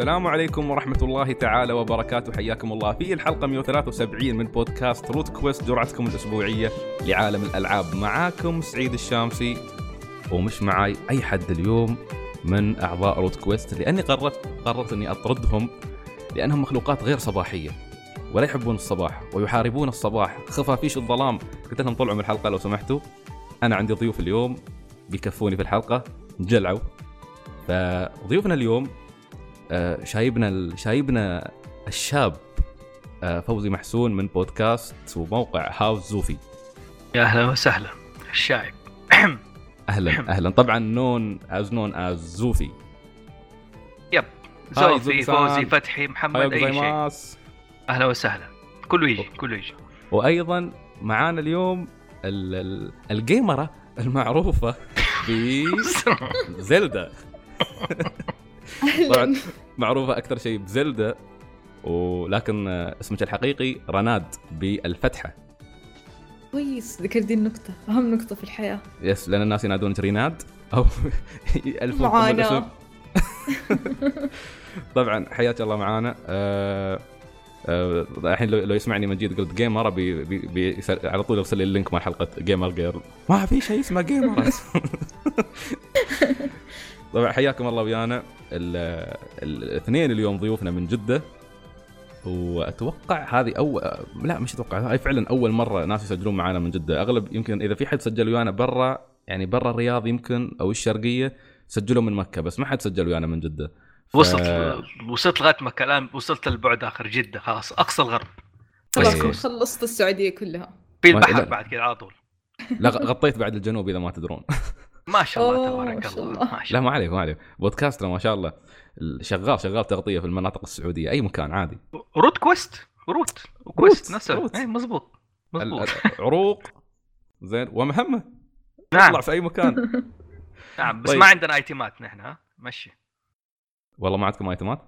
السلام عليكم ورحمة الله تعالى وبركاته. حياكم الله في الحلقة 173 من بودكاست روت كويست جرعتكم الأسبوعية لعالم الألعاب. معاكم سعيد الشامسي ومش معاي أي حد اليوم من أعضاء روت كويست لأني قررت قررت أني أطردهم لأنهم مخلوقات غير صباحية ولا يحبون الصباح ويحاربون الصباح. خفافيش الظلام. قلت لهم طلعوا من الحلقة لو سمحتوا. أنا عندي ضيوف اليوم بيكفوني في الحلقة جلعوا. فضيوفنا اليوم شايبنا شايبنا الشاب آه، فوزي محسون من بودكاست وموقع هاوس زوفي يا أهلا وسهلا الشايب. أهلا أهلا. طبعا known as known as زوفي يب. زوفي. فوزي فتحي محمد أي شيء. أهلا وسهلا. كله يجي كله يجي. وأيضا معانا اليوم ال- ال- الجيمرة المعروفة بزلدا طبعا معروفة أكثر شيء بزلدا ولكن اسمك الحقيقي رناد بالفتحة. كويس ذكر دي النقطة أهم نقطة في الحياة. يس لأن الناس ينادونك ريناد الاسم معانا. طبعا حياك الله معانا. آه، آه، الحين لو لو يسمعني مجيد قلت gamer بي بي بي على طول يرسل لي ال link مال حلقة gamer girl ما في شيء اسمه gamer طبعا حياكم الله ويانا. ال- ال- الاثنين اليوم ضيوفنا من جدة. وأتوقع هذه اول لا مش أتوقع هاي فعلا أول مرة ناس يسجلون معنا من جدة. أغلب يمكن إذا في حد سجل ويانا برا يعني برا الرياض يمكن أو الشرقية سجلوا من مكة بس ما حد سجل ويانا من جدة. ف- وصلت وصلت لغاية مكه الان وصلت البعد آخر جدة خلاص أقصى الغرب. خلاص طيب. خلصت السعودية كلها. في البحر. بعد كذا على طول. لا غطيت بعد الجنوب إذا ما تدرون. ما شاء الله تبارك ما شاء الله الله. ما شاء لا ما عليك ما عليك. بودكاستنا ما شاء الله شغال شغال تغطية في المناطق السعودية أي مكان عادي. الله روت كويست روت وكويست روت، نفسه. اي مزبوط مزبوط عروق زين ومهمه نعم. تطلع في أي مكان. نعم بس طيب. ما عندنا ايتمات نحن ها؟ مشي. والله ما عندكم ايتمات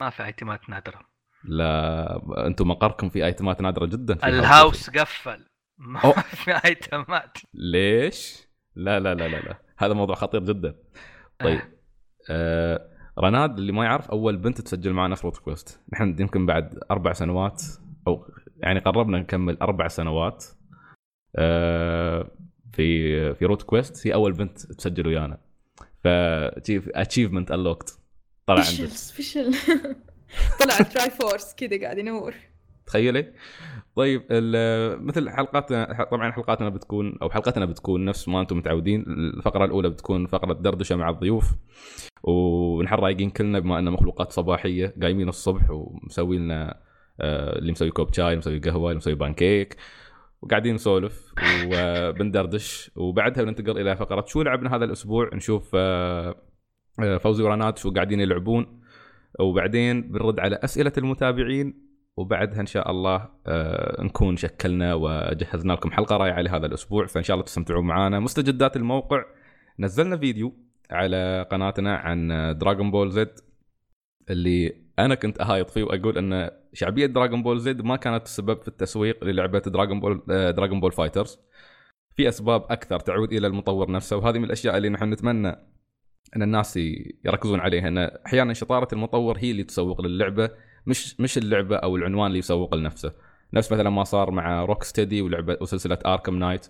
ما في ايتمات نادرة. لا أنتم مقركم في ايتمات نادرة جدا في ال house قفل. ما. في ايتمات ليش؟ لا لا لا لا لا. هذا موضوع خطير جدا. طيب. آه. رناد اللي ما يعرف أول بنت تسجل معنا في كويست نحن يمكن بعد أربع سنوات أو يعني قربنا نكمل أربع سنوات آه في في روت كويست هي أول بنت تسجل ويانا. ف achievement unlocked طلع عندك. special طلع Triforce كذا قاعد ينور. تخيلي؟ طيب مثل حلقاتنا طبعا حلقاتنا بتكون أو حلقتنا بتكون نفس ما أنتم متعودين الفقرة الأولى بتكون فقرة دردشة مع الضيوف ونحن رايقين كلنا بما ان مخلوقات صباحية قايمين الصبح ومسوي لنا آه، اللي مسوي كوب شاي مسوي قهوة اللي مسوي بانكيك وقاعدين نسولف وبندردش وبعدها بننتقل إلى فقرة شو لعبنا هذا الأسبوع؟ نشوف آه، آه، فوزي ورناد شو قاعدين يلعبون وبعدين بنرد على أسئلة المتابعين وبعدها إن شاء الله آه، نكون شكلنا وجهزنا لكم حلقة رائعة لهذا الأسبوع. فإن شاء الله تستمتعون معنا مستجدات الموقع. نزلنا فيديو على قناتنا عن Dragon Ball Z اللي أنا كنت أهايط فيه وأقول أن شعبية Dragon Ball Z ما كانت السبب في التسويق للعبة Dragon Ball Dragon Ball Fighters في أسباب أكثر تعود إلى المطور نفسه. وهذه من الأشياء اللي نحن نتمنى أن الناس يركزون عليها أن أحيانا شطارة المطور هي اللي تسوق للعبة. مش مش اللعبة أو العنوان اللي يسوق لنفسه. نفس مثلا ما صار مع Rocksteady ولعبه وسلسله Arkham Knight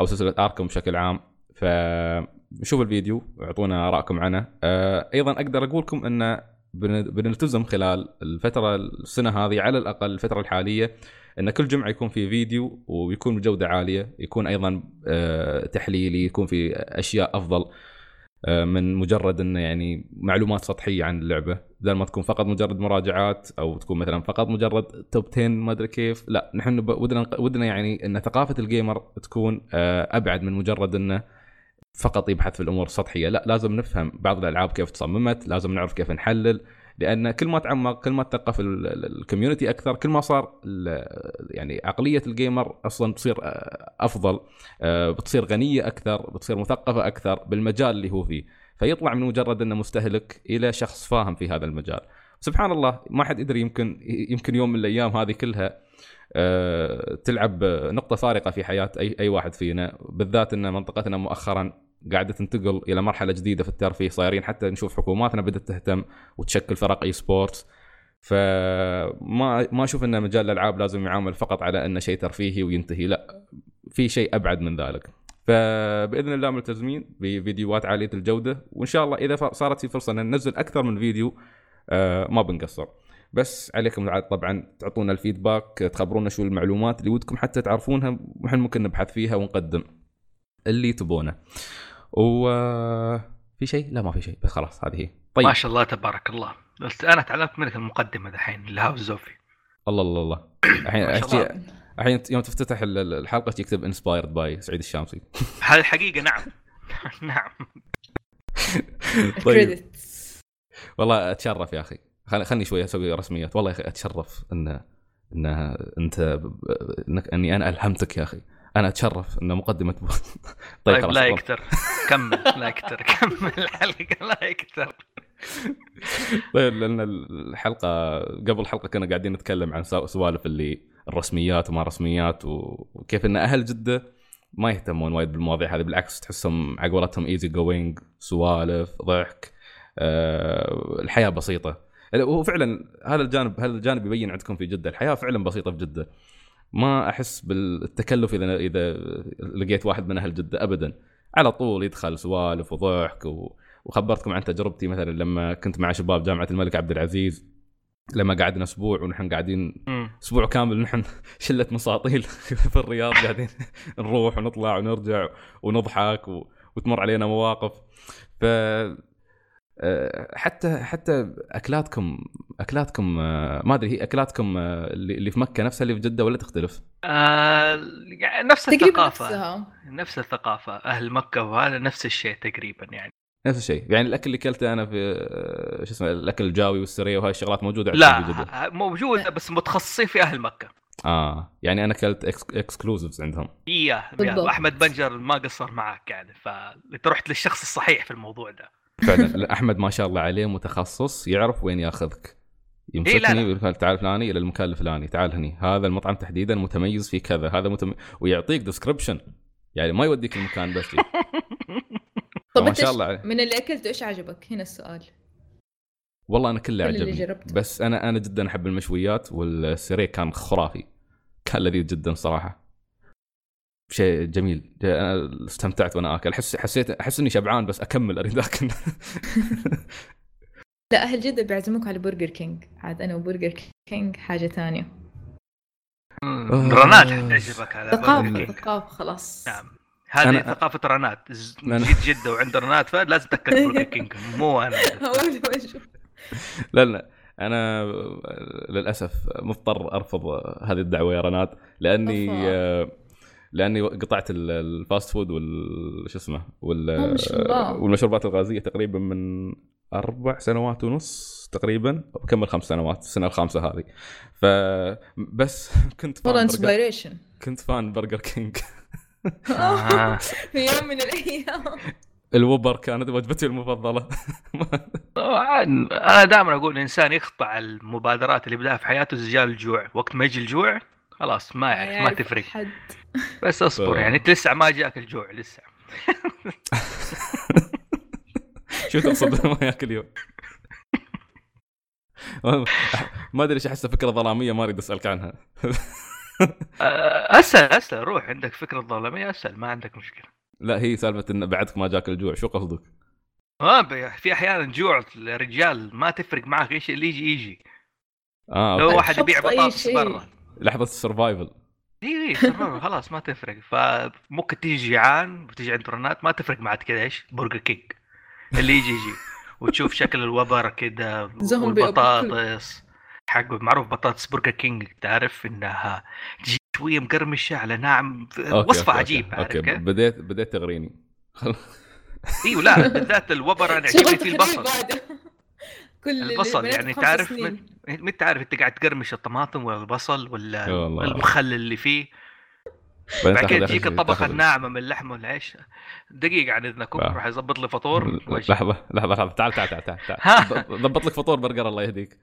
أو سلسلة Arkham بشكل عام. فشوفوا الفيديو واعطونا ارائكم عنه. آه، أيضا أقدر أقول لكم إن بن- بنلتزم خلال الفترة السنة هذه على الأقل الفترة الحالية إن كل جمعة يكون في فيديو ويكون بجودة عالية يكون أيضا آه، تحليلي يكون في أشياء أفضل. من مجرد إنه يعني معلومات سطحية عن اللعبة. بدل ما تكون فقط مجرد مراجعات أو تكون مثلا فقط مجرد توب 10 ما أدري كيف لا نحن ودنا ودنا يعني إن ثقافة الجيمر تكون آه، أبعد من مجرد إنه فقط يبحث في الأمور السطحية. لا لازم نفهم بعض الألعاب كيف تصممت لازم نعرف كيف نحلل. لأن كل ما تعمق كل ما تثقف ال- ال- ال community أكثر كل ما صار يعني عقلية ال gamer أصلا تصير آه، أفضل آه، بتصير غنية أكثر بتصير مثقفة أكثر بالمجال اللي هو فيه. فيطلع من مجرد إنه مستهلك إلى شخص فاهم في هذا المجال. سبحان الله ما حد يدري يمكن يمكن يوم من الأيام هذه كلها آه، تلعب نقطة فارقة في حياة أي أي واحد فينا بالذات إن منطقتنا مؤخرا قاعدة تنتقل إلى مرحلة جديدة في الترفيه. صايرين حتى نشوف حكوماتنا بدأت تهتم وتشكل فرق esports فما ما أشوف إن مجال الألعاب لازم يعامل فقط على إنه شيء ترفيهي وينتهي. لا في شيء أبعد من ذلك. فباذن الله ملتزمين بفيديوهات عالية الجودة. وإن شاء الله إذا صارت في فرصة إن ننزل أكثر من فيديو آه، ما بنقصر. بس عليكم عاد طبعا تعطونا ال feedback تخبرونا شو المعلومات اللي ودكم حتى تعرفونها. وإحنا ممكن نبحث فيها ونقدم اللي تبونه. و في شيء؟ لا ما في شيء بس خلاص هذه هي. طيب. ما شاء الله تبارك الله. بس أنا تعلمت منك المقدمة دحين ال house زوفي. الله الله الله. الحين الحين يوم تفتتح ال- ال- الحلقة يكتب inspired by سعيد الشامسي. هذه الحقيقة نعم. نعم. طيب. والله أتشرف يا أخي. خل- خلني شوي أسوي رسميات. والله يا أخي أتشرف ان ان انت انك إني أنا ألهمتك يا أخي. أنا أتشرف ان مقدمة. طيب, خلاص لا يكتر. كمل لا يكتر كمل الحلقة لا يكتر. طيب لأن الحلقة قبل الحلقة كنا قاعدين نتكلم عن سو- سوالف اللي الرسميات وما رسميات وكيف إن أهل جدة ما يهتمون وايد بالمواضيع هذه بالعكس تحسهم عقولتهم easy going سوالف ضحك أه الحياة بسيطة. هو فعلا هذا الجانب هذا الجانب يبين عندكم في جدة الحياة فعلا بسيطة في جدة. ما أحس بالتكلف اذا إذا لقيت واحد من أهل جدة ابدا على طول يدخل سوالف وضحك و... وخبرتكم عن تجربتي مثلا لما كنت مع شباب جامعة الملك عبد العزيز لما قعدنا أسبوع ونحن قاعدين. أسبوع كامل نحن شلة مساطيل في الرياض قاعدين نروح ونطلع ونرجع ونضحك و... وتمر علينا مواقف ف حتى حتى اكلاتكم أكلاتكم آه، ما أدري هي أكلاتكم آه، اللي اللي في مكة نفسها اللي في جدة ولا تختلف؟ آه يعني نفس تقريبا الثقافة. نفسها نفس الثقافة. أهل مكة وهذا نفس الشيء تقريبا يعني. نفس الشيء. يعني الأكل اللي أكلته أنا في آه، شو اسمه الأكل الجاوي والسريه وهاي الشغلات موجودة عندكم في جدة. لا موجودة بس متخصصين في أهل مكة. آه يعني أنا أكلت اكسكلوزفز عندهم. إياه بالضبط. أحمد بنجر ما قصر معك يعني فانت رحت للشخص الصحيح في الموضوع ده. فعلا لا، أحمد ما شاء الله عليه متخصص يعرف وين ياخذك إيه، يمسكني لا. ويقول تعال الفلاني إلى المكان الفلاني تعال هني هذا المطعم تحديدا متميز في كذا هذا متم... ويعطيك ديسكربشن يعني ما يوديك المكان بس شي. طب ما شاء الله عليه. من اللي اكلته إيش عجبك؟ هنا السؤال والله أنا كله عجبني. بس أنا أنا جدا أحب المشويات والسري كان خرافي كان لذيذ جدا صراحة شيء جميل. أنا استمتعت وأنا آكل. احس حسيت أحس إني شبعان بس أكمل أريد آكل. لا أهل جدة بيعزموك على Burger King عاد أنا و Burger King حاجة ثانية. رناد حتعجبك على ثقافه Burger King. ثقافة خلاص. نعم. هذه أنا- ثقافة رناد. جيت جدة وعند رناد فلازم تأكل Burger King مو أنا. لا لا. أنا للأسف مضطر أرفض هذه الدعوة يا رناد لأني أفا. لاني قطعت ال- ال fast food وال شو اسمه وال ما شاء الله. والمشروبات الغازية تقريبا من أربع سنوات ونص تقريبا. وبكمل خمس سنوات السنة الخامسة هذه. فبس كنت fan burger inspiration كنت fan Burger King. في يوم من الأيام. الوبر كانت وجبتي المفضلة. طبعاً أنا دائما أقول الإنسان يقطع المبادرات اللي بدأها في حياته زجال الجوع. وقت ما يجي الجوع خلاص ما يعرف ما تفرق. حد. بس اصبر ف- يعني انت لسه ما جاك الجوع لسه. شو تقصد ما ياكل يوم ما أدري إيش أحسها فكرة ظلامية ما أريد أسألك عنها. آه، أسأل أسأل روح عندك فكرة ظلامية أسأل ما عندك مشكلة. لا هي سالفة إن بعدك ما جاك الجوع شو قصدك؟ ما ب- في أحيانا جوع الرجال ما تفرق معك إيش اللي يجي يجي. آه لو. واحد يبيع بطاطس. برا. لحظة ال survival. اي اي خلاص ما تفرق. فممكن تيجي جيعان وتيجي عند رنات ما تفرق معك كذا إيش؟ برجر كينج اللي يجي يجي. وتشوف شكل ال Whopper كذا والبطاطس. حق معروف بطاطس برجر كينج. تعرف إنها تجي شوية مقرمشة على ناعم وصفة أوكي، عجيب أوكي؟ بديت بديت تغريني. إيوه لا بالذات ال Whopper أنا يعجبني شغل فيه البصل. كل البصل يعني تعرف ما تعرف انت قاعد تقرمش الطماطم ولا البصل ولا. المخلل اللي فيه. بعدين بعد كده تجيك الطبقه الناعمة من اللحم والعيش. دقيقة عن اذنكم. راح يظبط لي فطور. لحظة لحظة لحظة. تعال تعال تعال تعال. ضبط لك فطور برجر الله يهديك.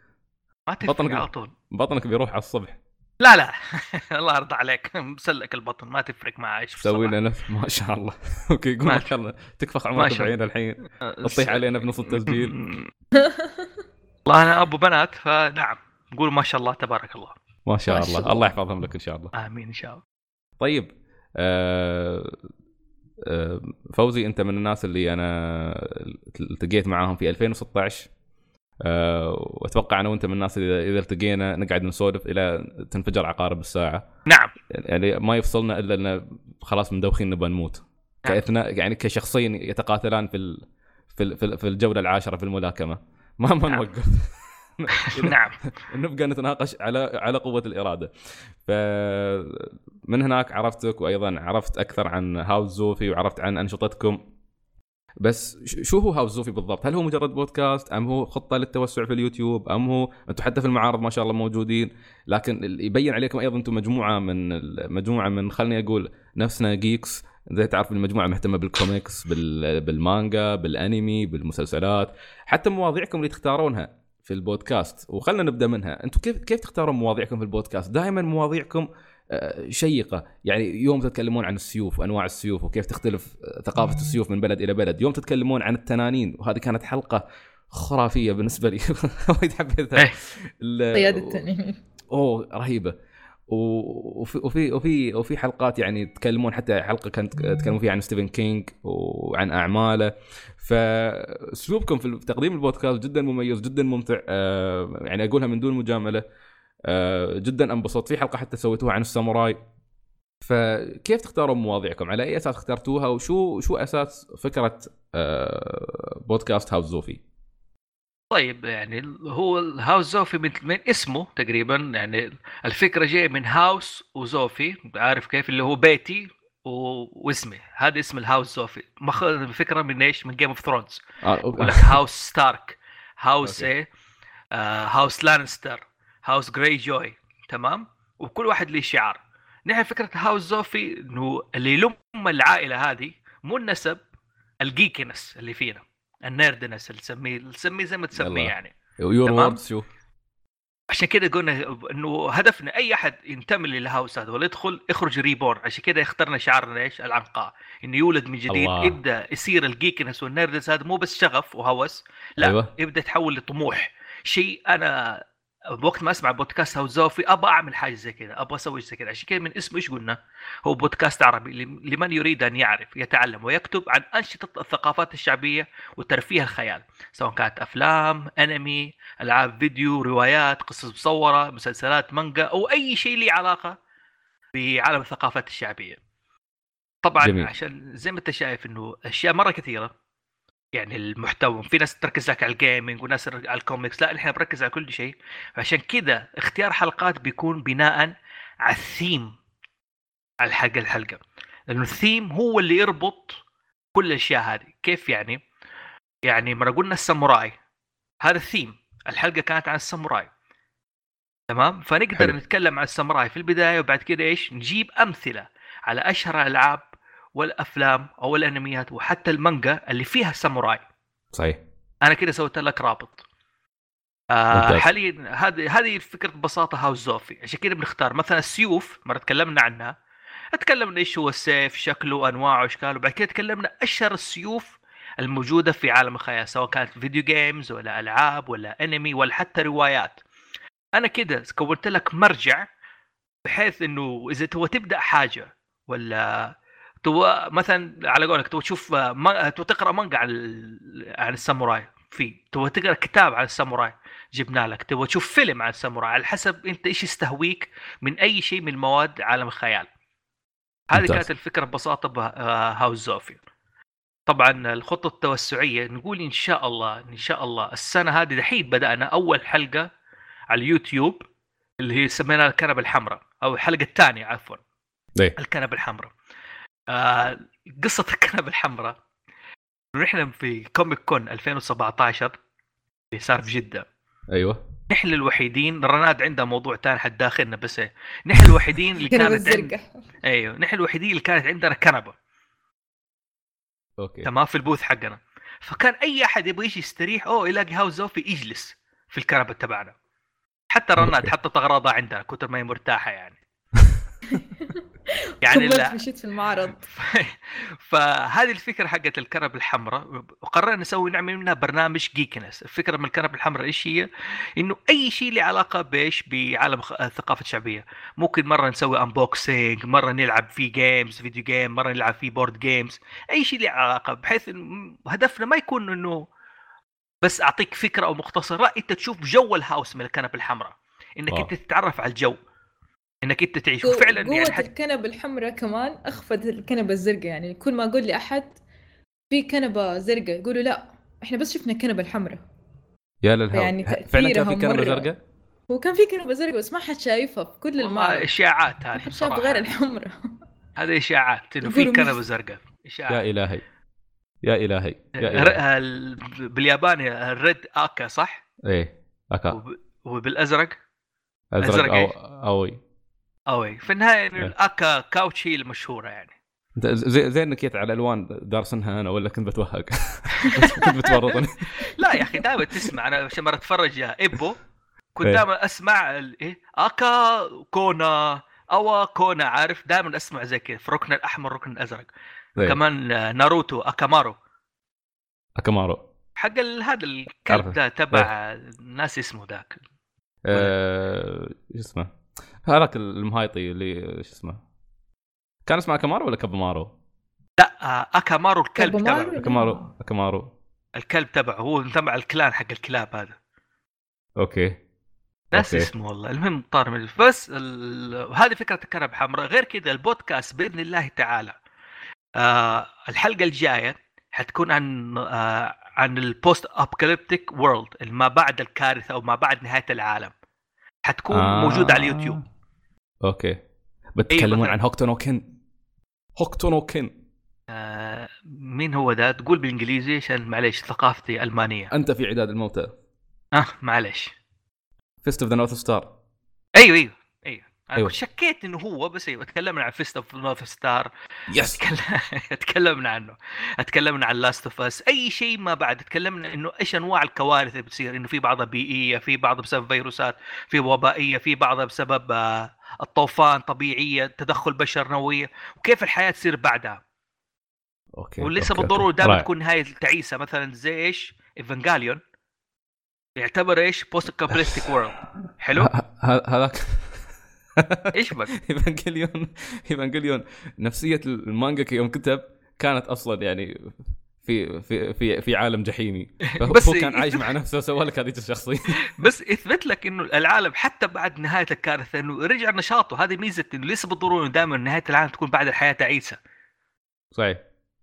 ما تفرق بطنك- على طول. بطنك بيروح على الصبح. لا لا. الله يرضى عليك. مسلك البطن ما تفرق معي إيش تسوي لنا نفس ما شاء الله. أوكي قول ما شاء الله. تكفخ عمرك بعين الحين. تطيح علينا بنص التسجيل. والله أنا أبو بنات فنعم. نقول ما شاء الله تبارك الله. ما شاء الله. الله, الله. يحفظهم لك إن شاء الله. آمين إن شاء الله. طيب آه آه فوزي أنت من الناس اللي أنا التقيت معاهم في 2016 أه وأتوقع أنا وأنت من الناس اللي إذا التقينا نقعد نسولف إلى تنفجر عقارب الساعة. نعم. يعني ما يفصلنا إلا إن خلاص مدوخين نبغى نموت. نعم. كإثناء يعني كشخصين يتقاتلان في ال... في في, في الجولة العاشرة في الملاكمة. ما ما نعم. نوقف. نعم. نبقى نتناقش على على قوة الإرادة. فمن هناك عرفتك وأيضا عرفت أكثر عن هاوس زوفي وعرفت عن أنشطتكم. بس شو هو هاوس زوفي بالضبط؟ هل هو مجرد بودكاست؟ أم هو خطة للتوسع في اليوتيوب؟ أم هو أنتم حتى في المعارض ما شاء الله موجودين. لكن يبين عليكم أيضا أنتم مجموعة من مجموعة من خلني أقول نفسنا geeks زي تعرف المجموعة مهتمة بالكوميكس بالمانجا بالانمي بالمسلسلات؟ حتى مواضيعكم اللي تختارونها في البودكاست. وخلنا نبدأ منها. أنتم كيف كيف تختارون مواضيعكم في البودكاست؟ دائما مواضيعكم شيقة. يعني يوم تتكلمون عن السيوف وانواع السيوف وكيف تختلف آه، ثقافة السيوف من بلد إلى بلد. يوم تتكلمون عن التنانين وهذه كانت حلقة خرافية بالنسبة لي. وايد حبيتها. قياده التنانين. أوه رهيبة. وفي وفي وفي وفي حلقات يعني تكلمون حتى حلقة كانت تكلمون فيها عن ستيفن كينج وعن أعماله. فأسلوبكم في تقديم البودكاست جدا مميز جدا ممتع. آه، يعني أقولها من دون مجاملة. جدا انبسطت. في حلقة حتى سويتوها عن الساموراي. فكيف تختارون مواضيعكم؟ على أي أساس اخترتوها؟ وشو شو أساس فكرة آه، بودكاست هاوس زوفي؟ طيب يعني هو الهاوس زوفي من, من اسمه تقريبا. يعني الفكرة جاية من house وزوفي. عارف كيف؟ اللي هو بيتي واسمي. هذا اسم الهاوس زوفي. ماخذ الفكرة من إيش؟ من Game of Thrones يقول لك House Stark. house إيه؟ آه House Lannister. House Greyjoy تمام؟ وكل واحد له شعار. نحن فكرة هاوس زوفي إنه اللي يلم العائلة هذه مو النسب ال geekness اللي فينا ال nerdness اللي تسميه تسميه زي ما تسميه يعني. your words شو عشان كده قلنا إنه هدفنا أي أحد ينتمي لل house هذا ولا يدخل يخرج reborn. عشان كده اخترنا شعارنا إيش؟ العنقاء. إنه يولد من جديد الله. يبدأ يصير ال geekness وال nerdness هذا مو بس شغف وهوس لا أيوة. يبدأ يتحول لطموح. شيء أنا وقت ما أسمع بودكاست هاوس زوفي أبغى أعمل حاجة زي كذا أبغى أسوي زي كذا عشان كذا من اسمه إيش قلنا؟ هو بودكاست عربي. لمن يريد أن يعرف يتعلم ويكتب عن أنشطة الثقافات الشعبية وترفيه الخيال سواء كانت أفلام أنمي ألعاب فيديو روايات قصص مصورة مسلسلات مانجا أو أي شيء له علاقة بعالم الثقافات الشعبية. طبعا جميل. عشان زي ما أنت شايف إنه أشياء مرة كثيرة يعني المحتوى في ناس تركز لك على ال gaming وناس على الكوميكس لا إحنا بنركز على كل شيء. عشان كذا اختيار حلقات بيكون بناء على الثيم على الحلقة الحلقة. لأنه الثيم هو اللي يربط كل الأشياء هذه. كيف يعني؟ يعني ما قلنا الساموراي. هذا الثيم الحلقة كانت عن الساموراي. تمام؟ فنقدر حلو. نتكلم عن الساموراي في البداية وبعد كده إيش؟ نجيب أمثلة على أشهر الألعاب والأفلام أو الأنميات وحتى المانجا اللي فيها ساموراي. صحيح. أنا كده سويت لك رابط. آه حاليا هذه هذه فكره ببساطة هاوس زوفي. عشان كده بنختار مثلا السيوف مرة تكلمنا عنها. تكلمنا إيش هو السيف شكله أنواعه واشكاله وبعد كده تكلمنا أشهر السيوف الموجودة في عالم الخيال سواء كانت video games ولا ألعاب ولا أنمي ولا حتى روايات. أنا كده كونت لك مرجع بحيث إنه إذا تبغى تبدأ حاجة ولا تبغى مثلا على قولك تبغى تشوف ما... تبغى تقرأ مانجا عن عن الساموراي. في تبغى تقرأ كتاب عن الساموراي جبنا لك. تبغى تشوف فيلم عن الساموراي على حسب أنت إيش يستهويك من أي شيء من مواد عالم الخيال. هذه كانت الفكرة ببساطة بهاوس زوفي طبعا الخطة التوسعية نقول إن شاء الله إن شاء الله السنة هذه دحين بدأنا أول حلقة على اليوتيوب اللي هي سميناها الكنبه الحمراء أو الحلقة الثانية عفوا. ليه؟ الكنبه الحمراء. آه قصة الكنبة الحمراء. نحن في Comic Con 2017 اللي صار في جدة. أيوه. نحن الوحيدين رناد عندها موضوع ثاني حد داخلنا بس نحن الوحيدين اللي كانت عند... أيوه نحن الوحيدين اللي كانت عندنا كنبة. أوكي. تمام في ال booth حقنا. فكان أي أحد يبغى يجي يستريح أوه يلاقي هاوس زوفي يجلس في الكنبة تبعنا. حتى أوكي. حطت اغراضها عندها كتر ما هي مرتاحة يعني. يعني لا. مشيت في المعرض. فهذه الفكرة حقت الكنب الحمراء. وقررنا نسوي نعمل منها برنامج geekness الفكرة من الكنب الحمراء إيش هي؟ إنه أي شيء له علاقة بإيش؟ بعالم الثقافة الشعبية. ممكن مرة نسوي unboxing مرة نلعب فيه games video game مرة نلعب فيه board games أي شيء له علاقة بحيث هدفنا ما يكون إنه بس أعطيك فكرة أو مختصر. لا أنت تشوف جو ال house من الكنب الحمراء. إنك. أنت تتعرف على الجو. إنك أنت تعيش. قوة وفعلا يعني قوة حت... الكنبة الحمراء كمان أخفت الكنبة الزرقاء. يعني كل ما أقول لأحد في كنبة زرقاء يقولوا لا إحنا بس شفنا الكنبة الحمراء. يا للهول. يعني فعلا كان في كنبة. زرقاء؟ هو كان في كنبة زرقاء بس ما حد شايفها في كل المعرض. إشاعات ما هذه حد شاف. غير الحمراء. هذه إشاعات إنه في كنبة زرقاء. يا اشاعات إلهي. يا إلهي. يا إلهي. ال- بالياباني ال red 赤 صح؟ إيه آكا. وب- وبالأزرق؟ أزرق أزرق إيه؟ أوي. أوي. في النهاية إنه إيه. الاكا كاوتش هي المشهورة يعني. انت زي زي إنك جيت على الالوان دارسنها أنا ولا كنت بتوهق؟ كنت بتورطني. لا يا أخي دائما تسمع. أنا عشان مرة اتفرج يا إيبو كنت إيه. دائما أسمع إيه؟ 赤コーナー 青コーナー عارف؟ دائما أسمع زي كذا. في الركن الأحمر الركن الأزرق. إيه. كمان ناروتو أكامارو. أكامارو. حق هذا الكلب. ده تبع ناس اسمه ذاك. شو اسمه؟ هذاك المهايطي اللي شو اسمه؟ كان اسمه أكامارو ولا كابامارو؟ لا آه، أكامارو الكلب؟ تبعه. أكامارو أكامارو. الكلب تبعه هو تبع الكلان حق الكلاب هذا. أوكي. ناس أوكي. اسمه والله. المهم طار من بس ال... هذه فكرة الكنب حمراء. غير كذا البودكاست بإذن الله تعالى آه الحلقة الجاية حتكون عن آه عن ال post apocalyptic world ما بعد الكارثة أو ما بعد نهاية العالم. حتكون آه. موجودة على اليوتيوب. okay. بتكلمون مثلاً. عن هوكتو نو كن هوكتو نو كن آه مين هو ده تقول بالإنجليزي عشان معليش ثقافتي ألمانية. أنت في عداد الموتى. آه معليش. Fist of the North Star أيوه أيوه. أنا أيوة. شكيت إنه هو بس أيوه تكلمنا عن Fist of North Star yes تكلم- تكلمنا عنه. تكلمنا عن Last of Us أي شيء ما بعد تكلمنا إنه إيش أنواع الكوارث اللي بتصير إنه في بعضها بيئية في بعضها بسبب فيروسات في وبائية في بعضها بسبب آه، الطوفان طبيعية تدخل بشر نووية. وكيف الحياة تصير بعدها؟ okay okay، بالضروره. دائما. تكون نهاية تعيسه مثلا زي إيش؟ ايفنجاليون يعتبر إيش؟ post apocalyptic world حلو هذاك إيش بك؟ ايفانجليون ايفانجليون نفسية المانجا يوم كتب كانت أصلا يعني في في في في عالم جحيمي. بس- هو كان عايش مع نفسه وسوى لك هذه الشخصية. بس يثبت لك إنه العالم حتى بعد نهاية الكارثة إنه رجع نشاطه. هذه ميزة إنه ليس بالضروره دائما نهاية العالم تكون بعد الحياة تعيسه صحيح.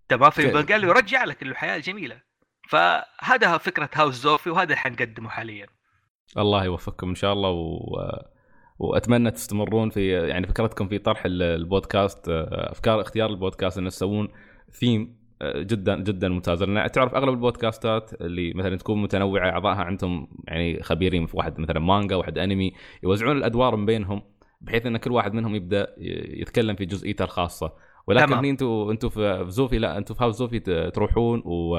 تمام؟ في ك- قال له يرجع لك إنه الحياة جميلة. فهذا فكرة هاوس زوفي وهذا اللي حنقدمه حاليا. الله يوفقكم إن شاء الله و... وأتمنى تستمرون في يعني فكرتكم في طرح ال- البودكاست أفكار اختيار البودكاست إنه تسوون ثيم جدا جدا ممتازه لأن تعرف أغلب البودكاستات اللي مثلا تكون متنوعة أعضائها عندهم يعني خبيرين في واحد مثلا مانجا واحد أنمي يوزعون الأدوار من بينهم بحيث إن كل واحد منهم يبدأ يتكلم في جزئيته الخاصة. ولكن. هني أنتم أنتم في في زوفي لا أنتم في هاوس زوفي تروحون و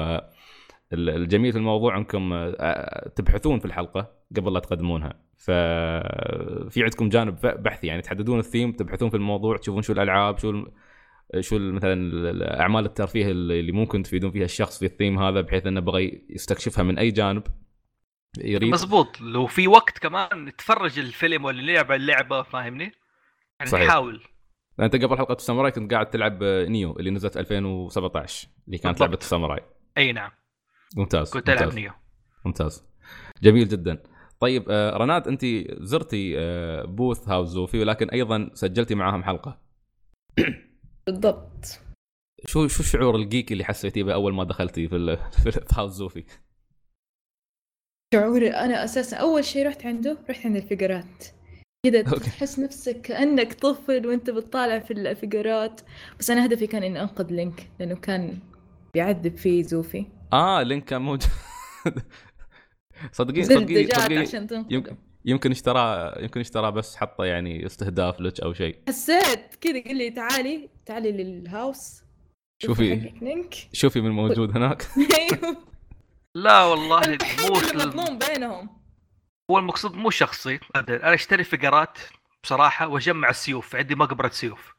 ال- الجميل في الموضوع إنكم آه، تبحثون في الحلقة قبل لا تقدمونها. ففي عندكم جانب بحثي يعني تحددون الثيم تبحثون في الموضوع تشوفون شو الألعاب شو الم- شو مثلا ال- ال- اعمال الترفيه اللي ممكن تفيدون فيها الشخص في الثيم هذا بحيث إنه بغى يستكشفها من أي جانب يريد. مزبوط لو في وقت كمان نتفرج الفيلم ولا نلعب اللعبة فاهمني؟ يعني صحيح. نحاول أنت قبل حلقة الساموراي كنت قاعد تلعب Nioh اللي نزلت 2017 اللي كانت بالضبط. لعبه الساموراي. أي نعم. ممتاز كنت ألعب. Nioh. ممتاز. جميل جدا. طيب آه، رناد انت زرتي booth هاوس زوفي ولكن أيضا سجلتي معاهم حلقة. بالضبط. شو شو الشعور ال geeky اللي حسيتيه به اول ما دخلتي في في هاوس زوفي شعوري أنا أساسا أول شيء رحت عنده رحت عند ال figures كذا. تحس نفسك كأنك طفل وأنت بتطالع في الفقرات بس أنا هدفي كان إني أنقذ لينك لأنه كان بيعذب فيه زوفي. آه لينك كان موجود. صدقين زلدة صدقين جات صدقين عشان تنقذه. يمكن يمكن اشترى يمكن اشترى بس حطه يعني استهداف لك أو شيء. حسيت كذا قال لي تعالي تعالي للهاوس. شوفي. شوفي من موجود هناك. أيوه. لا والله مو مظلوم بينهم. هو المقصود مو شخصي. أنا أشتري figures بصراحة وأجمع السيوف. عندي مقبرة سيوف.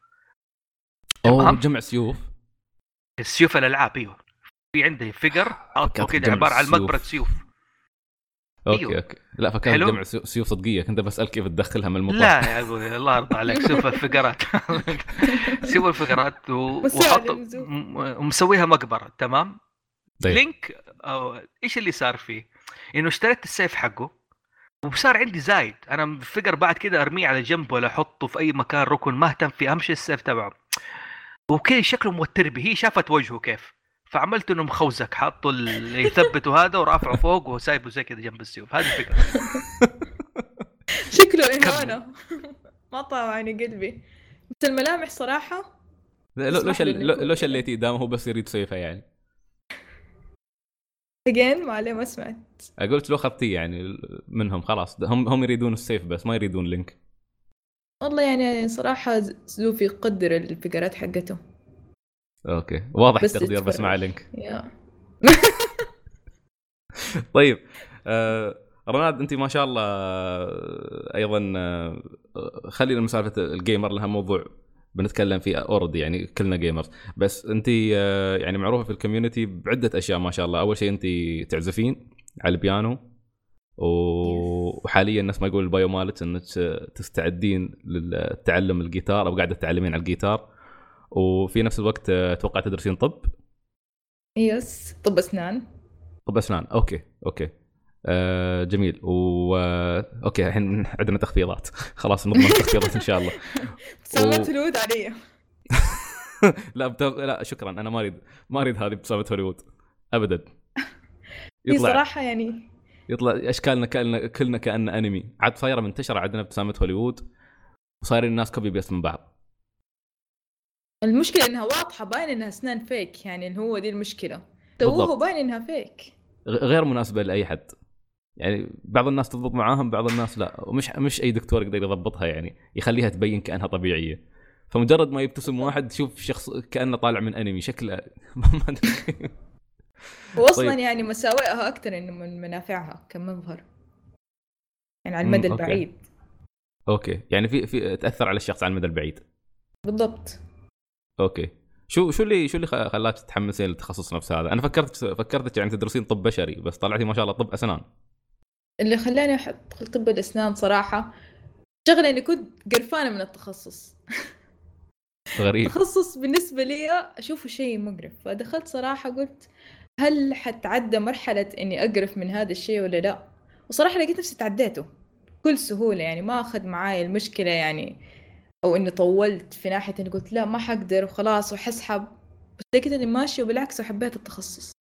أوه جمع سيوف؟ السيوف الألعاب أيوه. في عندي figure حاطه كذا عبارة عن مقبرة سيوف. okay أيوه. okay. لا فكرت جمع سيوف صدقية. كنت بسالك كيف تدخلها من المطار. لا يا أبوي الله يرضى عليك. سيوف ال figures. سيوف ال figures وحط ومسويها مقبرة تمام؟ طيب. لينك أو إيش اللي صار فيه؟ إنه اشتريت السيف حقه وصار عندي زايد. أنا ال figure بعد كذا أرميه على جنب ولا أحطه في أي مكان ركن ما اهتم فيه اهم شيء السيف تبعه. وكذا شكله موتر به هي شافت وجهه كيف. فعملت انه مخوزك حاطه اللي يثبته هذا ورافعه فوق وسايبه زي كذا جنب السيوف. هذه الفكرة. شكله إهانة. ما طاوعني قلبي. بس الملامح صراحة لو شل... لو شليتيه دام هو بس يريد سيفه يعني. again ما عليه ما سمعت. قلت لو اخذتيه يعني منهم خلاص. هم هم يريدون السيف بس ما يريدون لينك والله يعني صراحة زوفي يقدر ال figures حقته. okay. واضح بس التقدير بس مع لينك طيب آه رناد أنت ما شاء الله آه، أيضا آه خلينا من سالفة ال gamer لها موضوع بنتكلم فيه already يعني كلنا gamers بس أنت آه يعني معروفة في ال community بعدة أشياء ما شاء الله. أول شيء أنت تعزفين على البيانو وحاليا الناس ما يقول ال bio مالت إنك تستعدين للتعلم الجيتار أو قاعدة تتعلمين على الجيتار. وفي نفس الوقت أتوقع تدرسين طب؟ yes طب أسنان. طب أسنان okay okay. آه جميل. و okay الحين عندنا تخفيضات. خلاص نضمن التخفيضات إن شاء الله. ابتسامات هوليوود علي. لا بت... لا شكرا. أنا ما أريد ما أريد هذه ابتسامه هوليوود. ابدا. يطلع. صراحة يعني يطلع أشكالنا كلنا كلنا كأن أنمي. عاد صايرة منتشرة عندنا ابتسامه هوليوود وصايرين الناس copy paste من بعض. المشكلة إنها واضحة باين إنها اسنان fake يعني هو دي المشكلة. توه باين إنها فيك غير مناسبة لأي حد. يعني بعض الناس تضبط معاهم بعض الناس لا. ومش مش أي دكتور يقدر يضبطها يعني يخليها تبين كأنها طبيعية. فمجرد ما يبتسم واحد تشوف شخص كأنه طالع من أنمي شكله ما واصلا طيب. يعني مساوئها أكثر إنه من منافعها كمظهر. يعني على المدى البعيد. أوكي. يعني في في تأثر على الشخص على المدى البعيد. بالضبط. أوكي شو شو اللي شو اللي خلاك تتحمسين للتخصص نفس هذا؟ أنا فكرت فكرتك يعني تدرسين طب بشري بس طلعتي ما شاء الله طب أسنان. اللي خلاني ادخل طب الأسنان صراحة شغله إني كنت قرفانة من التخصص. غريب. التخصص بالنسبة لي أشوفه شيء مقرف فدخلت صراحة قلت هل حتعدى مرحلة إني أقرف من هذا الشيء ولا لا؟ وصراحة لقيت نفسي تعديته بكل سهولة يعني ما أخذ معاي المشكلة يعني أو إني طولت في ناحية إني قلت لا ما حقدر وخلاص وحسحب. بس لقيت إني ماشية وبالعكس وحبيت التخصص.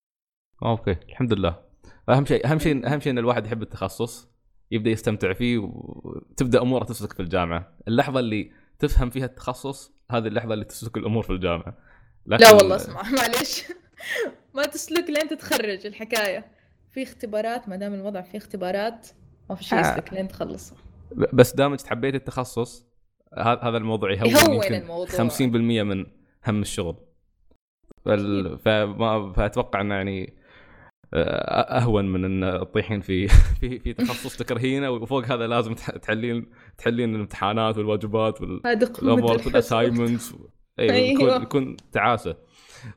أوكي الحمد لله. أهم شيء أهم شيء أهم شيء إن الواحد يحب التخصص يبدأ يستمتع فيه وتبدا أموره تسلك في الجامعة. اللحظة اللي تفهم فيها التخصص هذه اللحظة اللي تسلك الأمور في الجامعة. لكن... لا والله اسمع معليش. ما تسلك لين تتخرج الحكاية. في اختبارات ما دام الوضع في اختبارات ما في شيء آه. يسلك لين تخلصه. بس دامك حبيت التخصص هذا الموضوع يهون, الموضوع. 50% من هم الشغل. فال... فما فأتوقع إنه يعني آه، أهون من إن تطيحين في في في تخصص تكرهينه وفوق هذا لازم تحلين تحلين الامتحانات والواجبات والامور والاسايمنتس أيوه يكون يكون تعاسة.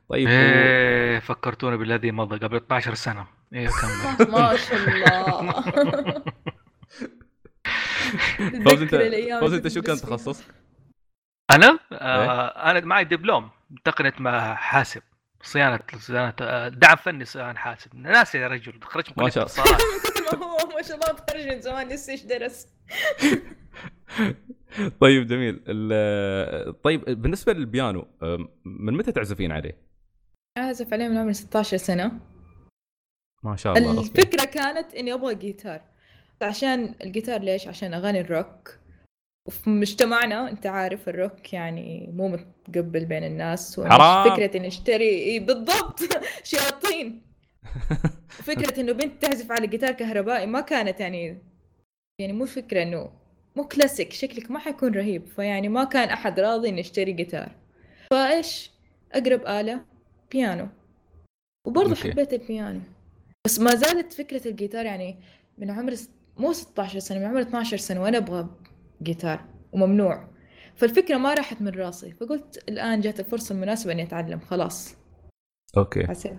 طيب إيه فكرتوني بالذي مضى قبل 12 سنة. إيه كمل. ما شاء الله. فوز انت فوز انت شو كان تخصص؟ أنا؟ آه إيه؟ أنا معي دبلوم تقنية ما حاسب صيانة صيانة آه، دعم فني صيانة حاسب. ناس يا رجل خرجت من ما شاء الله. ما شاء الله تخرج من زمان لسه إيش درس؟ طيب جميل. طيب بالنسبة للبيانو من متى تعزفين عليه؟ أعزف عليه من عمري 16 سنة. ما شاء الله الفكرة كانت إني أبغى جيتار. عشان الجيتار ليش؟ عشان أغاني الروك. وفي مجتمعنا أنت عارف الروك يعني مو متقبل بين الناس حرام. فكرة إني أشتري بالضبط. شياطين. فكرة إنه بنت تعزف على جيتار كهربائي ما كانت يعني يعني مو فكرة إنه مو كلاسيك شكلك ما حيكون رهيب. فيعني ما كان أحد راضي اني اشتري جيتار. فإيش؟ أقرب آلة بيانو. وبرضه حبيت البيانو. بس ما زالت فكرة الجيتار يعني من عمر مو 16 سنة من عمر 12 سنة وأنا أبغى جيتار وممنوع. فالفكرة ما راحت من راسي فقلت الآن جات الفرصة المناسبة إني أتعلم خلاص. okay. حسيت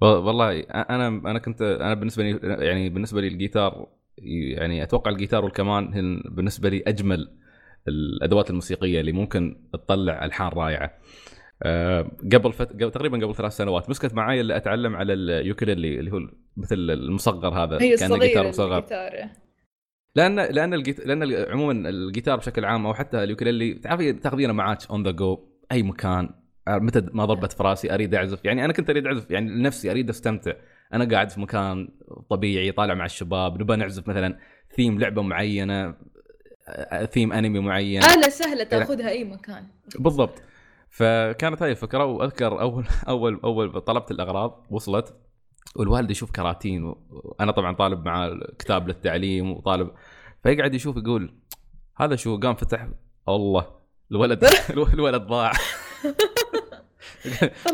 والله أنا أنا كنت أنا بالنسبة لي يعني بالنسبة لي الجيتار يعني أتوقع الجيتار والكمان هن بالنسبة لي أجمل الأدوات الموسيقية اللي ممكن تطلع ألحان رائعة. أه قبل فت... قبل تقريبا قبل ثلاث سنوات مسكت معي اللي أتعلم على اليوكليلي اللي هو مثل المصغر هذا هي كان جيتار مصغر. لأن لأن الجيت... لأن عموما الجيتار بشكل عام أو حتى اليوكليلي تعرفي تاخذينه معاك on the go أي مكان آه، متى ما ضربت في راسي أريد أعزف. يعني أنا كنت أريد أعزف يعني لنفسي أريد أستمتع. أنا قاعد في مكان طبيعي طالع مع الشباب نبغى نعزف مثلا ثيم لعبة معينة ثيم انمي معين. آلة سهلة تأخذها أي مكان. بالضبط. فكانت هاي الفكرة وأذكر اول اول أول طلبت الأغراض وصلت. والوالد يشوف كراتين وأنا طبعا طالب معاه كتاب للتعليم وطالب. فيقعد يشوف يقول هذا شو؟ قام فتح الله الولد الولد ضاع.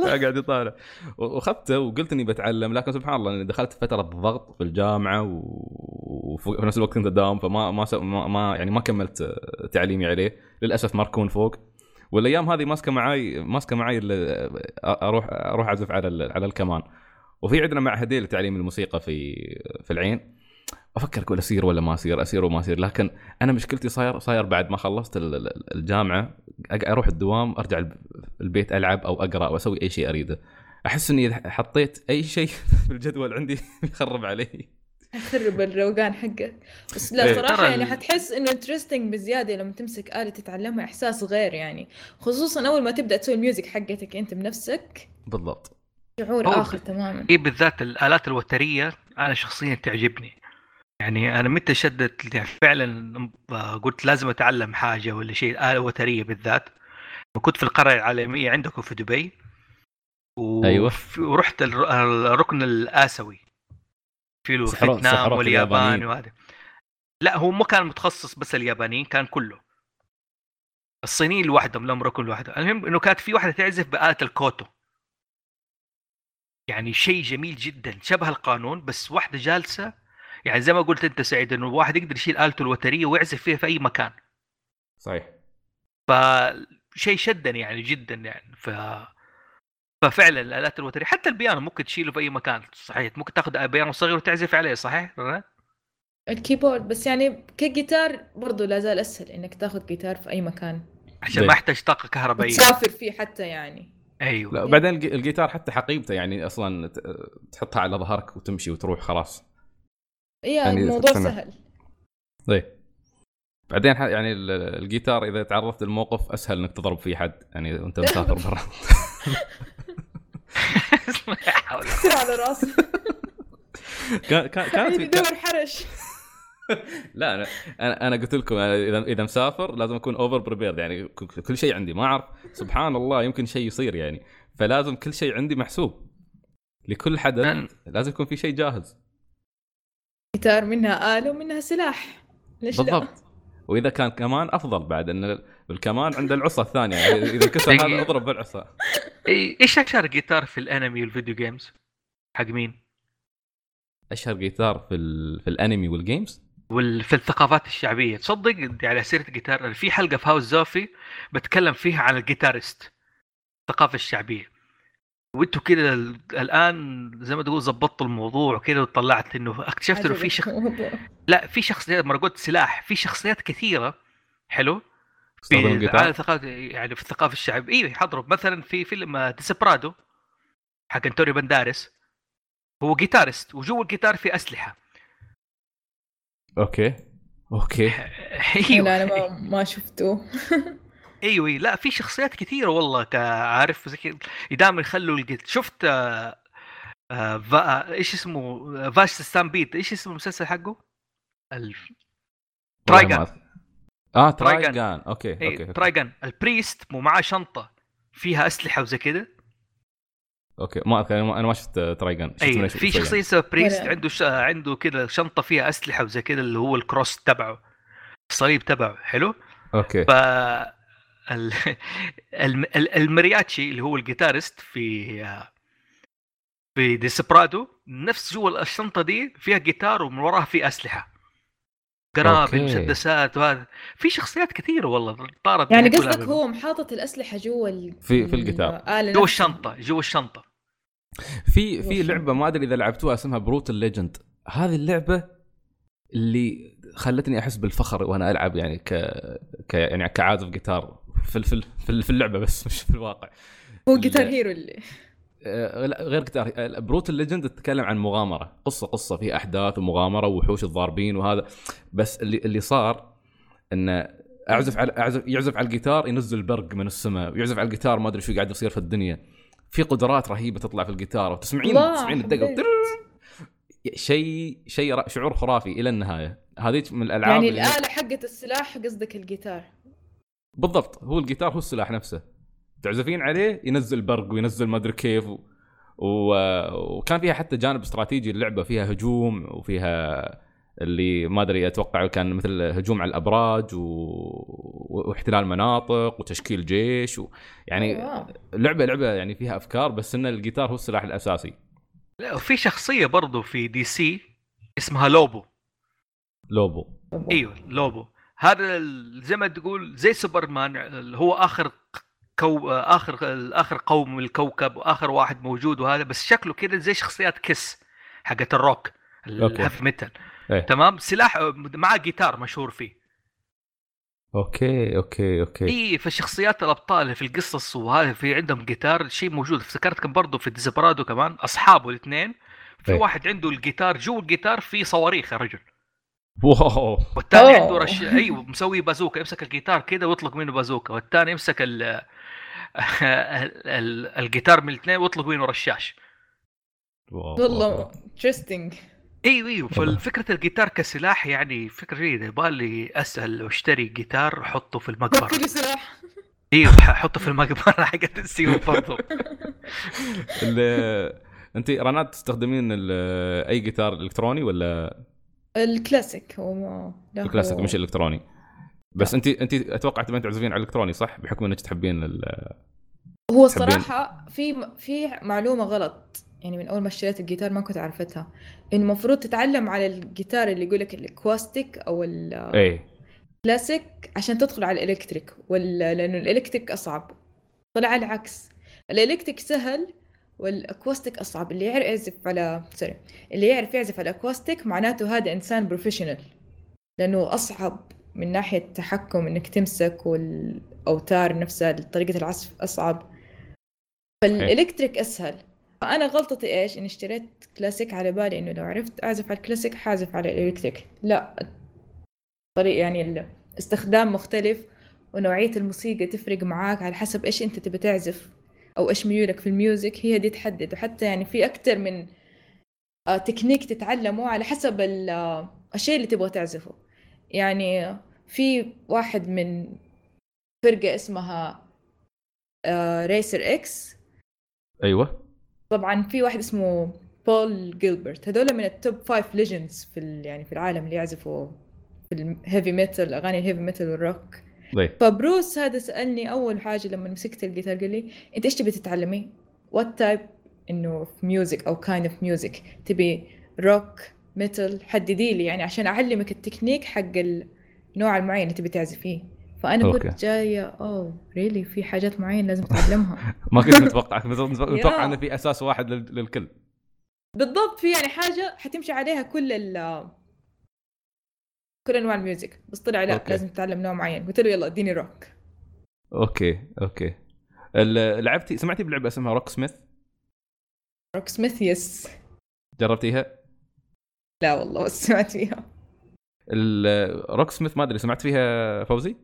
قاعد يطالع. وأخذته وقلت إني بتعلم لكن سبحان الله دخلت فترة ضغط في الجامعة وفي نفس الوقت كنت أداوم فما ما, ما يعني ما كملت تعليمي عليه. للأسف ماركون فوق. والأيام هذه ماسكة معي ماسكة معي أروح أروح أعزف على على الكمان. وفي عندنا معهدين لتعليم الموسيقى في في العين. أفكر أقول أسير ولا ما أسير أسير وما أسير لكن أنا مشكلتي صاير صاير بعد ما خلصت الجامعة أروح الدوام أرجع البيت ألعب أو أقرأ أو أسوي أي شيء أريده. أحس إني حطيت أي شيء في الجدول عندي يخرب علي. يخرب الروقان حقك. بس لا إيه. صراحة يعني حتحس إنه interesting بزيادة لما تمسك آلة تتعلمها إحساس غير يعني. خصوصا أول ما تبدأ تسوي ال music حقتك أنت بنفسك بالضبط. شعور آخر تماما. اي بالذات الآلات الوترية أنا شخصيا تعجبني. يعني أنا متى شدت يعني فعلا قلت لازم أتعلم حاجة ولا شيء آلة وترية بالذات. كنت في القرية العالمية عندكم في دبي و... أيوه ورحت الركن الاسيوي في له فيتنام واليابان وهذا. لا هو مو كان متخصص بس اليابانيين كان كله. الصينيين لوحدهم لهم ركن لوحده. المهم إنه كانت في واحدة تعزف بآلة الكوتو. يعني شيء جميل جدا شبه القانون بس واحدة جالسة. يعني زي ما قلت أنت سعيد إنه الواحد يقدر يشيل آلته الوترية ويعزف فيها في أي مكان. صحيح. فشيء شدني يعني جدا يعني. ف ففعلا الآلات الوتريه حتى البيانو ممكن تشيله في أي مكان. صحيح ممكن تاخذ بيانو صغير وتعزف عليه صحيح؟ الكيبورد بس يعني كجيتار برضه لا زال أسهل إنك تاخذ جيتار في أي مكان. عشان ما يحتاج طاقة كهربائية. تسافر فيه حتى يعني. أيوه. لا وبعدين الجيتار حتى حقيبته يعني أصلا تحطها على ظهرك وتمشي وتروح خلاص. إيه، يعني الموضوع سهل. إيه بعدين يعني الجيتار إذا تعرضت للموقف أسهل إنك تضرب فيه حد يعني وأنت مسافر برا. على رأسي. كانت في دور حرش لا أنا أنا أنا قلت لكم اذا إذا مسافر لازم أكون over prepared يعني كل شيء عندي ما أعرف. سبحان الله يمكن شيء يصير يعني. فلازم كل شيء عندي محسوب. لكل حدث لازم يكون في شيء جاهز. جيتار منها آلة ومنها سلاح. ليش بالضبط. لا؟ وإذا كان كمان أفضل بعد إن الكمان عند العصا الثانية يعني إذا كسر هذا اضرب بالعصا إيش أشهر جيتار في الأنمي وال video games؟ حق مين؟ أشهر جيتار في ال... في الأنمي وال games؟ وفي الثقافات الشعبية تصدق على سيرة الجيتار في حلقة في هاوس زوفي بتكلم فيها عن ال guitarist الثقافة الشعبية وانتوا كده الآن زي ما تقول ظبطتوا الموضوع وكده وطلعت إنه اكتشفت إنه في شخص لا في شخصيات ما قلت سلاح في شخصيات كثيرة حلو؟ في على ثقافة يعني في الثقافة الشعبيه أيوه حضرب مثلا في فيلم ديسبرادو حق انتونيو بانديراس هو guitarist وجوا الجيتار في أسلحة. okay okay. أيوه. لا أنا ما ما شفته. إيوه لا في شخصيات كثيرة والله عارف زي دائما يخلوا الجيت شفت آه آه فا... إيش اسمه؟ فاش ستامبيد إيش اسم المسلسل حقه؟ الف... ترايجان آه ترايجان okay okay, okay. ترايجان ال priest مو معاه شنطة. فيها أسلحة وزي كذا. okay ما أذكر أنا ما شفت ترايجان أيوه في شخصية اسمها priest. عنده ش... عنده كذا شنطة فيها أسلحة وزي كذا اللي هو ال cross تبعه. الصليب تبعه. حلو؟ okay. ف المرياتشي اللي هو ال guitarist في في ديسبرادو نفس جوا الشنطة دي فيها جيتار ومن وراها في أسلحة. قنابل مسدسات وهذا. في شخصيات كثيرة والله طارت يعني قصدك هو حاطط الأسلحة جوا في في القتال جوا الشنطة جوا الشنطة. في في لعبة ما أدري إذا لعبتوها اسمها بروتل ليجند هذه اللعبة اللي خلتني أحس بالفخر وأنا ألعب يعني ك, ك... يعني كعازف جيتار. في في في اللعبة بس مش في الواقع. هو جيتار هيرو اللي آه، غير جيتار بروتل ليجند تتكلم عن مغامرة. قصة قصة في أحداث ومغامرة ووحوش الضاربين وهذا. بس اللي اللي صار إنه أعزف على اعزف يعزف على الجيتار ينزل برق من السماء. ويعزف على الجيتار ما أدري شو قاعد يصير في الدنيا. في قدرات رهيبة تطلع في الجيتار. وتسمعين تسمعين الدقة شيء شيء شعور خرافي إلى النهايه هذه من الالعاب يعني الاله حقت السلاح قصدك الجيتار بالضبط هو الجيتار هو السلاح نفسه. تعزفين عليه ينزل برق وينزل ما أدري كيف و... و... وكان فيها حتى جانب استراتيجي اللعبه فيها هجوم وفيها اللي ما أدري أتوقع كان مثل هجوم على الأبراج و... واحتلال مناطق وتشكيل جيش و... يعني لعبة لعبة يعني فيها أفكار بس إن الجيتار هو السلاح الأساسي. لا وفي شخصية برضو في دي سي اسمها لوبو. لوبو. إيوه لوبو. هذا زي ما تقول زي سوبرمان هو آخر هو آخر آخر قوم من الكوكب وآخر واحد موجود وهذا بس شكله كذا زي شخصيات كيس حقت الروك ال heavy metal. إيه. تمام؟ سلاح مع جيتار مشهور فيه. okay okay okay. إي فشخصيات الأبطال في القصص وهذا في عندهم جيتار شيء موجود. افتكرت كان برضه في ديزبرادو كمان أصحابه الاثنين. في إيه. واحد عنده الجيتار جوا الجيتار في صواريخ يا رجل. wow. والثاني عنده رش أيوه مسوي بازوكا يمسك الجيتار كذا ويطلق منه بازوكا. والثاني يمسك ال... الجيتار من الاثنين ويطلق منه رشاش. والله interesting أيوه أيوه. فالفكرة الجيتار كسلاح يعني فكرة جيدة. يبغى لي أسأل واشتري جيتار احطه في المقبرة. لي سلاح. أيوه حطه في المقبرة. حقت السيو برضه أنت رنات تستخدمين أي جيتار إلكتروني ولا الكلاسيك هو الكلاسيك مش الإلكتروني. بس انت انت أتوقع تبين تعزفين على الإلكتروني صح؟ بحكم إنك تحبين ال هو الصراحه في في معلومة غلط. يعني من أول ما اشتريت الجيتار ما كنت عرفتها انه المفروض تتعلم على الجيتار اللي يقول لك ال acoustic أو ال إيه. كلاسيك عشان تدخل على ال electric ولا لأنه ال electric أصعب. طلع العكس. ال electric سهل وال acoustic أصعب اللي يعرف يعزف على sorry اللي يعرف يعزف على ال acoustic معناته هذا إنسان professional لأنه أصعب من ناحية التحكم إنك تمسك والأوتار نفسها طريقه العزف أصعب. فال electric أسهل. فأنا غلطتي إيش؟ إني اشتريت كلاسيك على بالي إنه لو عرفت أعزف على الكلاسيك حاعزف على ال electric لا. طريق يعني الاستخدام مختلف ونوعية الموسيقى تفرق معاك على حسب إيش أنت تبي تعزف. أو إيش ميولك في ال music هي دي تحدد. وحتى يعني في أكثر من آه، تكنيك تتعلمه على حسب آه، الشيء اللي تبغى تعزفه. يعني في واحد من فرقة اسمها Racer آه، X أيوه. طبعا في واحد اسمه Paul Gilbert هذول من ال top five legends في يعني في العالم اللي يعزفوا في ال heavy metal أغاني ال heavy metal وال rock طيب. فبروس هذا سألني أول حاجة لما مسكت الجيتار قال لي أنت إيش تبي تتعلمي؟ what type إنه في music أو kind of music تبي rock metal حددي لي يعني عشان أعلمك التكنيك حق النوع المعين اللي تبي تعزفيه. فأنا كنت جاية oh really في حاجات معينة لازم تتعلمها ما كنت متوقع متوقع إنه في أساس واحد للكل. بالضبط في يعني حاجة حتمشي عليها كل ال كل انواع ال music بس طلع لا okay. لازم تتعلم نوع معين. قلت له يلا اديني rock. okay okay. لعبتي سمعتي بلعبة اسمها Rocksmith؟ Rocksmith yes. جربتيها؟ لا والله بس سمعت فيها. Rocksmith ما أدري سمعت فيها فوزي؟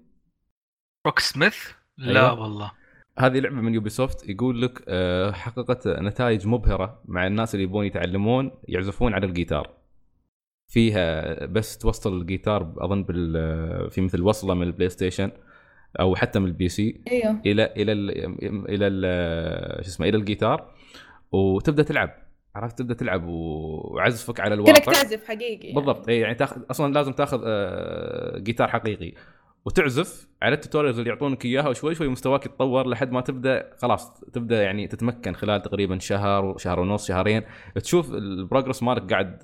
Rocksmith؟ لا أيوة. والله. هذه لعبة من Ubisoft يقول لك آه، حققت نتائج مبهرة مع الناس اللي يبون يتعلمون يعزفون على الجيتار. فيها بس توصل الجيتار أظن بال في مثل وصلة من ال PlayStation أو حتى من ال PC أيوه. إلى إلى ال إلى ال شو اسمه إلى الجيتار وتبدأ تلعب. عرفت؟ تبدأ تلعب وعزفك على الواقع كانك تعزف حقيقي بالضبط. اي يعني تاخذ أصلا لازم تاخذ آه، جيتار حقيقي. وتعزف على ال tutorials اللي يعطونك إياها وشوي شوي مستواك يتطور لحد ما تبدأ خلاص تبدأ يعني تتمكن خلال تقريبا شهر شهر ونص شهرين تشوف ال progress مالك قاعد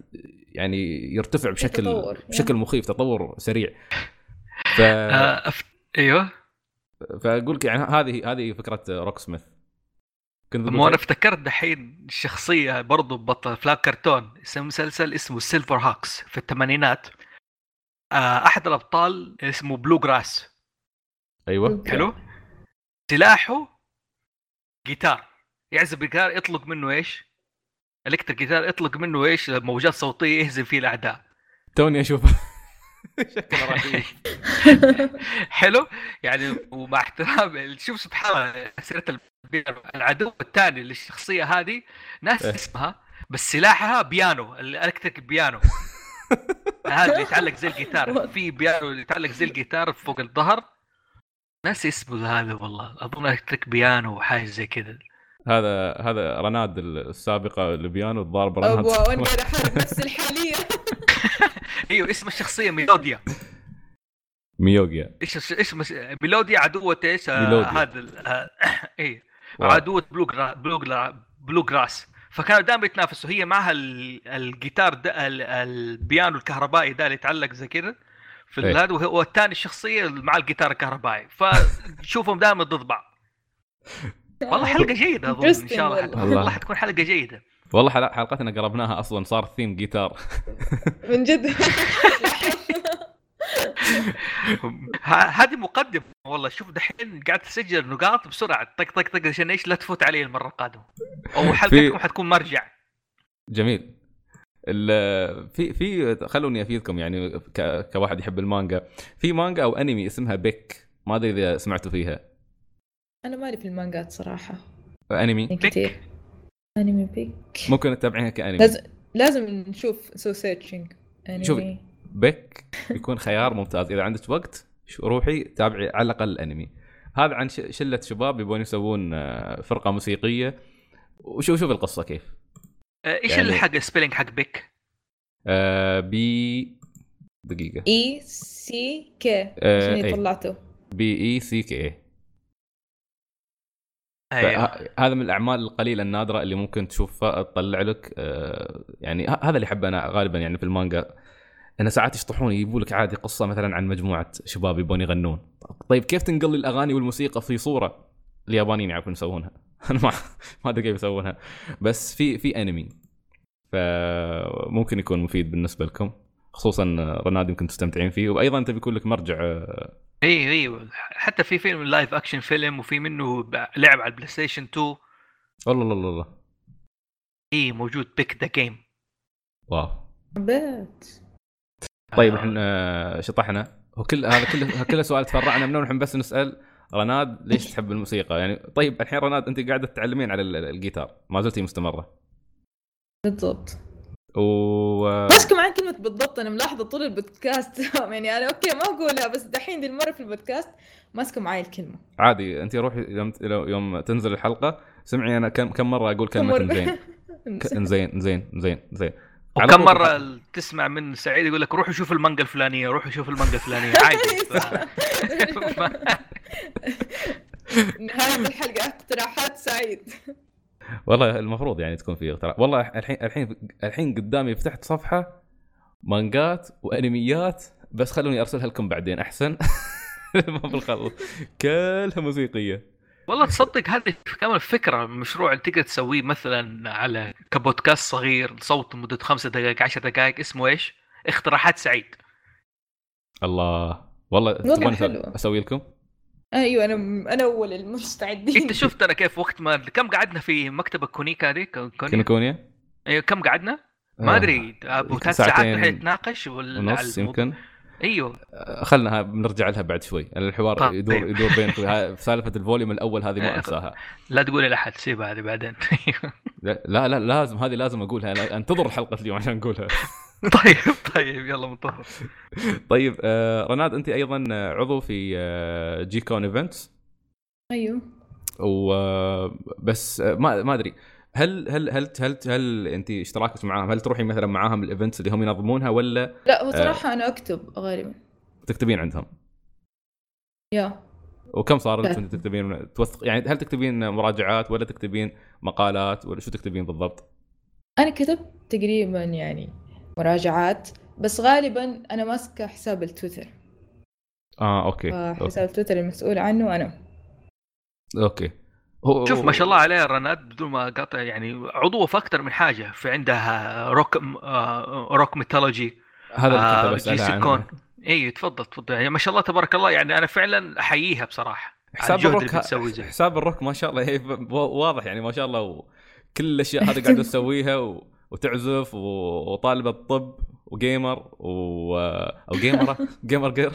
يعني يرتفع بشكل تطور. بشكل مخيف تطور سريع ف آه أف... أيوه فأقول لك يعني هذه هذه فكرة Rocksmith كنت مو أنا؟ افتكرت دحين شخصية برضو بطل افلام كرتون اسم مسلسل اسمه SilverHawks في الثمانينات أحد الأبطال اسمه Bluegrass. أيوه. حلو. سلاحه جيتار. يعزف جيتار يطلق منه إيش؟ electric جيتار يطلق منه إيش؟ موجات صوتية يهزم فيه الأعداء. توني أشوف. شكله رهيب. حلو. يعني ومع احترام شوف سبحان الله سيرة البيانو. العدو الثاني للشخصية هذه ناس إيه. اسمها بس سلاحها بيانو ال electric بيانو. هذا اللي يتعلق زي الجيتار. في بيانو اللي يتعلق زي الجيتار فوق الظهر. ناس اسمه هذا والله. أظن electric بيانو وحاجة زي كذا. هذا هذا رناد السابقة البيانو الضارب رناد. وأنا قاعد احارب نفسي الحالية. إيوه اسم الشخصية ميلوديا. ميوغيا إيش إيش مس- ميلوديا عدوة إيش؟ آه،. هذا ال- آه، واو. عدوة Blue gra- Blue gra- Bluegrass فكانوا دائما يتنافسوا. هي معها ال- الجيتار ده البيانو الكهربائي ده اللي يتعلق زي كذا في إيه. هذا وهو الثاني الشخصيه مع الجيتار الكهربائي. فشوفهم دائما ضد بعض. والله حلقة جيدة أظن إن شاء الله. والله. والله. حتكون حلقة جيدة. والله حلق- حلقتنا قربناها أصلا صار ثيم جيتار. من جد. هذه مقدمه والله شوف دحين قاعد تسجل نقاط بسرعة. طق طق طق عشان إيش لا تفوت علي المرة القادمة. أو حلقتكم حتكون مرجع. جميل. ال- في في خلوني أفيدكم يعني ك- كواحد يحب المانجا. في مانجا أو أنمي اسمها Beck. ما أدري إذا سمعتوا فيها. أنا مالي في المانجات صراحة. أنمي؟ يعني كثير. أنمي Beck. ممكن تتابعينها كأنمي. لازم لازم نشوف نسوي searching شوفي. Beck بيكون خيار ممتاز. إذا عندك وقت شو- روحي تابعي على الأقل الأنمي. هذا عن ش- شلة شباب يبون يسوون آه، فرقة موسيقية. وشوف شوف القصة كيف. آه، إيش يعني-. الحق ال spelling حق Beck؟ آه B دقيقة. E C K آه، عشان إيه. طلعته. B E C K فه- هذا من الأعمال القليلة النادرة اللي ممكن تشوفها تطلع لك آه، يعني هذا اللي احبه أنا غالبا يعني في المانجا. انه ساعات يشطحون يجيبوا لك عادي قصة مثلا عن مجموعة شباب يبون يغنون. طيب كيف تنقل الأغاني والموسيقى في صورة اليابانيين يعرفون يسوونها؟ أنا ما ما أدري كيف يسوونها. بس في في أنمي. فممكن يكون مفيد بالنسبة لكم خصوصا رناد يمكن تستمتعين فيه وأيضا تبي يكون لك مرجع آه، أيوه أيوه حتى في فيلم live action فيلم وفي منه لعب على ال PlayStation 2 والله الله الله الله إي موجود Beck the game wow. حبيت طيب إحنا شطحنا. وكل هذا كله كله سؤال تفرعنا منه ونحن بس نسأل رناد ليش تحب الموسيقى؟ يعني طيب الحين رناد أنت قاعدة تتعلمين على ال- الجيتار. ما زلتي مستمرة. بالضبط. و ماسكه معي كلمة بالضبط أنا ملاحظة طول البودكاست. يعني أنا أوكي ما أقولها بس دحين دي المرة في البودكاست ماسكة معي الكلمة. عادي أنت روحي يوم يوم تنزل الحلقة سمعي أنا كم كم مرة أقول كلمة مرة. زين ك- زين زين زين زين على وكم مرة تسمع من سعيد يقول لك روحوا شوفوا المانجا الفلانية روحوا شوفوا المانجا الفلانية. عادي. نهاية الحلقة اقتراحات سعيد. والله المفروض يعني تكون في اقتراح. والله الحين الحين الحين قدامي فتحت صفحة مانجات وانميات بس خلوني أرسلها لكم بعدين أحسن؟ ما بالخلص كلها موسيقية. والله تصدق هذه كمان فكرة مشروع تقدر تسويه مثلا على كبودكاست صغير صوت مدة خمسة دقائق عشر دقائق اسمه إيش؟ اقتراحات سعيد الله والله والله تبغون حلو. أسوي لكم؟ أيوة أنا أنا أول المستعدين أنت شفت أنا كيف وقت ما كم قعدنا في مكتبة كونيكا هذه كونيكا كينيكونيا؟ أيوه كم قعدنا؟ ما آه، أدري أبو ثلاث ساعات نتناقش ولا الموضوع؟ يمكن أيوه. آه، خلنا بنرجع لها بعد شوي. لأن الحوار طيب. يدور يدور بين ها- سالفة الفوليوم الأول هذه ما آه، أنساها. لا تقول لاحد سيبها هذه بعدين. لا لا, لا لازم هذه لازم أقولها. انتظر حلقه اليوم عشان اقولها طيب طيب يلا منتظر طيب آه رناد أنت أيضا عضو في آه GCON Events. أيوة. وبس ما ما أدري. هل هل هل هل هل انت اشتراكك معاهم؟ هل تروحي مثلا معاهم ال events اللي هم ينظمونها ولا لا هو صراحة أنا أكتب غالبا. تكتبين عندهم؟ yeah. وكم صار لك انت تكتبين؟ توثق يعني هل تكتبين مراجعات ولا تكتبين مقالات ولا شو تكتبين بالضبط؟ أنا كتبت تقريبا يعني مراجعات بس غالبا أنا ماسكة حساب التويتر. آه أوكي. حساب التويتر المسؤول عنه أنا. أوكي. هو شوف ما شاء الله عليها رناد بدون ما أقاطع يعني عضوه في أكثر من حاجة في عندها روك آه Rock Mythology هذا اللي كنت بسالها عنه. اي تفضل تفضل. يعني ما شاء الله تبارك الله يعني أنا فعلا أحييها بصراحة حساب الروك حساب الروك ما شاء الله واضح يعني ما شاء الله كل الأشياء هذه قاعدة تسويها و... وتعزف وطالبة طب و gamer و أو جيمرة gamer girl.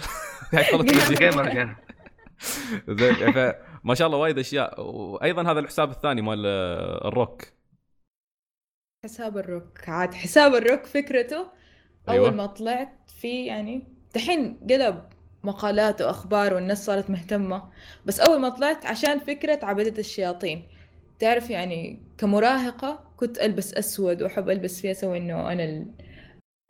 gamer girl. زين ما شاء الله وايد أشياء. وأيضا هذا الحساب الثاني مال الروك. حساب الروك. عاد حساب الروك فكرته أول أيوة. ما طلعت فيه يعني دحين قلب مقالات وأخبار والناس صارت مهتمة. بس أول ما طلعت عشان فكرة عبدة الشياطين. تعرف يعني كمراهقة كنت ألبس أسود وأحب ألبس فيها أسوي إنه أنا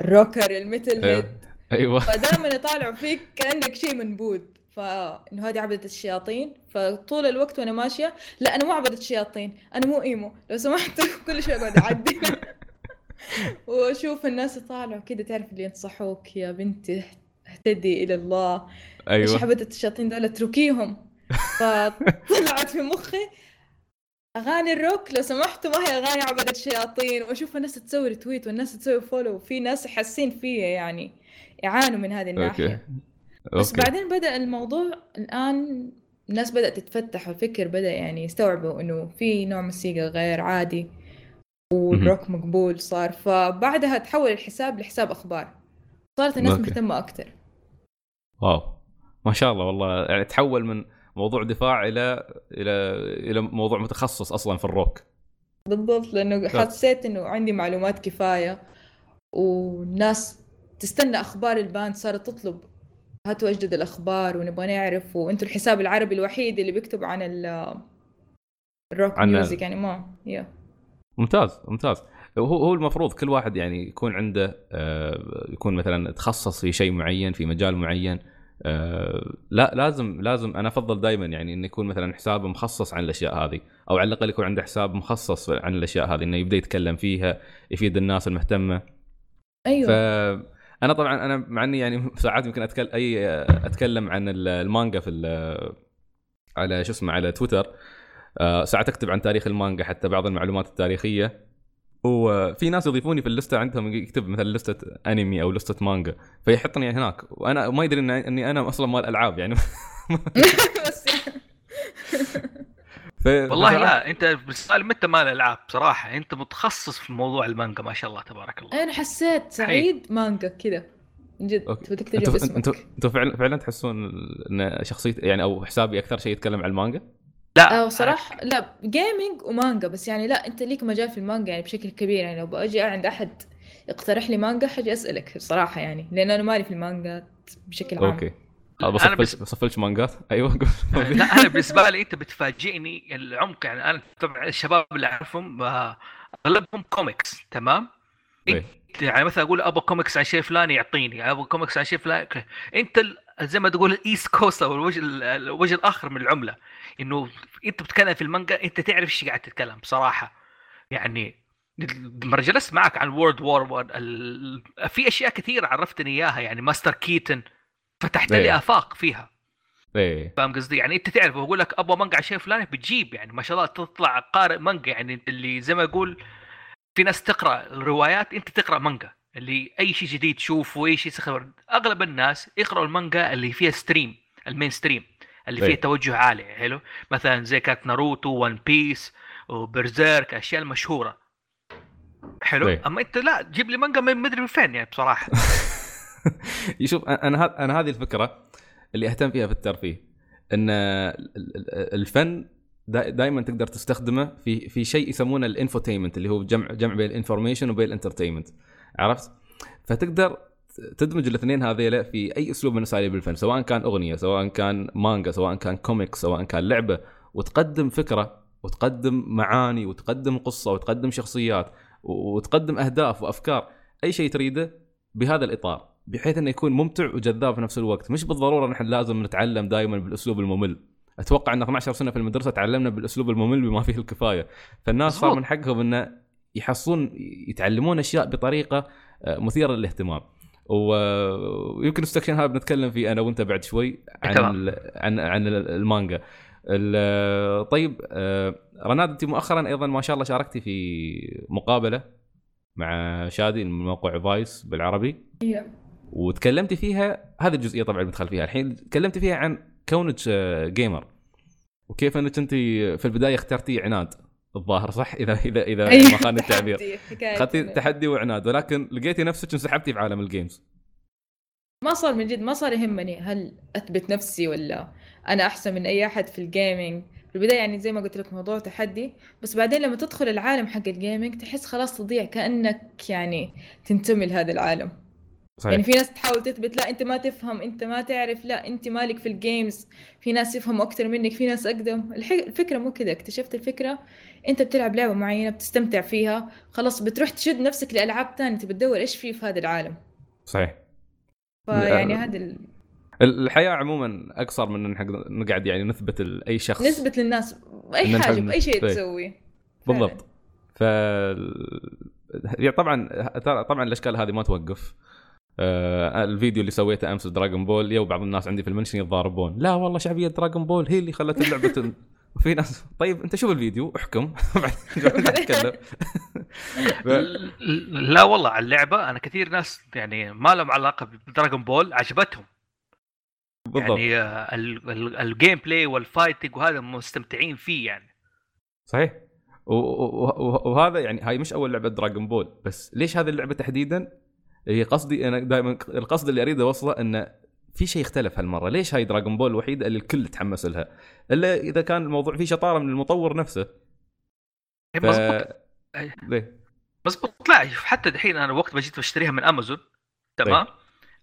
الروكر الميتل هيد أيوه. فدائما يطالعوا فيك كأنك شيء منبوذ فانه هذه عبدة الشياطين. فطول الوقت وأنا ماشية لا أنا مو عبدة الشياطين أنا مو إيمو. لو سمحت كل شيء أقعد أعدي. وأشوف الناس يطالعوا كذا تعرف اللي ينصحوك يا بنتي اهتدي إلى الله. أيوه. إيش عبدة الشياطين دول اتركيهم. فطلعت في مخي أغاني الروك. لو سمحتوا ما هي أغاني عبدة الشياطين. وأشوف الناس تسوي retweet والناس تسوي follow وفي ناس حاسين فيا يعني يعانوا من هذه الناحية. أوكي. بس أوكي. بعدين بدأ الموضوع الآن الناس بدأت تتفتح والفكر بدأ يعني يستوعبوا إنه في نوع موسيقى غير عادي والروك مقبول صار فبعدها تحول الحساب لحساب أخبار. صارت الناس أوكي. مهتمة أكثر wow. ما شاء الله والله. يعني تحول من موضوع دفاع إلى إلى إلى موضوع متخصص أصلا في الروك. بالضبط لأنه حسيت إنه عندي معلومات كفاية والناس تستنى أخبار ال band صارت تطلب هاتوا أجدد الأخبار ونبغى نعرف وأنتم الحساب العربي الوحيد اللي بيكتب عن الروك عن music يعني ما yeah. ممتاز ممتاز. هو هو المفروض كل واحد يعني يكون عنده آه، يكون مثلا تخصص في شيء معين في مجال معين. آه، لا لازم لازم أنا أفضل دائما يعني انه يكون مثلا حساب مخصص عن الأشياء هذه أو على الأقل يكون عنده حساب مخصص عن الأشياء هذه إنه يبدأ يتكلم فيها يفيد الناس المهتمة. أيوه. ف أنا طبعا أنا مع إني يعني ساعات يمكن اتكلم أي أتكلم عن المانجا في على شو اسمه على تويتر آه، ساعات أكتب عن تاريخ المانجا حتى بعض المعلومات التاريخية. وفي ناس يضيفوني في اللستة عندهم يكتب مثلا لستة أنمي أو لستة مانجا فيحطني هناك. وأنا ما يدري اني أنا أصلا مال العاب يعني. والله لا انت بالسؤال متى مال العاب بصراحة انت متخصص في موضوع المانجا ما شاء الله تبارك الله. أنا حسيت سعيد مانجا كذا من جد أنتوا أنتوا أنتوا فعلا فعلا تحسون إن شخصيتي يعني أو حسابي أكثر شيء يتكلم عن المانجا؟ لا صراحة لا gaming ومانجا بس يعني لا أنت ليك مجال في المانجا يعني بشكل كبير يعني لو بأجي عند أحد يقترح لي مانجا حاجي أسألك صراحة يعني لأن أنا مالي في المانجا بشكل عام. أوكي. بصفلش بس... بصفلش مانجات. أيوه لا أنا بالنسبة لي أنت بتفاجئني العمق. يعني أنا طبعا الشباب اللي أعرفهم آه، أغلبهم كوميكس تمام؟ إيه. يعني مثلا أقول أبغى كوميكس عن شيء فلاني يعطيني أبغى كوميكس عن شيء فلاني. أنت زي ما تقول ال east coast أو الوجه الوجه الآخر من العملة. إنه أنت بتتكلم في المانجا أنت تعرف إيش قاعد تتكلم بصراحة. يعني لما جلست معك عن World War 1 في أشياء كثيرة عرفتني إياها يعني Master Keaton فتحت لي إيه. آفاق فيها. إيه. فاهم قصدي؟ يعني أنت تعرف بقول لك أبغى مانجا على شيء فلاني بتجيب يعني ما شاء الله تطلع قارئ مانجا يعني اللي زي ما يقول في ناس تقرأ روايات أنت تقرأ مانجا اللي أي شيء جديد تشوفه أي شيء سخر. أغلب الناس يقرأوا المانجا اللي فيها stream ال mainstream اللي فيها توجه عالي حلو؟ مثلا زي كانت ناروتو One Piece و Berserk أشياء المشهورة. حلو؟ أي. أما أنت لا جيب لي مانجا ما أدري من فين يعني بصراحة. يشوف أنا أنا هذه الفكرة اللي أهتم فيها في الترفيه إن الفن دائما تقدر تستخدمه في في شيء يسمونه ال infotainment اللي هو جمع جمع بين ال information وبين ال entertainment عرفت؟ فتقدر تدمج الاثنين هذيلا في أي أسلوب من أساليب الفن سواء كان أغنية سواء كان مانجا سواء كان كوميك سواء كان لعبة وتقدم فكرة وتقدم معاني وتقدم قصة وتقدم شخصيات وتقدم أهداف وأفكار أي شيء تريده بهذا الإطار بحيث إنه يكون ممتع وجذاب في نفس الوقت. مش بالضرورة نحن لازم نتعلم دائما بالأسلوب الممل. أتوقع إن 12 سنة في المدرسة تعلمنا بالأسلوب الممل بما فيه الكفاية. فالناس صار من حقهم إنه يحصلون يتعلمون أشياء بطريقة آه، مثيرة للاهتمام. ويمكن ال section هذا بنتكلم فيه أنا وأنت بعد شوي عن عن عن المانجا. طيب آه، رناد أنت مؤخرا أيضا ما شاء الله شاركتي في مقابلة مع شادي من موقع VICE بالعربي. Yeah. وتكلمتي فيها هذه الجزئية طبعا بدخل فيها. الحين تكلمتي فيها عن كونك gamer آه، وكيف إنك أنت في البداية اخترتي عناد؟ الظاهر صح؟ إذا إذا إذا أيوة، ما خان التعبير اخذتي تحدي وعناد ولكن لقيتي نفسك انسحبتي في عالم ال games ما صار من جد ما صار يهمني هل أثبت نفسي ولا أنا أحسن من أي أحد في ال gaming في البداية يعني زي ما قلت لك موضوع تحدي بس بعدين لما تدخل العالم حق ال gaming تحس خلاص تضيع كأنك يعني تنتمي لهذا العالم. صحيح. يعني في ناس تحاول تثبت لا انت ما تفهم انت ما تعرف لا انت مالك في ال games في ناس يفهموا أكثر منك في ناس أقدم. الفكرة مو كذا اكتشفت الفكرة انت بتلعب لعبة معينة بتستمتع فيها خلاص بتروح تشد نفسك لألعاب ثانية تبي تدور إيش في في هذا العالم. صحيح. فيعني هذا ال... الحياة عموما أقصر من نقعد يعني نثبت لاي شخص. نثبت للناس أي حاجة باي شيء طيب. تسويه. بالضبط. ف يعني طبعا طبعا الأشكال هذه ما توقف. آه الفيديو اللي سويته أمس Dragon Ball يو بعض الناس عندي في ال mention يتضاربون. لا والله شعبية Dragon Ball هي اللي خلت اللعبة وفي ناس طيب أنت شوف الفيديو احكم. تتكلم لا والله على اللعبة أنا كثير ناس يعني ما لهم علاقة ب Dragon Ball عجبتهم. بالضبط. يعني ال gameplay وال fighting وهذا مستمتعين فيه يعني. صحيح. وهذا يعني هاي مش أول لعبة Dragon Ball بس ليش هذه اللعبة تحديدا؟ هي قصدي أنا دائما القصد اللي اريد اوصله انه في شيء اختلف هالمرة. ليش هاي Dragon Ball الوحيده اللي الكل تحمس لها؟ إلا إذا كان الموضوع فيه شطارة من المطور نفسه. إيه، ف... مزبوط ليه مزبوط لا حتى دحين أنا وقت ما جيت بشتريها من امازون تمام؟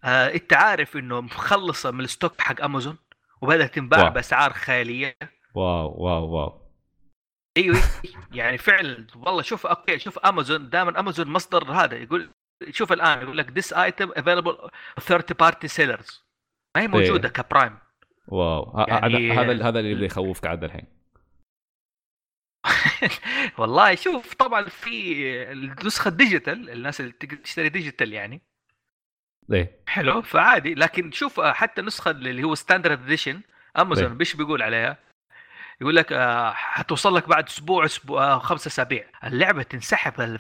آه أنت عارف إنه مخلصة من ال stock حق امازون وبدأت تنباع. بأسعار خيالية. wow wow wow. أيوه يعني فعلا والله شوف okay شوف امازون دائما امازون مصدر هذا يقول شوف الآن يقول لك this item available third party sellers. ما هي موجودة إيه. ك Prime wow يعني... هذا هذا اللي يخوفك عاد الحين. والله شوف طبعا في النسخة ال digital الناس اللي تشتري digital يعني. إيه. حلو فعادي. لكن شوف حتى النسخة اللي هو standard edition Amazon إيش بيقول عليها؟ يقول لك آه، حتوصل لك بعد أسبوع أسبوع آه، خمسة أسابيع. اللعبة تنسحب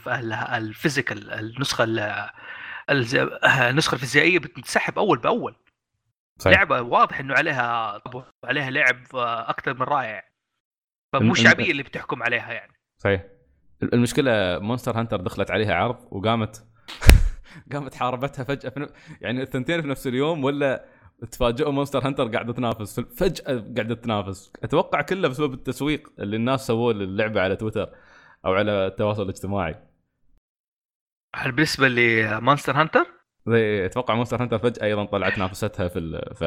ال physical النسخة النسخة الفيزيائية بتنسحب أول بأول. صحيح. لعبة واضح إنه عليها عليها لعب آه، أكثر من رائع. فمو الشعبيه اللي بتحكم عليها يعني. صحيح. المشكلة Monster Hunter دخلت عليها عرض وقامت قامت حاربتها فجأة في يعني الثنتين في نفس اليوم ولا تفاجئوا Monster Hunter قاعدة تنافس. فجأة قاعدة تنافس. أتوقع كله بسبب التسويق اللي الناس سووه للعبة على تويتر أو على التواصل الاجتماعي. هل بالنسبة ل Monster Hunter؟ أتوقع Monster Hunter فجأة أيضا طلعت نافستها في ال... ف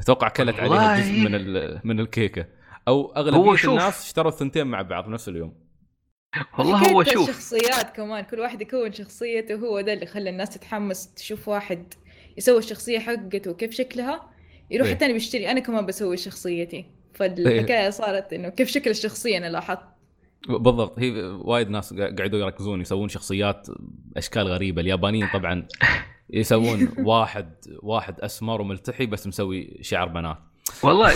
أتوقع كلت عليها جزء من ال... من الكيكة. أو أغلبية الناس اشتروا الثنتين مع بعض نفس اليوم. والله هو شوف. الشخصيات كمان؟ كل واحد يكون شخصيته هو ده اللي خلى الناس تتحمس تشوف واحد يسوي الشخصية حقته وكيف شكلها يروح الثاني إيه. بيشتري. أنا كمان بسوي شخصيتي. فالحكاية إيه. صارت إنه كيف شكل الشخصية أنا لاحظت. بالضبط. هي وايد ناس قاعدوا يركزون يسوون شخصيات أشكال غريبة. اليابانيين طبعا يسوون واحد واحد أسمر وملتحي بس مسوي شعر بنات. والله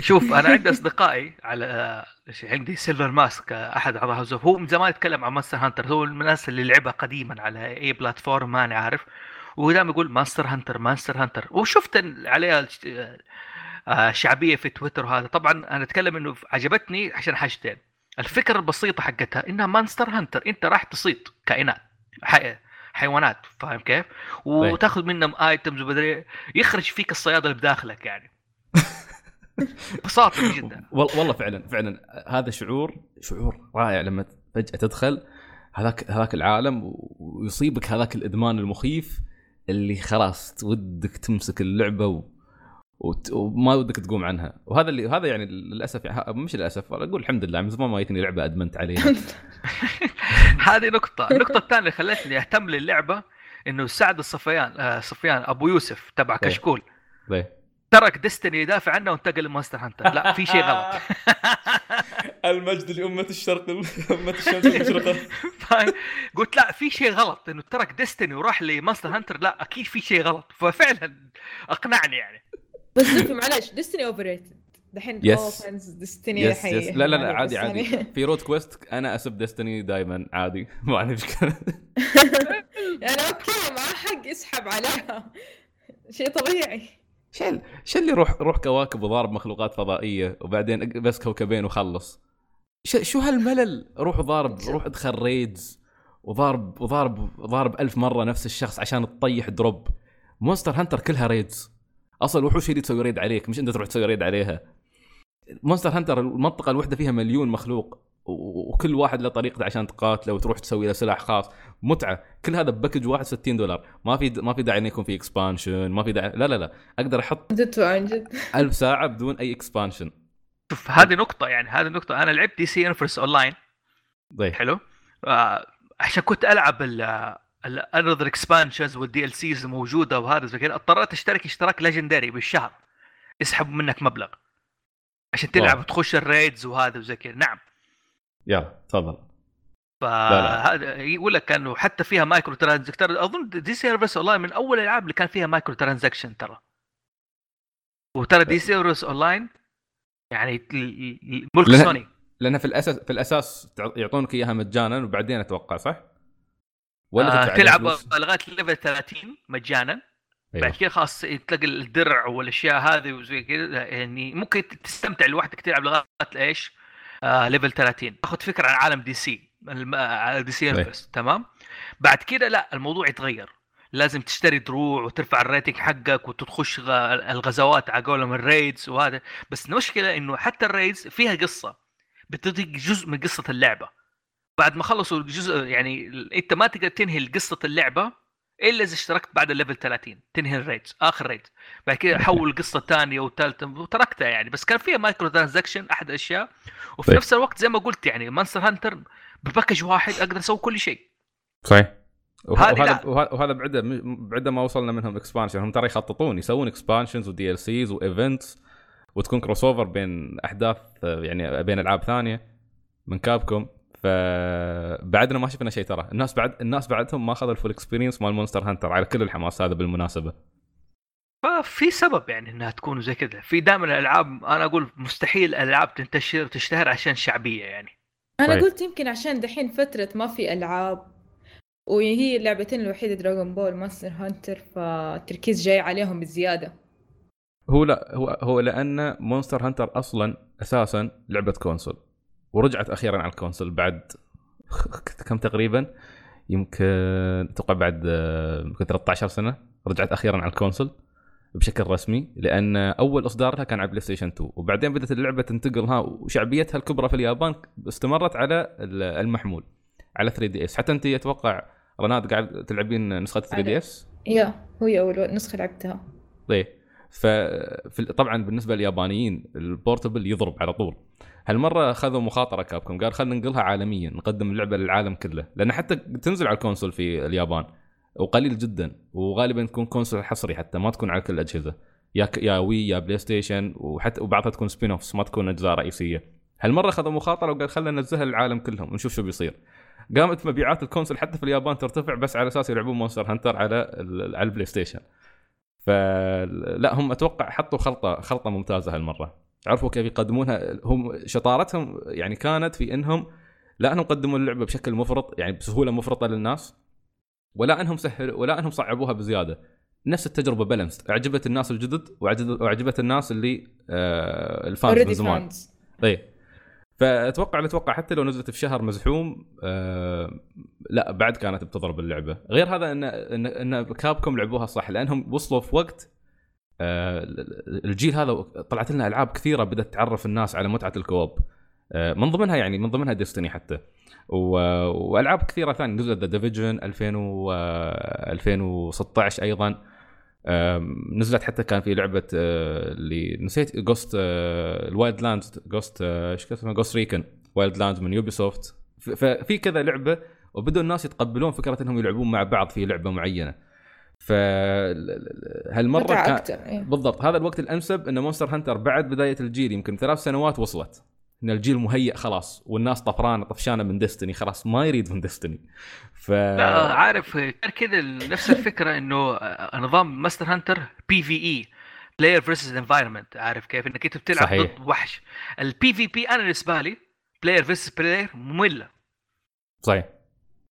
شوف أنا عندي أصدقائي على عندي Silver Mask أحد اعضاء House هو من زمان يتكلم عن Monster Hunter هو من الناس اللي لعبها قديما على اي platform ما أنا عارف. ودائما يقول Monster Hunter Monster Hunter. وشفت عليها آه، شعبية في تويتر وهذا. طبعا أنا أتكلم إنه عجبتني عشان حاجتين. الفكرة البسيطة حقتها إنها Monster Hunter. أنت راح تصيد كائنات حي... حيوانات فاهم كيف؟ طيب. وتأخذ منهم items ومدري يخرج فيك الصياد اللي بداخلك يعني. ببساطه جدا. والله فعلا فعلا. هذا شعور شعور رائع لما فجأة تدخل هذاك هذاك العالم ويصيبك هذاك الإدمان المخيف. اللي خلاص ودك تمسك اللعبة و... وما ودك تقوم عنها. وهذا اللي هذا يعني للأسف يعني مش للأسف أقول الحمد لله من زمان ما جتني لعبة أدمنت عليها. هذه نقطة. النقطة الثانية اللي خلتني أهتم للعبة إنه سعد الصفيان آه صفيان أبو يوسف تبع إيه. كشكول. ليه؟ ترك Destiny يدافع عنه وانتقل ل Monster Hunter. لا في شيء غلط. المجد لأمة الشرق أمة الشمس المشرقة فاهم؟ قلت لا في شيء غلط إنه ترك Destiny وراح ل Monster Hunter لا أكيد في شيء غلط. ففعلا أقنعني يعني. بس معلش Destiny overrated دحين Yes. fans Destiny yes yes لا لا لا عادي عادي. في Route Quest أنا أسب Destiny دائما عادي. ما عندي مشكلة. يعني okay معاه حق يسحب عليها. شيء طبيعي. شل شل اللي روح روح كواكب وضارب مخلوقات فضائية وبعدين بس كوكبين وخلص. شو هالملل؟ روح ضارب روح ادخل raids وضارب وضارب ضارب ألف مرة نفس الشخص عشان تطيح drop. Monster Hunter كلها raids. أصلا الوحوش هي اللي تسوي raid عليك مش أنت تروح تسوي raid عليها. Monster Hunter المنطقة الواحده فيها مليون مخلوق وكل واحد له طريقته عشان تقاتله وتروح تسوي له سلاح خاص. متعة. كل هذا ب package واحد 60 دولار. ما في ما في داعي إنه يكون في expansion ما في داعي لا لا لا. أقدر أحط جد عن جد. ألف ساعة بدون أي expansion شوف هذه نقطة يعني هذه نقطة أنا لعبت DC Universe Online طيب. حلو. آه عشان كنت ألعب ال ال other expansions وال DLCs الموجودة وهذا زي كذا اضطريت أشترك اشتراك legendary بالشهر. يسحبوا منك مبلغ. عشان تلعب. وتخش ال raids وهذا وزي كذا. نعم. يلا تفضل. فهذا يقول لك إنه حتى فيها microtransaction أظن DC Universe Online من أول الالعاب اللي كان فيها microtransaction ترى. وترى DC Universe Online يعني ملك لأن- سوني لانها في الاساس في الأساس يعطونك إياها مجانا وبعدين أتوقع صح؟ آه تدفع عليها تلعب؟ لغاية level 30 مجانا أيوه. بعد كذا خلاص تلاقي الدرع والأشياء هذه وزي كذا يعني ممكن تستمتع لوحدك تلعب لغاية إيش؟ آه level 30 تاخذ فكرة عن عالم DC DC تمام؟ بعد كذا لا الموضوع يتغير لازم تشتري دروع وترفع ال rating حقك وتخش الغزوات على قولهم ال raids وهذا. بس المشكلة إنه حتى ال raids فيها قصة بتعطيك جزء من قصة اللعبة. بعد ما خلصوا الجزء يعني أنت ما تقدر تنهي قصة اللعبة إلا إذا اشتركت بعد ال level 30 تنهي ال raids آخر raid بعد كذا حول القصة الثانية والثالثه وتركتها يعني. بس كان فيها micro transaction أحد الأشياء. وفي طيب. نفس الوقت زي ما قلت يعني Monster Hunter ب package واحد أقدر أسوي كل شيء. صحيح. وهذا وهذا بعده بعده ما وصلنا منهم expansion هم ترى يخططون يسوون expansions و DLCs و events وتكون crossover بين أحداث آه، يعني بين ألعاب ثانية من Capcom فبعدنا ما شفنا شيء ترى. الناس بعد الناس بعدهم ما أخذوا ال full experience مال Monster Hunter على كل الحماس هذا بالمناسبة. ففي سبب يعني إنها تكون زي كذا. في دائما الألعاب أنا أقول مستحيل الالعاب تنتشر تشتهر عشان شعبية يعني. أنا طيب. قلت يمكن عشان دحين فترة ما في ألعاب وهي اللعبتين الوحيدة Dragon Ball Monster Hunter فالتركيز جاي عليهم بزيادة. هو لا هو هو لأن Monster Hunter أصلا أساسا لعبة console ورجعت أخيرا على ال console بعد كم تقريبا؟ يمكن أتوقع بعد يمكن 13 سنة رجعت أخيرا على ال console بشكل رسمي لأن أول إصدار لها كان على PlayStation 2 وبعدين بدأت اللعبة تنتقل ها وشعبيتها الكبرى في اليابان استمرت على ال- المحمول. على 3DS. حتى أنت أتوقع رناد قاعد تلعبين نسخة 3DS؟ يا هي أول نسخة لعبتها. طيب. ف طبعا بالنسبة لليابانيين ال portable يضرب على طول. هالمرة خذوا مخاطرة Capcom قال خلينا ننقلها عالميا نقدم اللعبة للعالم كله. لأن حتى تنزل على ال console في اليابان وقليل جدا وغالبا تكون console حصري حتى ما تكون على كل الأجهزة. يا ك... يا Wii يا PlayStation وحتى وبعضها تكون spin offs ما تكون أجزاء رئيسية. هالمرة خذوا مخاطرة وقال خلينا ننزلها للعالم كلهم ونشوف شو بيصير. قامت مبيعات ال console حتى في اليابان ترتفع بس على أساس يلعبون Monster Hunter على على ال PlayStation. فلا هم أتوقع حطوا خلطة خلطة ممتازة هالمرة. عرفوا كيف يقدمونها. هم شطارتهم يعني كانت في إنهم لا أنهم قدموا اللعبة بشكل مفرط يعني بسهولة مفرطة للناس ولا أنهم سهل ولا أنهم صعبوها بزيادة. نفس التجربة balance أعجبت الناس الجدد وأعجبت الناس اللي آه ال fans من زمان. طيب فأتوقع أتوقع حتى لو نزلت في شهر مزحوم آه لا بعد كانت بتضرب اللعبة. غير هذا إن إن, إن Capcom لعبوها صح لأنهم وصلوا في وقت آه الجيل هذا طلعت لنا ألعاب كثيرة بدأت تعرف الناس على متعة ال co-op آه من ضمنها يعني من ضمنها Destiny حتى. وألعاب كثيرة ثانية نزلت The Division 2000 و 2016 أيضا. آم، نزلت حتى كان في لعبة آه، اللي نسيت Ghost ال Wildlands Ghost إيش اسمها Ghost Recon Wildlands من Ubisoft ففي كذا لعبة وبدوا الناس يتقبلون فكرة إنهم يلعبون مع بعض في لعبة معينة. ف هالمرة كان إيه. بالضبط هذا الوقت الأنسب إن Monster Hunter بعد بداية الجيل يمكن ثلاث سنوات وصلت. إن الجيل مهيئ خلاص والناس طفرانة طفشانة من Destiny خلاص ما يريد من ديستني ف لا عارف كذا نفس الفكرة إنه نظام Monster Hunter PvE player versus environment عارف كيف؟ إنك أنت بتلعب صحيح. ضد وحش. ال PvP أنا بالنسبة لي player versus player مملة. صحيح.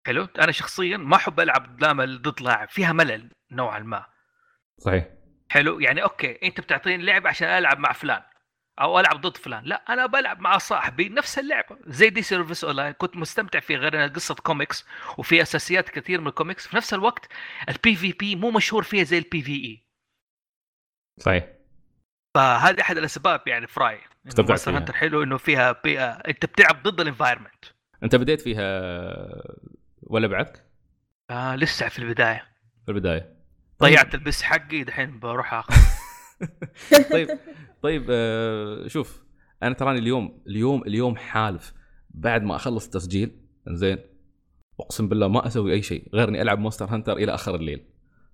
حلو؟ أنا شخصيا ما أحب ألعب ضد لاعب فيها ملل نوعا ما. صحيح. حلو؟ يعني okay أنت بتعطيني لعبه عشان ألعب مع فلان. أو ألعب ضد فلان. لا أنا بلعب مع صاحبي نفس اللعبه زي DC Universe Online كنت مستمتع فيه غير انها قصة كوميكس وفي أساسيات كثير من الكوميكس في نفس الوقت ال PvP مو مشهور فيها زي ال PvE صحيح. فهذه أحد الأسباب يعني في رايي فيها. Hunter حلو إنه فيها بي... أنت بتلعب ضد ال environment أنت بديت فيها ولا بعدك؟ آه لسه في البداية. في البداية. ضيعت البس حقي دحين بروح آخذ. طيب طيب آه شوف أنا تراني اليوم اليوم اليوم حالف. بعد ما أخلص التسجيل زين أقسم بالله ما أسوي أي شيء غير إني ألعب Monster Hunter إلى آخر الليل.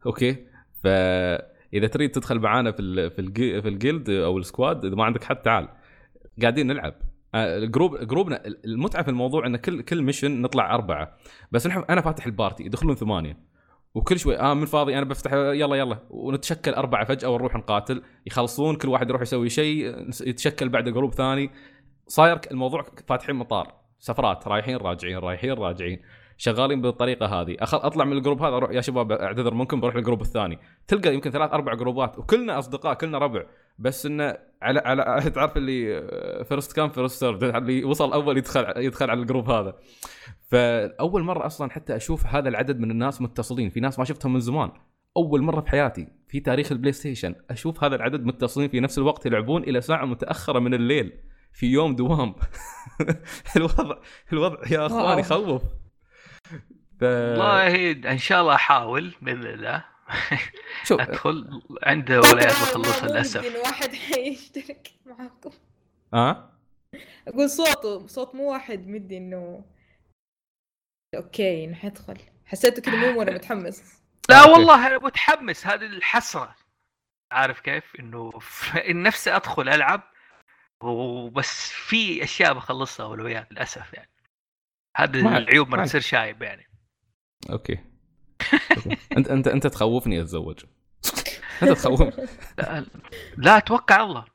okay؟ فاذا تريد تدخل معانا في ال في الجي في ال guild أو ال squad إذا ما عندك حد تعال. قاعدين نلعب. آه، ال group group نا المتعة في الموضوع إن كل كل mission نطلع أربعة. بس نحن أنا فاتح ال party يدخلون ثمانية. وكل شوي آه من فاضي أنا بفتح يلا يلا. ونتشكل أربعة فجأة ونروح نقاتل. يخلصون كل واحد يروح يسوي شيء يتشكل بعد group ثاني. صاير الموضوع فاتحين مطار. سفرات رايحين راجعين رايحين راجعين. شغالين بالطريقة هذه. أخل أطلع من ال group هذا أروح يا شباب أعتذر منكم بروح لل group الثاني. تلقى يمكن ثلاث أربع group ات وكلنا أصدقاء كلنا ربع. بس إنه على على تعرف اللي first come first serve اللي وصل أول يدخل يدخل على ال group هذا. فأول مرة أصلا حتى أشوف هذا العدد من الناس متصلين. في ناس ما شفتهم من زمان. أول مرة في حياتي في تاريخ ال PlayStation أشوف هذا العدد متصلين في نفس الوقت يلعبون إلى ساعة متأخرة من الليل في يوم دوام. الوضع الوضع يا اخوان. يخوف ف... والله إن شاء الله أحاول بإذن الله. شوف أدخل عند ولايات بخلصها مو للأسف. ودي إن واحد حيشترك معاكم آه؟ أقول صوته صوت مو واحد مدي إنه. أوكي إنه حيدخل. حسيته كذا مو مرة متحمس. لا. والله أنا متحمس. هذه الحسرة. عارف كيف؟ إنه نفسي أدخل ألعب وبس في أشياء بخلصها اولويات للأسف يعني. هذه العيوب ما- تصير شايب يعني. okay okay. أنت أنت أنت تخوفني اتزوج أنت تخوفني. لا, لا توكل على الله.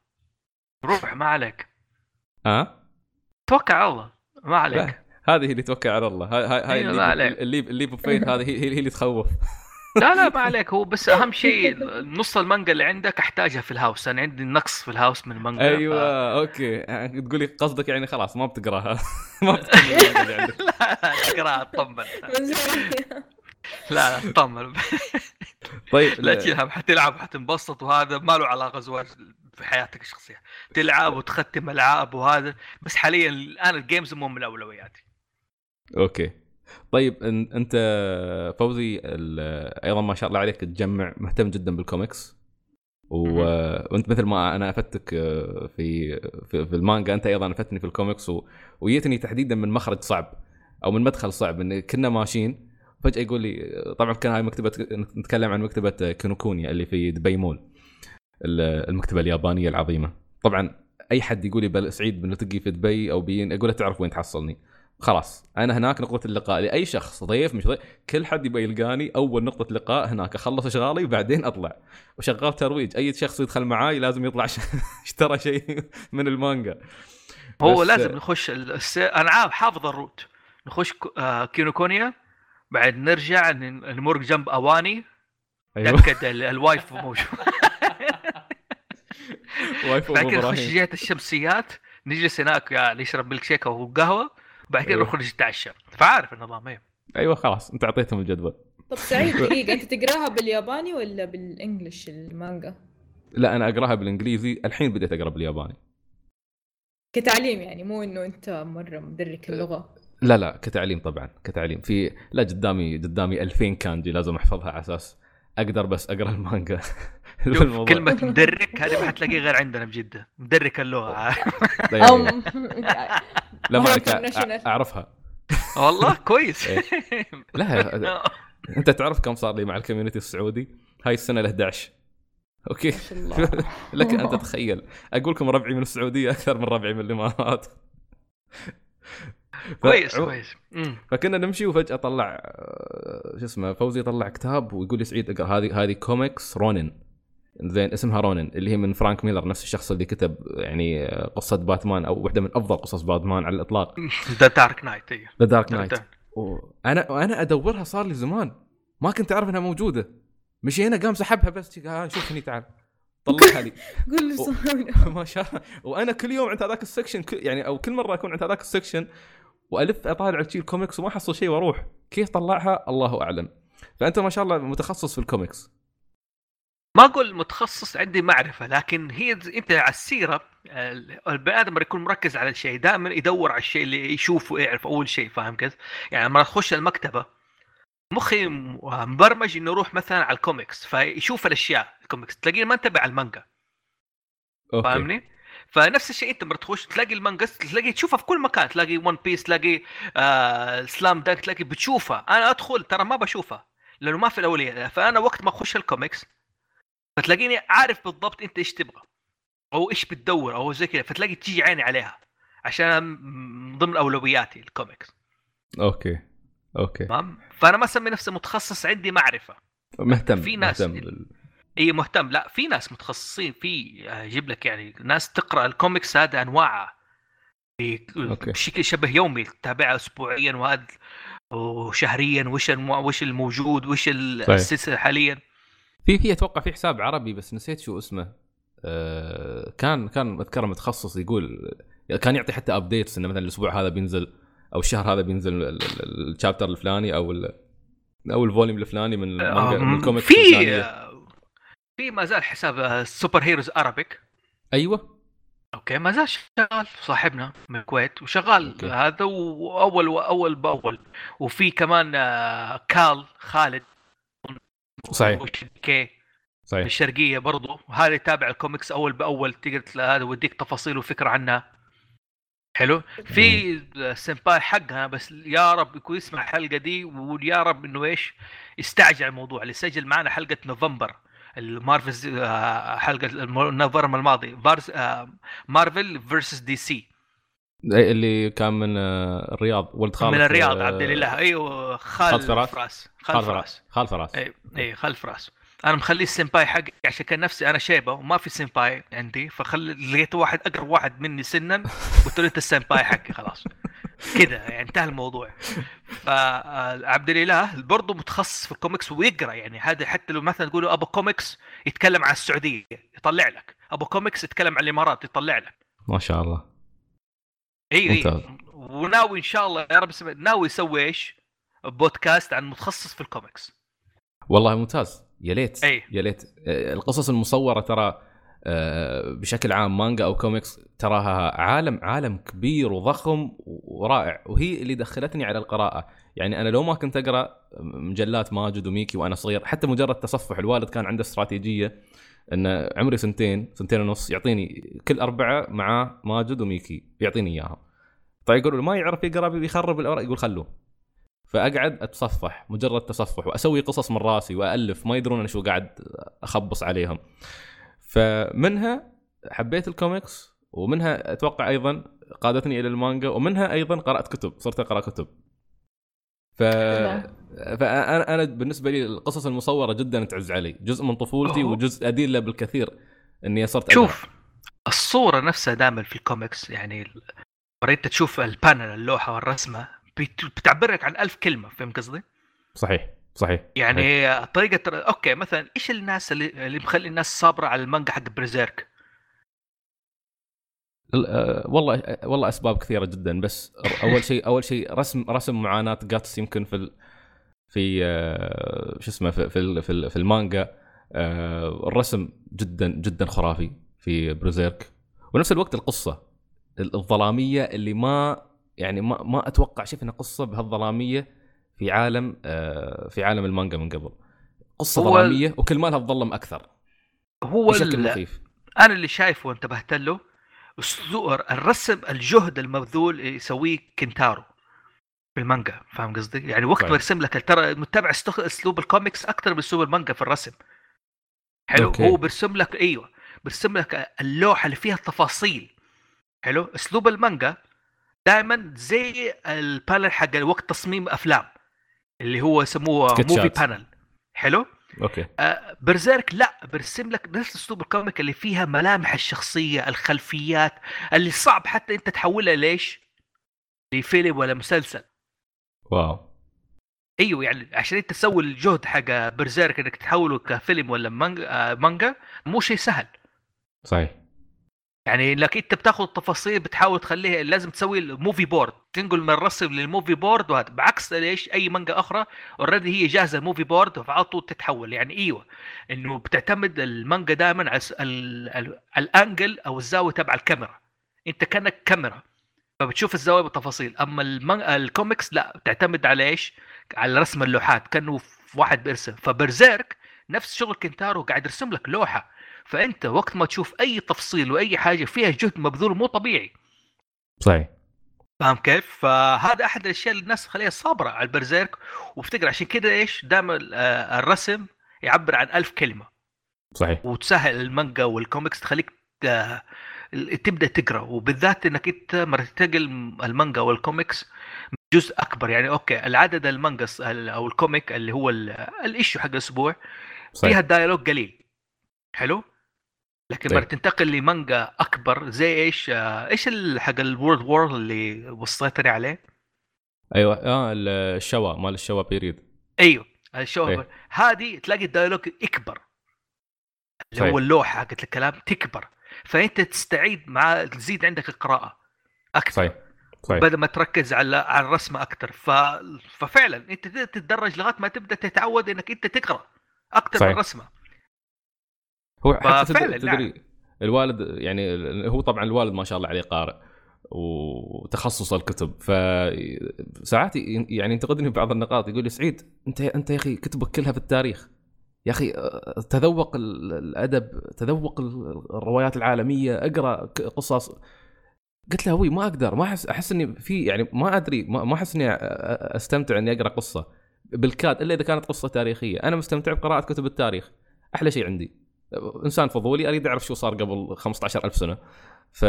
روح ما عليك. ها؟ توكل على الله ما عليك. هذه اللي توكل على الله. هاي هاي اللي ما عليك. اللي اللي بفيت هذه هي هي اللي تخوف. لا لا ما عليك. هو بس أهم شيء نص المانجا اللي عندك أحتاجها في ال house. أنا عندي نقص في ال house من المانجا أيوه أوكي. يعني تقولي قصدك يعني خلاص ما بتقراها. ما بتكمل المانجا اللي عندك. ف... لا لا تقراها اطمن من زمان. لا لا اطمن طيب لا هم حتلعب حتنبسط وهذا ما له علاقة زواج في حياتك الشخصية. تلعب وتختم ألعاب وهذا بس حاليا الآن ال games مو من أولوياتي. أوكي. طيب أنت فوزي أيضا ما شاء الله عليك تجمع مهتم جدا بالكوميكس. وأنت مثل ما أنا أفدتك آه، في في, في المانجا أنت أيضا أفدتني في الكوميكس و... وجيتني تحديدا من مخرج صعب أو من مدخل صعب إن كنا ماشيين فجأة يقول لي طبعا كان هاي مكتبة نتكلم عن مكتبة كينوكونيا اللي في دبي مول ال- المكتبة اليابانية العظيمة. طبعا أي حد يقول لي سعيد بنلتقي في دبي أو بين أقول له تعرف وين تحصلني. خلاص أنا هناك نقطة اللقاء لأي شخص ضيف مش ضيف كل حد يبغى يلقاني أول نقطة لقاء هناك أخلص أشغالي وبعدين أطلع. وشغال ترويج أي شخص يدخل معاي لازم يطلع ش- اشترى شيء من المانجا. هو لازم نخش الس... أنا عارف حافظ ال route. نخش آه، كينوكونيا بعد نرجع نمر جنب أواني. أيوه. تأكد ال- الوايف موجود واي فاي بعد نخش. جهة الشمسيات. نجلس هناك يعني نشرب ميلك شيك أو قهوة. وبعد كده أيوه. نخرج نتعشى. فعارف النظام إيه. أيوه خلاص. أنت أعطيتهم الجدول. طب سعيد دقيقة. أنت تقراها بالياباني ولا بال English المانجا؟ لا أنا أقراها بالإنجليزي. الحين بديت أقرأ بالياباني. كتعليم يعني مو إنه أنت مرة مدرك اللغة. لا لا كتعليم طبعا كتعليم. في لا قدامي قدامي 2000 كانجي لازم أحفظها على أساس أقدر بس أقرأ المانجا. شوف كلمة مدرك هذه ما حتلاقيه غير عندنا بجدة. مدرك أو أيوة. لا ما أعرفها. والله كويس. إيه. لا أنت تعرف كم صار لي مع ال community السعودي؟ هاي السنة ال 11 أوكي لك أن تتخيل. أقول لكم ربعي من السعودية أكثر من ربعي من الإمارات. كويس ف- كويس. فكنا نمشي وفجأة طلع آه، شو اسمه فوزي طلع كتاب ويقول لي سعيد اقرأ هذه هذه comics Ronin. زين اسمها Ronin اللي هي من فرانك ميلر نفس الشخص اللي كتب يعني آه، قصة باتمان أو واحدة من أفضل قصص باتمان على الإطلاق. The Dark Knight إي The Dark Knight وأنا وأنا أدورها صار لي زمان. ما كنت أعرف إنها موجودة. مشينا قام سحبها بس ها شوف هني تعال. طلعها لي. قول ما شاء الله. وأنا كل يوم عند هذاك ال section يعني أو كل مرة أكون عند هذاك ال section وألف اطالع شي الكوميكس وما احصل شيء وأروح. كيف طلعها؟ الله أعلم. فأنت ما شاء الله متخصص في الكوميكس ما أقول متخصص عندي معرفة لكن هي أنت على السيرة ال- البني آدم يكون مركز على الشيء دائما يدور على الشيء اللي يشوفه ويعرف أول شيء فاهم كيف؟ يعني لما أخش المكتبة مخي مبرمج إنه يروح مثلا على الكوميكس فيشوف الأشياء الكوميكس تلاقيه ما أنتبه على المانجا. فاهمني؟ فنفس الشيء انت لما تخش تلاقي المانجا تلاقي تشوفها في كل مكان تلاقي One Piece تلاقي آه Slam Dunk تلاقي بتشوفها. أنا أدخل ترى ما بشوفها لأنه ما في الأولوية. فأنا وقت ما أخش الكوميكس فتلاقيني عارف بالضبط أنت إيش تبغى أو إيش بتدور أو زي كذا. فتلاقي تيجي عيني عليها عشان من ضمن أولوياتي الكوميكس أوكي. أوكي. تمام؟ فأنا ما أسمي نفسي متخصص عندي معرفة. مهتم في ناس- مهتم بال- إي مهتم لا في ناس متخصصين في آه، يجيب لك يعني ناس تقرأ الكوميكس هذا انواعها. بشكل شبه يومي تتابعها اسبوعيا وهذا وشهريا وش. وش الموجود وش. السلسلة حاليا في في أتوقع في حساب عربي بس نسيت شو اسمه آه كان كان اذكره متخصص يقول كان يعطي حتى updates إنه مثلا الأسبوع هذا بينزل أو الشهر هذا بينزل ال- ال- ال- ال chapter الفلاني أو ال أو ال volume الفلاني من المانجا من الكوميكس في. آه، في ما زال حساب Super Heroes Arabic أيوه. أوكي ما زال شغال صاحبنا من الكويت وشغال أوكي. هذا وأول وأول بأول. وفي كمان آه، كال خالد. صحيح. أوكي صحيح. الشرقية برضو. وهذا يتابع الكوميكس أول بأول تقدر هذا وديك تفاصيل وفكرة عنها حلو. في السمباي حقها بس يا رب يكون يسمع الحلقة دي ويا رب إنه إيش يستعجل الموضوع اللي سجل معنا حلقة نوفمبر. المارفلز آه، حلقة نوفمبر الماضي. آه، مارفل فيرسس دي سي اللي كان من آه، الرياض ولد خالد من الرياض عبد الإله. أيوه خال خالد فراس. فراس. خال خال فراس. فراس. خال فراس. أي أي خلف راس أنا مخليه السمباي حقي عشان كان نفسي أنا شيبة وما في سمباي عندي فخل لقيت واحد أقرب واحد مني سنا قلت له أنت السمباي حقي خلاص. كذا يعني انتهى الموضوع. فعبد الإله برضه متخصص في الكوميكس ويقرأ يعني هذا حتى لو مثلا تقولوا أبو كوميكس يتكلم عن السعودية يطلع لك. أبو كوميكس يتكلم عن الإمارات يطلع لك. ما شاء الله. إي إي. وناوي إن شاء الله يا رب ناوي يسوي إيش؟ بودكاست عن متخصص في الكوميكس. والله ممتاز. يا ليت. أي. يا ليت. آه، القصص المصورة ترى آه، بشكل عام مانجا أو كوميكس تراها عالم عالم كبير وضخم ورائع وهي اللي دخلتني على القراءة. يعني أنا لو ما كنت أقرأ مجلات ماجد وميكي وأنا صغير حتى مجرد تصفح الوالد كان عنده استراتيجية إن عمري سنتين سنتين ونص يعطيني كل أربعة معاه ماجد وميكي يعطيني اياها طيب يقول ما يعرف يقرأ بيخرب الأوراق يقول خلوه. فأقعد أتصفح مجرد تصفح وأسوي قصص من راسي والف ما يدرون أنا شو قاعد أخبص عليهم. فمنها حبيت الكوميكس ومنها أتوقع أيضا قادتني إلى المانجا ومنها أيضا قرأت كتب صرت أقرأ كتب ف فانا أنا بالنسبة لي القصص المصورة جدا تعز علي جزء من طفولتي أوه. وجزء أدين له بالكثير إني صرت. شوف الصورة نفسها دائما في الكوميكس يعني انت تشوف ال panel اللوحة والرسمة بت- بتعبر لك عن ألف كلمة فهمت قصدي؟ صحيح صحيح يعني طريقة okay مثلا إيش الناس اللي, اللي مخلي الناس صابرة على المانجا حق Berserk؟ آه، والله آه، والله أسباب كثيرة جدا بس أول شيء أول شيء رسم رسم معاناة جاتس يمكن في ال... في آه، شو اسمه في في, في, في المانجا. الرسم جدا جدا خرافي في Berserk. ونفس الوقت القصة ال- الظلامية اللي ما يعني ما ما أتوقع شفنا قصة بهالظلامية. في عالم آه، في عالم المانجا من قبل. قصة ظلامية وكل ما لها تظلم أكثر. هو بشكل مخيف. أنا اللي شايفه وانتبهت له الصور الرسم الجهد المبذول يسويه كنتارو بالمانجا فاهم قصدي؟ يعني وقت ما يرسم لك ترى متابع أسلوب الكوميكس أكثر من أسلوب المانجا في الرسم. حلو. okay. هو بيرسم لك أيوه بيرسم لك اللوحة اللي فيها التفاصيل. حلو. أسلوب المانجا دائما زي ال panel حق وقت تصميم أفلام. اللي هو يسموه movie panel حلو؟ okay. آه Berserk لا برسم لك نفس اسلوب الكوميك اللي فيها ملامح الشخصية الخلفيات اللي صعب حتى أنت تحولها ليش؟ لفيلم ولا مسلسل. واو. أيوه يعني عشان أنت تسوي الجهد حق Berserk إنك تحوله كفيلم ولا مانجا, آه مانجا مو شيء سهل. صحيح. يعني انك انت بتاخذ التفاصيل بتحاول تخليها لازم تسوي ال movie board تنقل من الرسم لل movie board وهذا بعكس ليش أي مانجا أخرى already هي جاهزة movie board فعلى طول تتحول. يعني إيوه إنه بتعتمد المانجا دائما على ال angle أو الزاوية تبع الكاميرا. أنت كأنك كاميرا. فبتشوف الزوايا بالتفاصيل. أما الكوميكس لا بتعتمد على إيش؟ على رسم اللوحات كأنه واحد بيرسم. ف Berserk نفس شغل كنتارو قاعد يرسم لك لوحة. فأنت وقت ما تشوف أي تفصيل وأي حاجة فيها جهد مبذول مو طبيعي. صحيح. فاهم كيف؟ فهذا أحد الأشياء اللي الناس خليها صابرة على ال Berserk. وافتكر عشان كذا إيش؟ دائما آه، الرسم يعبر عن ألف كلمة. صحيح. وتسهل المانجا والكوميكس تخليك تبدأ تقرأ. وبالذات إنك أنت مره تنقل المانجا والكوميكس جزء أكبر. يعني okay العدد المانجا أو الكوميك اللي هو ال issue حق الأسبوع فيها ال dialogue قليل. حلو؟ لكن طيب. تنتقل لمانجا أكبر زي إيش آه إيش حق ال World War اللي وصيتني عليه؟ أيوه آه الشوا مال ال Showa period أيوه الشوا أيوة. هذه تلاقي ال dialogue اكبر اللي صحيح. هو اللوحة حقت الكلام تكبر. فأنت تستعيد مع تزيد عندك القراءة أكثر. صحيح صحيح بدل ما تركز على على الرسمه أكثر. ف... ففعلا أنت تتدرج لغاية ما تبدأ تتعود إنك أنت تقرأ أكثر من الرسمه هو حتى تدري. الوالد يعني هو طبعا الوالد ما شاء الله عليه قارئ وتخصص الكتب فساعات يعني ينتقدني ببعض النقاط يقول لي سعيد أنت أنت يا أخي كتبك كلها في التاريخ. يا أخي تذوق الأدب تذوق الروايات العالمية أقرأ قصص. قلت له أبوي ما أقدر ما احس أحس إني في يعني ما أدري ما أحس إني أستمتع إني أقرأ قصة بالكاد إلا إذا كانت قصة تاريخية. أنا مستمتع بقراءة كتب التاريخ أحلى شيء عندي. إنسان فضولي أريد أعرف شو صار قبل 15000 سنة. ف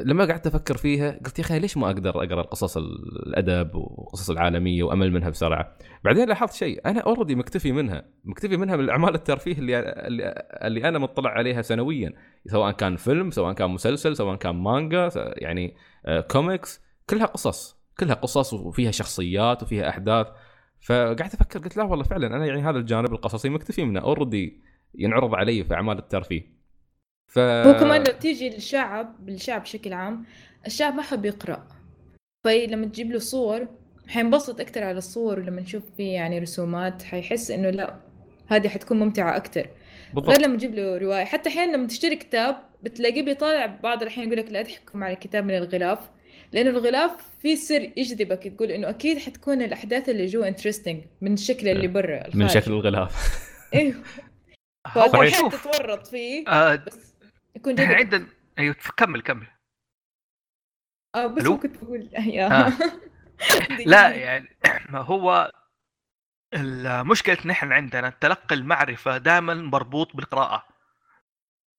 لما قعدت أفكر فيها قلت يا أخي ليش ما أقدر أقرأ قصص الأدب وقصص العالمية وأمل منها بسرعة؟ بعدين لاحظت شيء أنا already مكتفي منها مكتفي منها من الأعمال الترفيه اللي اللي أنا مطلع عليها سنويا سواء كان فيلم سواء كان مسلسل سواء كان مانجا يعني كوميكس آه، كلها قصص كلها قصص وفيها شخصيات وفيها أحداث. فقعدت أفكر قلت لا والله فعلا أنا يعني هذا الجانب القصصي مكتفي منه already ينعرض علي في أعمال الترفيه. ف هو كمان لو تيجي للشعب الشعب بشكل عام الشعب ما حب يقرأ. فلما تجيب له صور حينبسط أكثر على الصور ولما نشوف فيه يعني رسومات حيحس إنه لا هذه حتكون ممتعة أكثر بالضبط. غير لما تجيب له رواية حتى أحيانا لما تشتري كتاب بتلاقيه بيطالع بعض الأحيان يقول لك لا تحكم على الكتاب من الغلاف. لأنه الغلاف في سر يجذبك تقول إنه أكيد حتكون الأحداث اللي جوا انترستنج من الشكل اللي برا من شكل الغلاف. أيوه فاحيانا تتورط فيه آه بس يكون جديد عندنا أيوه كمل كمل. آه بس كنت بقول آه. لا يعني ما هو المشكلة نحن عندنا تلقي المعرفة دائما مربوط بالقراءة.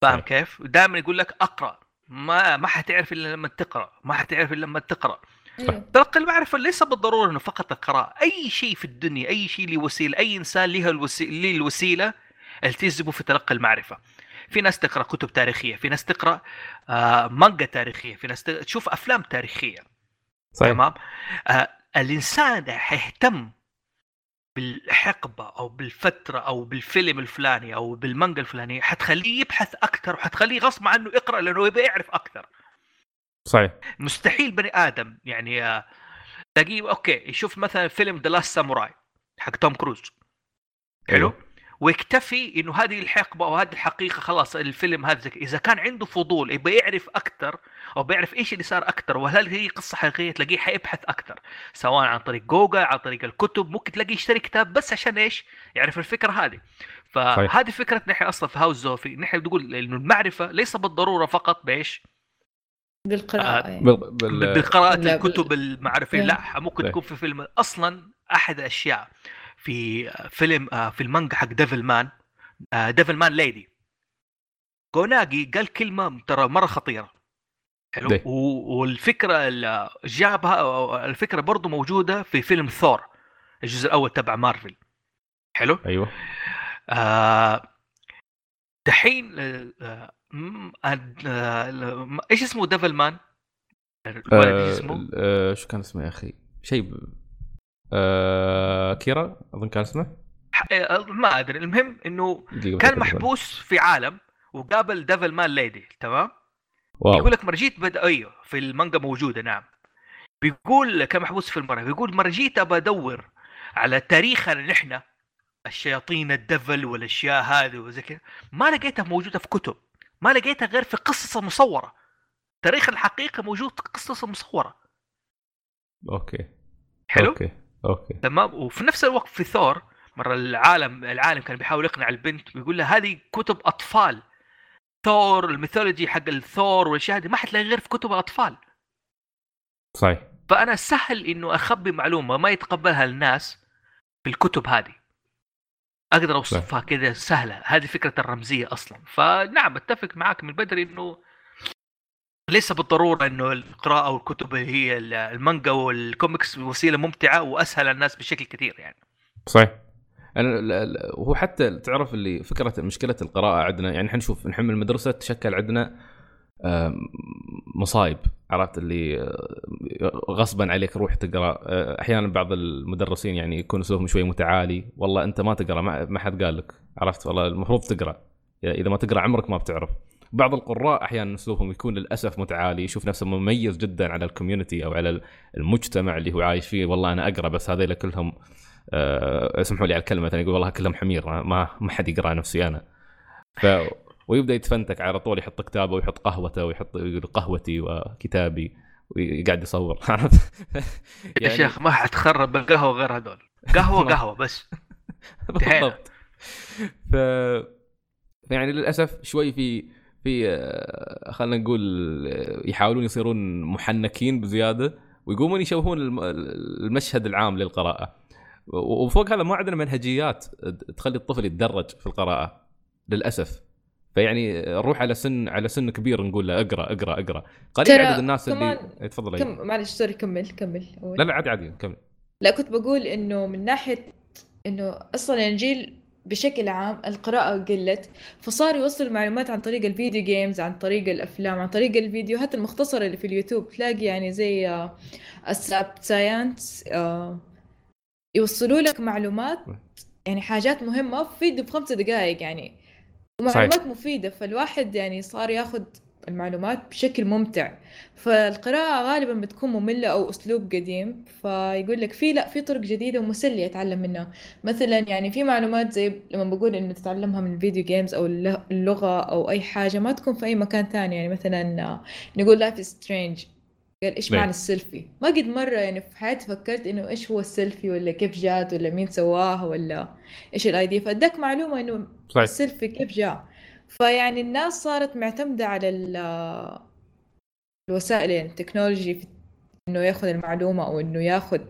فاهم كيف؟ دائما يقول لك أقرأ. ما ما حتعرف إلا لما تقرأ. ما حتعرف إلا لما تقرأ. أيوه. تلقي المعرفة ليس بالضرورة إنه فقط القراءة، أي شيء في الدنيا، أي شيء له وسيلة، أي إنسان له الوسيلة, الوسيلة التزموا في تلقي المعرفة. في ناس تقرأ كتب تاريخية في ناس تقرأ آه مانجا تاريخية في ناس تشوف أفلام تاريخية صحيح. تمام آه الإنسان حيهتم بالحقبة أو بالفترة أو بالفيلم الفلاني أو بالمانجا الفلانية حتخليه يبحث أكثر وحتخليه غصب عنه يقرأ لأنه يبغى يعرف أكثر صحيح مستحيل بني آدم يعني آه تلاقيه okay يشوف مثلا فيلم The Last Samurai حق توم كروز حلو أيوه. ويكتفي إنه هذه الحقبة أو هذه الحقيقة خلاص الفيلم هذا إذا كان عنده فضول يبغى يعرف أكثر أو بيعرف إيش اللي صار أكثر وهل هي قصة حقيقية تلاقيه حيبحث أكثر سواء عن طريق جوجل عن طريق الكتب ممكن تلاقيه يشتري كتاب بس عشان إيش؟ يعرف الفكرة هذه فهذه فكرة نحن أصلا في هاوس زوفي نحن بنقول إنه المعرفة ليس بالضرورة فقط بإيش؟ بالقراءة يعني. بال... بال... بقراءة الكتب المعرفية. لا ممكن إيه. تكون في فيلم أصلا أحد الأشياء في فيلم آه، في المانجا حق Devilman Devilman Lady جوناجي قال كلمة ترى مرة خطيرة حلو ليه؟ و- والفكرة اللي جابها أو الفكرة برضو موجودة في فيلم ثور الجزء الأول تبع مارفل حلو أيوه آه، دحين آه، إيش اسمه ديفل مان؟ آه... شو كان اسمه يا أخي؟ شيء. آه... كيرا أظن كان اسمه. ح- آه، ما أدري. المهم إنه كان. محبوس في عالم وقابل ديفل مان ليدي تمام؟ واو. يقول لك مرجيت بدا أيوه في المانجا موجودة نعم. بيقول كان محبوس في المره بيقول مرجيت أبى أدور على تاريخنا نحن الشياطين الدفل والأشياء هذه وزي كذا. ما لقيتها موجودة في كتب. ما لقيتها غير في قصص مصوره تاريخ الحقيقة موجود في قصص مصوره okay. حلو؟ okay. okay. تمام؟ وفي نفس الوقت في ثور مرة العالم العالم كان بيحاول يقنع البنت بيقول لها هذه كتب أطفال. ثور ال mythology حق الثور والأشياء هذه ما حتلاقي غير في كتب الأطفال. صحيح. فأنا سهل إنه أخبي معلومة ما يتقبلها الناس في الكتب هذه. أقدر أوصفها كذا سهلة. هذه فكرة الرمزية أصلا. فنعم أتفق معك من بدري إنه ليس بالضرورة إنه القراءة والكتب هي المانجا والكوميكس وسيلة ممتعة وأسهل الناس بشكل كثير يعني. صحيح. لا- وهو حتى تعرف اللي فكرة مشكلة القراءة عندنا يعني إحنا نشوف نحن المدرسة تشكل عندنا مصايب عرفت؟ اللي آه، غصبا عليك روح تقرأ. آه، أحيانا بعض المدرسين يعني يكون أسلوبهم شوي متعالي. والله أنت ما تقرأ ما حد قال لك عرفت؟ والله المفروض تقرأ. إذا ما تقرأ عمرك ما بتعرف. بعض القراء أحيانا أسلوبهم يكون للأسف متعالي يشوف نفسه مميز جدا على الكوميونتي أو على المجتمع اللي هو عايش فيه. والله أنا أقرأ بس هذيلا كلهم آه، اسمحوا لي على الكلمة مثلا يقول والله كلهم حمير ما- ما حد يقرأ نفسي أنا. ف ويبدأ يتفنتك على طول يحط كتابه ويحط قهوته ويحط يقول قهوتي وكتابي ويقعد يصور عرفت؟ يا شيخ ما حتخرب القهوه غير هذول. قهوة قهوة بس. بالضبط. ف يعني للأسف شوي في في آه، خلينا نقول آه، يحاولون يصيرون محنكين بزيادة ويقومون يشوهون الم- المشهد العام للقراءة وفوق هذا ما عندنا منهجيات تخلي الطفل يتدرج في القراءة للأسف فيعني نروح على سن على سن كبير نقول له اقرأ اقرأ اقرأ قليل عدد الناس اللي إيه، تفضل أيوة. كم معلش sorry كمل كمل أول. لا لا عادي عادي كمل لا كنت بقول إنه من ناحية إنه أصلا الجيل بشكل عام القراءة قلت فصار يوصل المعلومات عن طريق ال video games عن طريق الأفلام عن طريق الفيديوهات المختصرة اللي في اليوتيوب. تلاقي يعني زي آه، AsapSCIENCE آه، يوصلوا لك معلومات يعني حاجات مهمة في فيديو بخمسة دقائق يعني. ومعلومات مفيدة فالواحد يعني صار ياخد المعلومات بشكل ممتع. فالقراءة غالبا بتكون مملة أو أسلوب قديم فيقول لك في لا في طرق جديدة ومسلية أتعلم منها. مثلا يعني في معلومات زي لما بقول إنه تتعلمها من ال video games أو الل- اللغة أو أي حاجة ما تكون في أي مكان ثاني. يعني مثلا نقول Life Is Strange قال إيش؟ معنى السيلفي؟ ما قد مرة يعني في حياتي فكرت إنه إيش هو السيلفي ولا كيف جات ولا مين سواها ولا إيش ال idea فأداك معلومة إنه السيلفي كيف جاء. فيعني الناس صارت معتمدة على ال- الوسائل يعني ال technology في إنه ياخذ المعلومة أو إنه ياخذ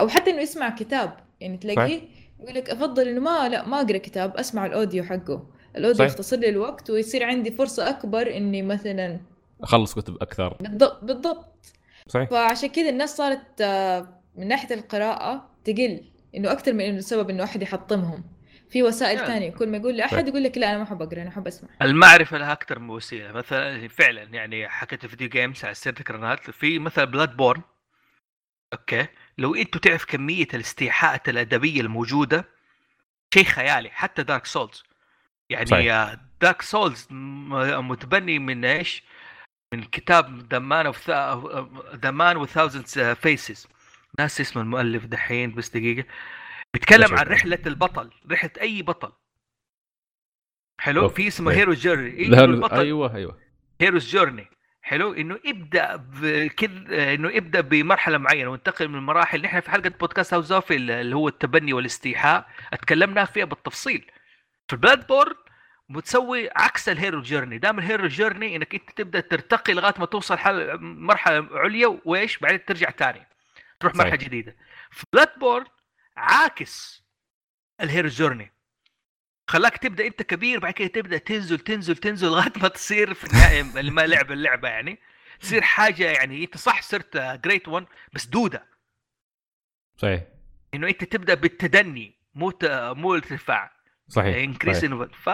أو حتى إنه يسمع كتاب. يعني تلاقيه يقول لك أفضل إنه ما لا ما أقرأ كتاب أسمع ال audio حقه. ال audio صحيح. يختصر لي الوقت ويصير عندي فرصة أكبر إني مثلا أخلص كتب أكثر. بالضبط بالضبط. صحيح. فعشان كذا الناس صارت آه، من ناحية القراءة تقل. إنه أكثر من إنه سبب إنه أحد يحطمهم. في وسائل يعني. ثانية كل ما يقول. لاحد يقول لك لا أنا ما أحب أقرأ أنا أحب أسمع المعرفة لها أكثر من وسيلة مثلا فعلا يعني حكيت ال video games على سيرة الكرنات في مثلا Bloodborne okay لو أنتوا تعرف كمية الاستيحاءات الأدبية الموجودة شيء خيالي حتى Dark Souls يعني صحيح. Dark Souls متبني من إيش؟ من كتاب The Man of The Man with Thousand Faces ناس اسم المؤلف دحين بس دقيقة بيتكلم لا عن. رحلة البطل رحلة أي بطل. حلو؟ okay. في اسمه. hero journey لا البطل؟ أيوه أيوه. hero's journey حلو؟ إنه ابدا بكذا إنه ابدا بمرحلة معينة وانتقل من المراحل نحن في حلقة بودكاست House of اللي هو التبني والاستيحاء اتكلمنا فيها بالتفصيل. في Bloodborne وتسوي عكس ال hero journey دام ال hero journey إنك أنت تبدأ ترتقي لغاية ما توصل حل مرحلة عليا وإيش؟ بعدين ترجع ثاني تروح صحيح. مرحله جديده ف Bloodborne عاكس ال hero journey خلاك تبدأ أنت كبير بعد كده تبدأ تنزل تنزل تنزل لغاية ما تصير في النهايه ما لعب اللعبة يعني. تصير حاجة يعني أنت صح صرت great 1 بس دودة. صحيح. إنه أنت تبدأ بالتدني مو ت- مو الارتفاع. صحيح increase صحيح. ف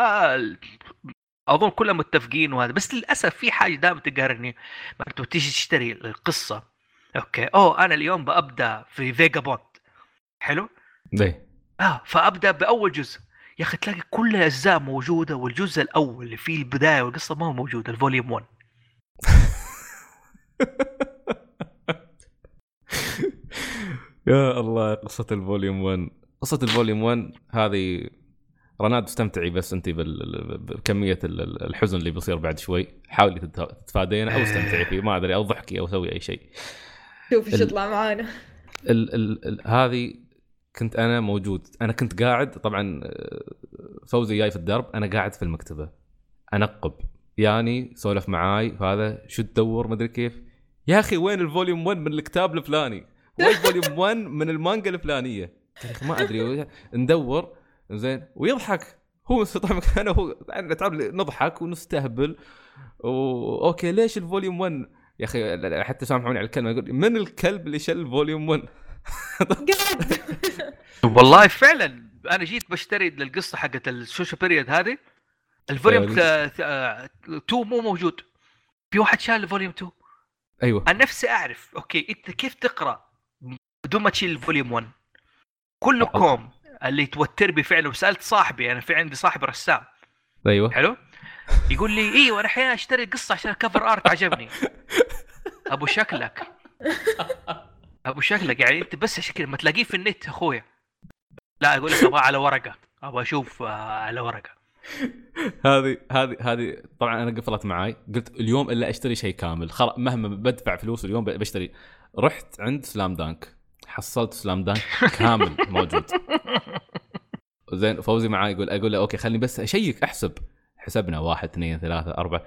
أظن كلهم متفقين وهذا. بس للأسف في حاجة دائما تقهرني. لما تيجي تشتري القصة. okay. أوه أنا اليوم ببدا في Vagabond حلو؟ ليه آه فأبدأ بأول جزء. يا أخي تلاقي كل الأجزاء موجودة والجزء الأول اللي فيه البداية والقصة ما هو موجود ال volume 1 يا الله قصة ال volume 1 قصة ال volume 1 هذه رناد استمتعي بس أنت بال- بكمية ال- ال- الحزن اللي بيصير بعد شوي. حاولي تت- تتفادينه أو استمتعي فيه. ما أدري أو ضحكي أو سوي أي شيء. شوف إيش ال- يطلع معانا. ال ال ال هذه كنت أنا موجود. أنا كنت قاعد طبعا آه، فوزي جاي في الدرب. أنا قاعد في المكتبة. أنقب. يعني سولف معاي هذا شو تدور؟ مدري كيف. يا أخي وين ال volume 1 من الكتاب الفلاني؟ وين ال volume 1 من المانجا الفلانية؟ ما أدري. ندور. زين. ويضحك. هو طبعا أنا هو أنا تعرف نضحك ونستهبل. و okay ليش ال volume 1 يا أخي حتى سامحوني على الكلمة يقول من الكلب اللي شل ال volume 1 قاعد والله فعلا أنا جيت بشتري القصة حقت ال social period هذه. ال volume أيوة. 2 مو موجود. في واحد شال ال volume 2 أيوه. أنا نفسي أعرف okay أنت كيف تقرأ؟ بدون ما تشيل ال volume 1 كلكم اللي توتر فعلا وسألت صاحبي أنا في عندي صاحب رسام. أيوه. حلو؟ يقول لي إيوه أنا أحيانا أشتري قصة عشان الكفر ارت عجبني. أبو شكلك. أبو شكلك يعني أنت بس كذا ما تلاقيه في النت أخويا. لا أقول لك ابغاه على ورقة. أبغى أشوف آه، على ورقة. هذه هذه هذه طبعا أنا قفلت معاي. قلت اليوم إلا أشتري شيء كامل. خلاص مهما بدفع فلوس اليوم بشتري. رحت عند سلام دانك. حصلت سلام دانك كامل موجود. زين فوزي معاي يقول أقول له okay خليني بس أشيك أحسب. حسبنا واحد اثنين ثلاثة أربعة.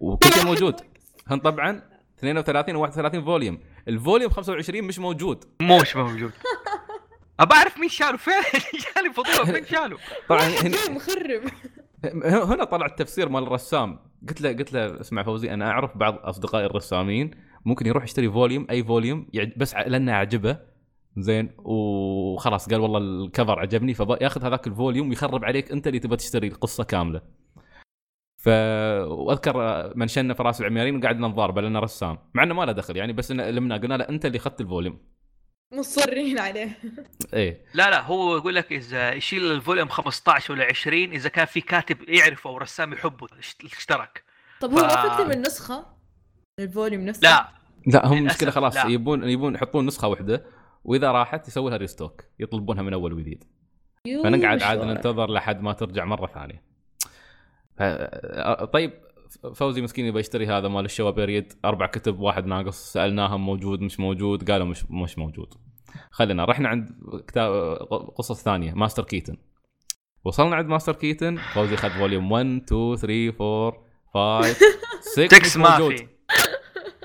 وكل شيء موجود. هم طبعا 32 و 31 volume. ال volume 25 مش موجود. مش موجود. أبى أعرف مين شاله فعلا جاني فضول مين شاله طبعا هنا مخرب. هنا طلع التفسير مال الرسام. قلت له قلت له اسمع فوزي أنا أعرف بعض اصدقائي الرسامين ممكن يروح يشتري volume أي volume بس لأنه عجبه. زين. وخلاص قال والله ال cover عجبني فياخذ هذاك ال volume ويخرب عليك أنت اللي تبغى تشتري القصة كاملة. ف واذكر منشنا في راس العميانين وقعدنا نضاربه لأنه رسام مع إنه ما له دخل يعني بس لمنا قلنا له أنت اللي اخذت ال volume. مصرين عليه إيه لا لا هو يقول لك إذا يشيل ال volume 15 ولا 20 إذا كان في كاتب يعرفه أو رسام يحبه اشت- اشترك طب هو ف- ما في أكثر من نسخه ال volume نفسه لا لا هم للأسف مشكله خلاص لا. يبون يبون يحطون نسخة واحدة وإذا راحت يسوي لها restock يطلبونها من أول وجديد. فنقعد عاد. ننتظر لحد ما ترجع مرة ثانية. طيب فوزي مسكين يبغى يشتري هذا مال الشوا بيريد أربع كتب واحد ناقص سألناهم موجود مش موجود قالوا مش مش موجود. خلينا رحنا عند كتاب قصص ثانية ماستر كيتن. وصلنا عند ماستر كيتن فوزي خذ volume 1 2 3 4 5 6 تكس مش ما موجود. في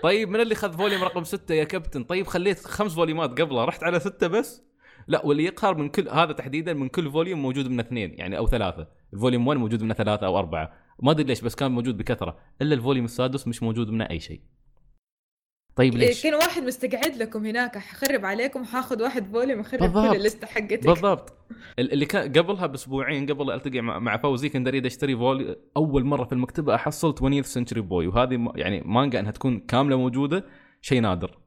طيب من اللي خذ volume رقم ستة يا كابتن طيب خليت خمس volume ات قبله رحت على ستة بس لا واللي يقهر من كل هذا تحديدا من كل volume موجود منه اثنين يعني أو ثلاثة. ال volume 1 موجود منه ثلاثة أو أربعة. ما أدري ليش بس كان موجود بكثرة. إلا ال volume السادس مش موجود منه أي شيء. طيب إيه، ليش؟ كان واحد مستقعد لكم هناك. حخرب عليكم حاخذ واحد volume اخرب بالضبط. كل ال list ة حقتك. بالضبط. ال- اللي كان قبلها بأسبوعين قبل ألتقي مع, فوزي كنت أريد أشتري volume ي أول مرة في المكتبة أحصل 20th Century Boys وهذه يعني مانجا إنها تكون كاملة موجودة شيء نادر.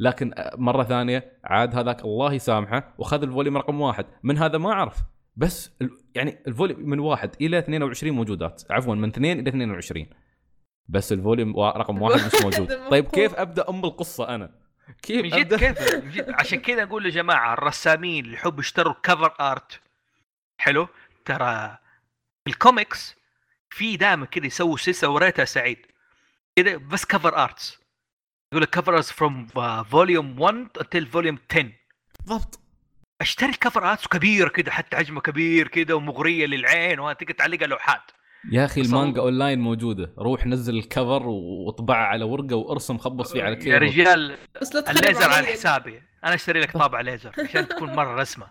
لكن مرة ثانية عاد هذاك الله يسامحه وخذ ال volume رقم واحد. من هذا ما أعرف. بس يعني ال volume من واحد إلى 22 موجودات. عفوا من 2 إلى 22 بس ال volume رقم واحد مش موجود. طيب. كيف أبدأ أم القصة أنا؟ كيف من جد أبدأ؟ كيف؟ من جد. عشان كذا أقول يا جماعة الرسامين اللي يحبوا يشتروا cover art حلو؟ ترى الكوميكس في دائما كذا يسووا سلسلة وريتها سعيد. كذا بس cover arts يقول لك cover arts from volume 1 until volume 10 بالضبط أشتري cover arts كبير كذا حتى حجمه كبير كذا ومغرية للعين وتقدر تعلقها لوحات. يا أخي المانجا اونلاين موجودة. روح نزل ال cover واطبعها على ورقة وارسم خبص فيه على keyboard يا رجال بس لا الليزر على. حسابي. أنا أشتري لك طابع ليزر عشان تكون مرة رسمة.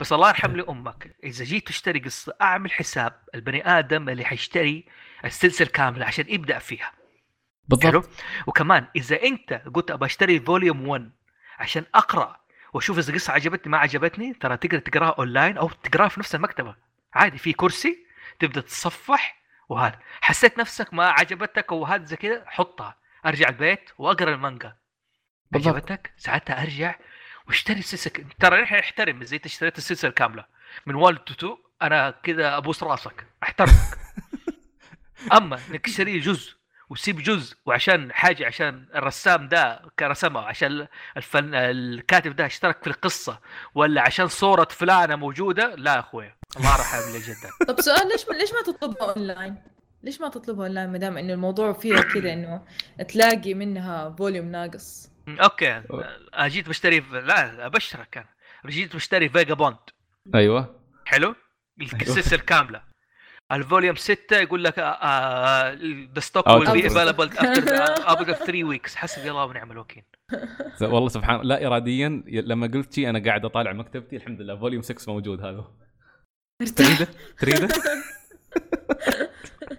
بس الله يرحم لي أمك. إذا جيت تشتري قصة أعمل حساب البني آدم اللي حيشتري السلسلة كاملة عشان يبدأ فيها. حلو؟ بالضبط وكمان إذا أنت قلت ابى أشتري volume 1 عشان أقرأ وأشوف إذا القصة عجبتني ما عجبتني ترى تقدر تقرأها اونلاين أو تقرأها في نفس المكتبة. عادي في كرسي تبدأ تتصفح وهذا. حسيت نفسك ما عجبتك وهذا زي كذا حطها. أرجع البيت وأقرأ المانجا. بالضبط. عجبتك؟ ساعتها أرجع واشتري السلسلة. ترى نحن نحترم زي أنت اشتريت السلسلة الكامله من 1 to 2 أنا كذا أبوس رأسك أحترمك. أما إنك تشتري جزء وتسيب جزء وعشان حاجة عشان الرسام ده كرسمها عشان الفن الكاتب ده اشترك في القصة ولا عشان صورة فلانة موجودة؟ لا يا أخوي الله يرحم لي جدا. طب سؤال ليش ليش ما تطلبها أونلاين؟ ليش ما تطلبها أونلاين ما دام إنه الموضوع فيها كذا إنه تلاقي منها volume ناقص؟ okay أنا جيت بشتري لا أبشرك أنا. جيت بشتري فيجا بوند أيوه. حلو؟ السلسله كاملة. ال volume 6 يقول لك the stock will be. available after 3 weeks حسبي الله ونعم الوكيل. والله سبحان لا اراديا لما قلت شي أنا قاعد أطالع مكتبتي الحمد لله volume 6 موجود هذا. تريده؟ تريده؟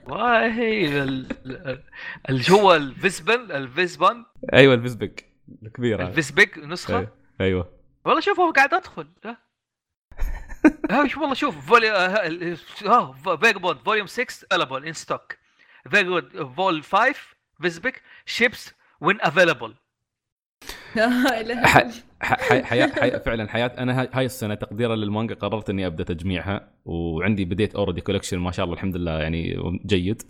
والله ال- ال- اللي هو الفيسبل الفيسبان أيوه الفيسبك الكبير هذا. الفيسبيك نسخة؟ أيوة. أيوه. والله شوف هو قاعد أدخل. شوف والله شوف فولي آه فيجا بوند فوليوم 6 افيلبل ان ستوك فيجا فول 5 فيسبيك شيبس وين افيلبل لا إله ح- الا الله. ح- حي... حي... حي... فعلا حياه أنا هاي- السنة تقديرا للمانجا قررت إني أبدأ تجميعها وعندي بديت اوريدي كولكشن ما شاء الله الحمد لله يعني جيد.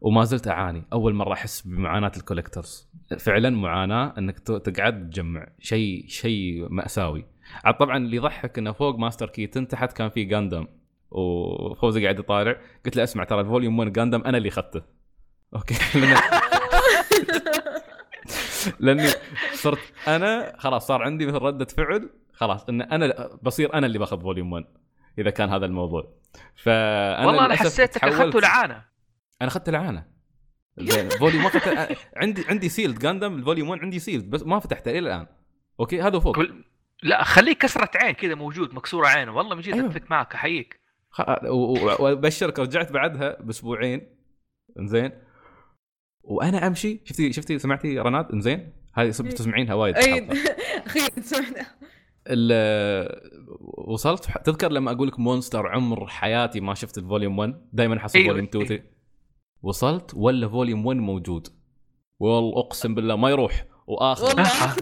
وما زلت أعاني. أول مرة أحس بمعاناة ال collectors فعلا معاناة إنك ت- تقعد تجمع. شيء شيء مأساوي. طبعا اللي يضحك إنه فوق ماستر كيتن تحت كان في جاندم وفوزي قاعد يطالع. قلت له اسمع ترى ال volume 1 جاندم أنا اللي أخذته. okay. لأني صرت أنا خلاص صار عندي مثل ردة فعل خلاص إن أنا بصير أنا اللي باخذ volume 1 إذا كان هذا الموضوع. فأنا والله أنا حسيتك أخذته لعانة. أنا اخذت العانه زين volume ما فتح عندي عندي sealed جاندم ال volume 1 عندي sealed بس ما فتحته إلى الآن. okay هذا فوق. كل- لا خليه كسرة عين كذا موجود مكسورة عينه. والله من جد أيوه. أتفق معك أحييك. وأبشرك رجعت بعدها بأسبوعين. زين وأنا أمشي. شفتي شفتي سمعتي رناد؟ زين هذه صرت تسمعينها وايد اي. أخيرا سمعنا وصلت؟ تذكر لما أقول لك مونستر عمر حياتي ما شفت ال volume 1 دائما احصل أيوة، volume 2 أيوة. three. وصلت ولا volume 1 موجود؟ والله أقسم بالله ما يروح. وآخر. والله. آه.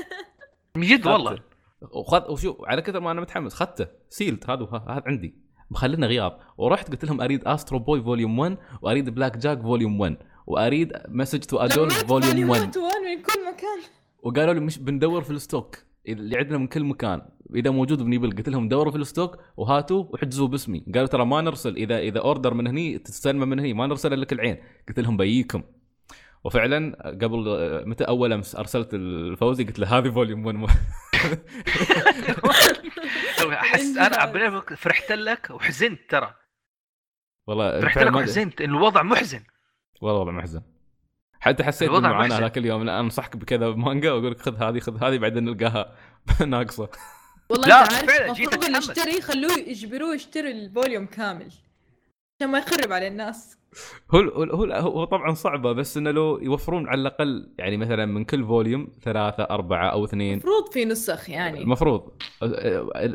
من جد والله. وخذ وشو على كثر ما أنا متحمس خذته sealed هذا هذا عندي. مخلينا غياب. ورحت قلت لهم أريد استرو بوي volume 1 وأريد بلاك جاك volume 1 وأريد مسج تو ادول volume 1 1 من كل مكان. وقالوا لي مش بندور في ال stock. اللي عندنا من كل مكان. إذا موجود بنيبل. قلت لهم دوروا في ال stock وهاتوا وحجزوا باسمي. قالوا ترى ما نرسل. اذا إذا order من هني تستلمه من هني ما نرسل لك العين قلت لهم بييكم. وفعلا قبل متى أول أمس أرسلت الفوزي قلت له هذه volume 1 أحس أنا فرحت لك وحزنت ترى. والله فرحت لك وحزنت إن الوضع محزن. والله وضع محزن. حتى حسيت الوضع بالمعاناه محزن. ذاك اليوم أنصحك بكذا مانجا وأقول لك خذ هذه خذ هذه بعدين نلقاها ناقصة. والله لا، فعلاً، جيت. يشتري يخلوه يجبروه يشتري ال volume كامل. عشان ما يخرب على الناس. هو هو هو, هو طبعا صعبة بس إنه لو يوفرون على الأقل يعني مثلا من كل volume ثلاثة أربعة أو اثنين. المفروض في نسخ يعني. المفروض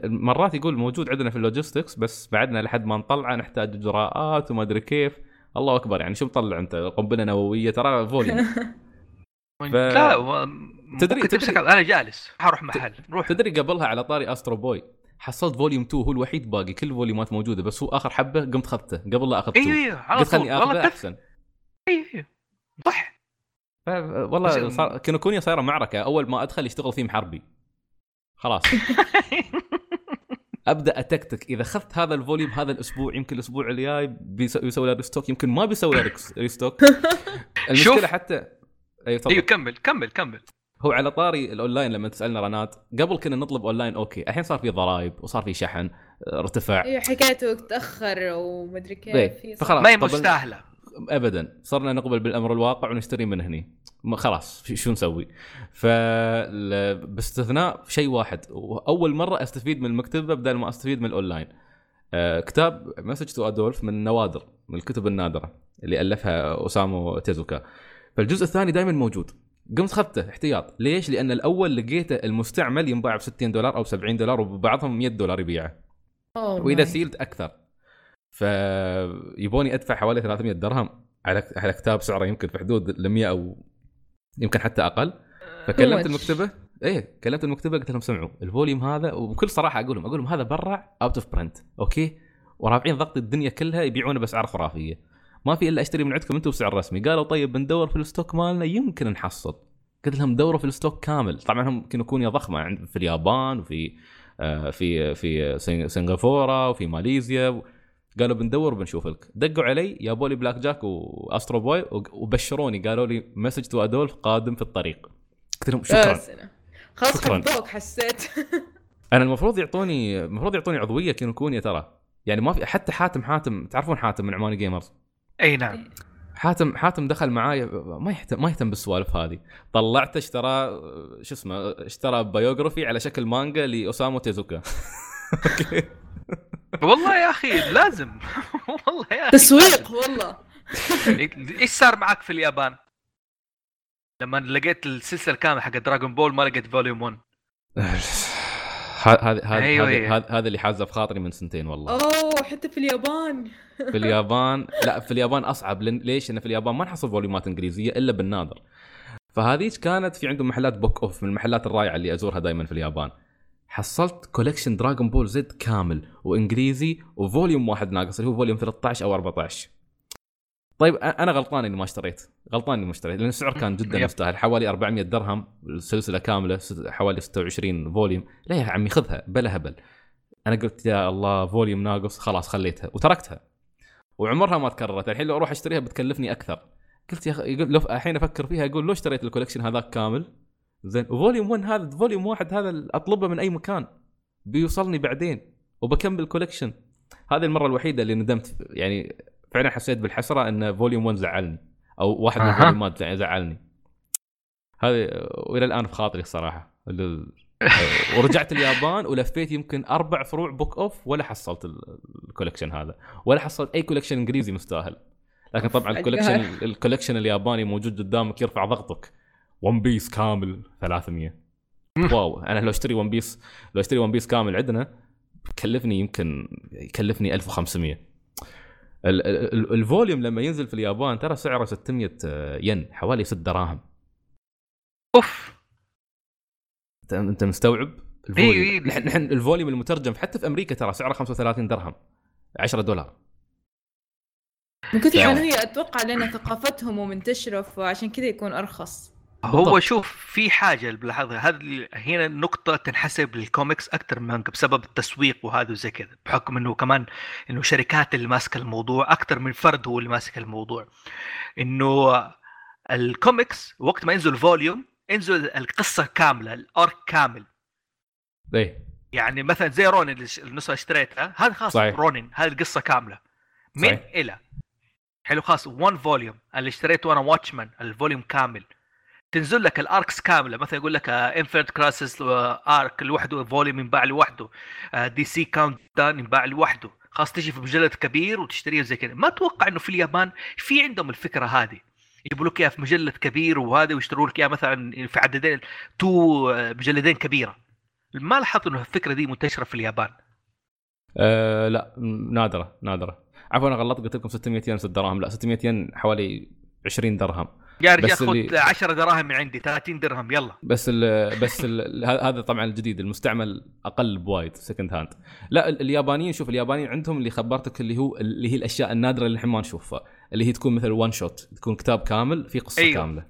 مرات يقول موجود عندنا في ال logistics بس بعدنا لحد ما نطلعه نحتاج إجراءات وما أدري كيف. الله أكبر يعني شو مطلع أنت؟ قنبلة نووية ترى volume. ف- لا تدري- تمسك تدري- أنا جالس. حروح محل روح. تدري قبلها على طاري أسترو بوي. حصلت volume 2 هو الوحيد باقي كل ال volumeات موجودة بس هو آخر حبة قمت اخذته قبل لا أخذ 2 أيوه أيوه قلت خلني آخذه أحسن. أيوه أيوه صح. والله صار كينوكونيا صايرة معركة أول ما أدخل يشتغل ثيم حربي. خلاص. أبدأ أتكتك إذا اخذت هذا ال volume هذا الأسبوع يمكن الأسبوع الجاي بيس- بيسوي له restock يمكن ما بيسوي له restock. المشكلة. حتى تفضل. أيوه كمل كمل كمل. هو على طاري الأونلاين لما تسألنا رنات قبل كنا نطلب online okay الحين صار في ضرائب وصار في شحن ارتفع. أيوه حكايته تأخر ومدري كيف إيه، في فخلاص. ما هي مستاهلة. ابدا صرنا نقبل بالأمر الواقع ونشتري من هني. خلاص شو نسوي؟ فال- باستثناء شيء واحد اول مرة أستفيد من المكتبة بدل ما أستفيد من الأونلاين. آه، كتاب Message to Adolf من النوادر من الكتب النادرة اللي ألفها أوسامو تيزوكا. فالجزء الثاني دائما موجود. قمت خذته احتياط. ليش؟ لأن الأول لقيته المستعمل ينباع ب 60 دولار أو 70 دولار وبعضهم 100 دولار يبيعه. أوه وإذا. sealed أكثر. فيبوني أدفع حوالي 300 درهم على على كتاب سعره يمكن في حدود ال 100 أو يمكن حتى أقل. فكلمت. المكتبة. إيه كلمت المكتبة قلت لهم سمعوا. ال volume هذا وبكل صراحة أقول لهم أقول لهم هذا برع out of print okay؟ ورافعين ضغط الدنيا كلها يبيعونه بأسعار خرافية. ما في إلا أشتري من عندكم أنتم بسعر رسمي. قالوا طيب بندور في ال stock مالنا يمكن نحصل. قلت لهم دوروا في ال stock كامل. طبعا هم يمكن يكون ضخمة. عند في اليابان وفي آه، في في سنغ- سنغافورة وفي ماليزيا. قالوا بندور وبنشوف لك. دقوا علي جابوا لي Black Jack و Astro Boy وبشروني. قالوا لي Message to Adolf قادم في الطريق. قلت لهم شكرا. أنا. خلاص. حبوك حسيت. أنا المفروض يعطوني المفروض يعطوني عضوية كينوكونيا ترى. يعني ما في حتى حاتم حاتم تعرفون حاتم من عماني gamers اي نعم. حاتم حاتم دخل معاي ما يهتم ما يهتم بالسوالف هذه. طلعته اشترى شو اسمه اشترى biography على شكل مانجا لأوسامو تيزوكا. okay والله يا أخي لازم. والله يا أخي. تسويق والله. إيش صار معك في اليابان؟ لما لقيت السلسلة كامله حق دراغون بول ما لقيت volume 1 هذا هذا أيوة، هذا اللي حازة في خاطري من سنتين والله. أوه حتى في اليابان. في اليابان؟ لا في اليابان أصعب. لأن ليش؟ لأن في اليابان ما نحصل volumeات إنجليزية إلا بالنادر فهذيك كانت في عندهم محلات Book Off من المحلات الرائعة اللي أزورها دائما في اليابان. حصلت collection دراغون بول زد كامل وإنجليزي و volume واحد ناقص اللي هو volume 13 أو 14 طيب أنا غلطان إني ما اشتريت. غلطان إني ما اشتريت لأن السعر كان جدا يب. مستاهل حوالي 400 درهم السلسلة كاملة حوالي 26 volume. لا يا عمي خذها بلا هبل. أنا قلت يا الله volume ناقص خلاص خليتها. وتركتها. وعمرها ما تكررت. الحين لو أروح أشتريها بتكلفني أكثر. قلت يا أخي يقول لو الحين أفكر فيها أقول لو اشتريت ال collection هذاك كامل زين و volume 1 هذا volume واحد هذا أطلبه من أي مكان. بيوصلني بعدين. وبكمل ال collection. هذه المرة الوحيدة اللي ندمت يعني فعلا حسيت بالحسرة إن volume 1 زعلني أو واحد من. ال volumeات زع- زعلني. هذه وإلى الآن في خاطري الصراحة. ال- ورجعت اليابان ولفيت يمكن أربع فروع Book Off ولا حصلت ال- ال collection هذا. ولا حصلت أي collection إنجليزي مستاهل. لكن طبعا عجال. ال collection الياباني موجود قدامك يرفع ضغطك. One Piece كامل 300 wow. أنا لو أشتري One Piece لو أشتري One Piece كامل عندنا كلفني يمكن يكلفني 1500 ال- ال- ال- ال volume لما ينزل في اليابان ترى سعره 600 ين حوالي 6 دراهم أوف انت أنت مستوعب؟ ال volume إي إي. نحن نحن ال volume المترجم حتى في أمريكا ترى سعره 35 درهم 10 دولار من كثر. ما هي أتوقع لأن ثقافتهم ومنتشره فعشان كذا يكون أرخص هو. شوف في حاجة بلاحظها. هذه هنا النقطه تنحسب للكوميكس أكثر من مانجا بسبب التسويق وهذا وزي كذا بحكم إنه كمان إنه شركات اللي ماسكة الموضوع أكثر من فرد هو اللي ماسك الموضوع. إنه الكوميكس وقت ما ينزل volume ينزل القصة كاملة ال arc كامل. إيه. يعني مثلا زي رونن ش- النسخه اشتريتها هذا خلاص صحيح. رونن هذه القصة كاملة. من صحيح. إلى. حلو خلاص 1 volume اللي اشتريته أنا Watchmen ال volume كامل. تنزل لك ال arcs كاملة. مثلا يقول لك Infinite Crisis arc لوحده volume ينباع لوحده DC Countdown ينباع لوحده. خلاص تجي في مجلد كبير وتشتريه زي كذا. ما أتوقع إنه في اليابان في عندهم الفكرة هذه. يجيبوا لك إياها في مجلد كبير وهذا ويشتروا لك إياها مثلا في عددين تو آه، مجلدين كبيرة. ما لاحظت إنه الفكرة دي منتشرة في اليابان. آه لا نادرة نادرة. عفوا أنا غلطت قلت لكم 600 ين 6 دراهم لا 600 ين حوالي 20 درهم. يا رجال خذ اللي- 10 دراهم من عندي 30 درهم يلا. بس ال بس ال هذا طبعا الجديد المستعمل أقل بوايد second hand لا ال- اليابانيين شوف اليابانيين عندهم اللي خبرتك اللي هو اللي هي الأشياء النادرة اللي إحنا ما نشوفها اللي هي تكون مثل one shot تكون كتاب كامل في قصة أيوه. كاملة.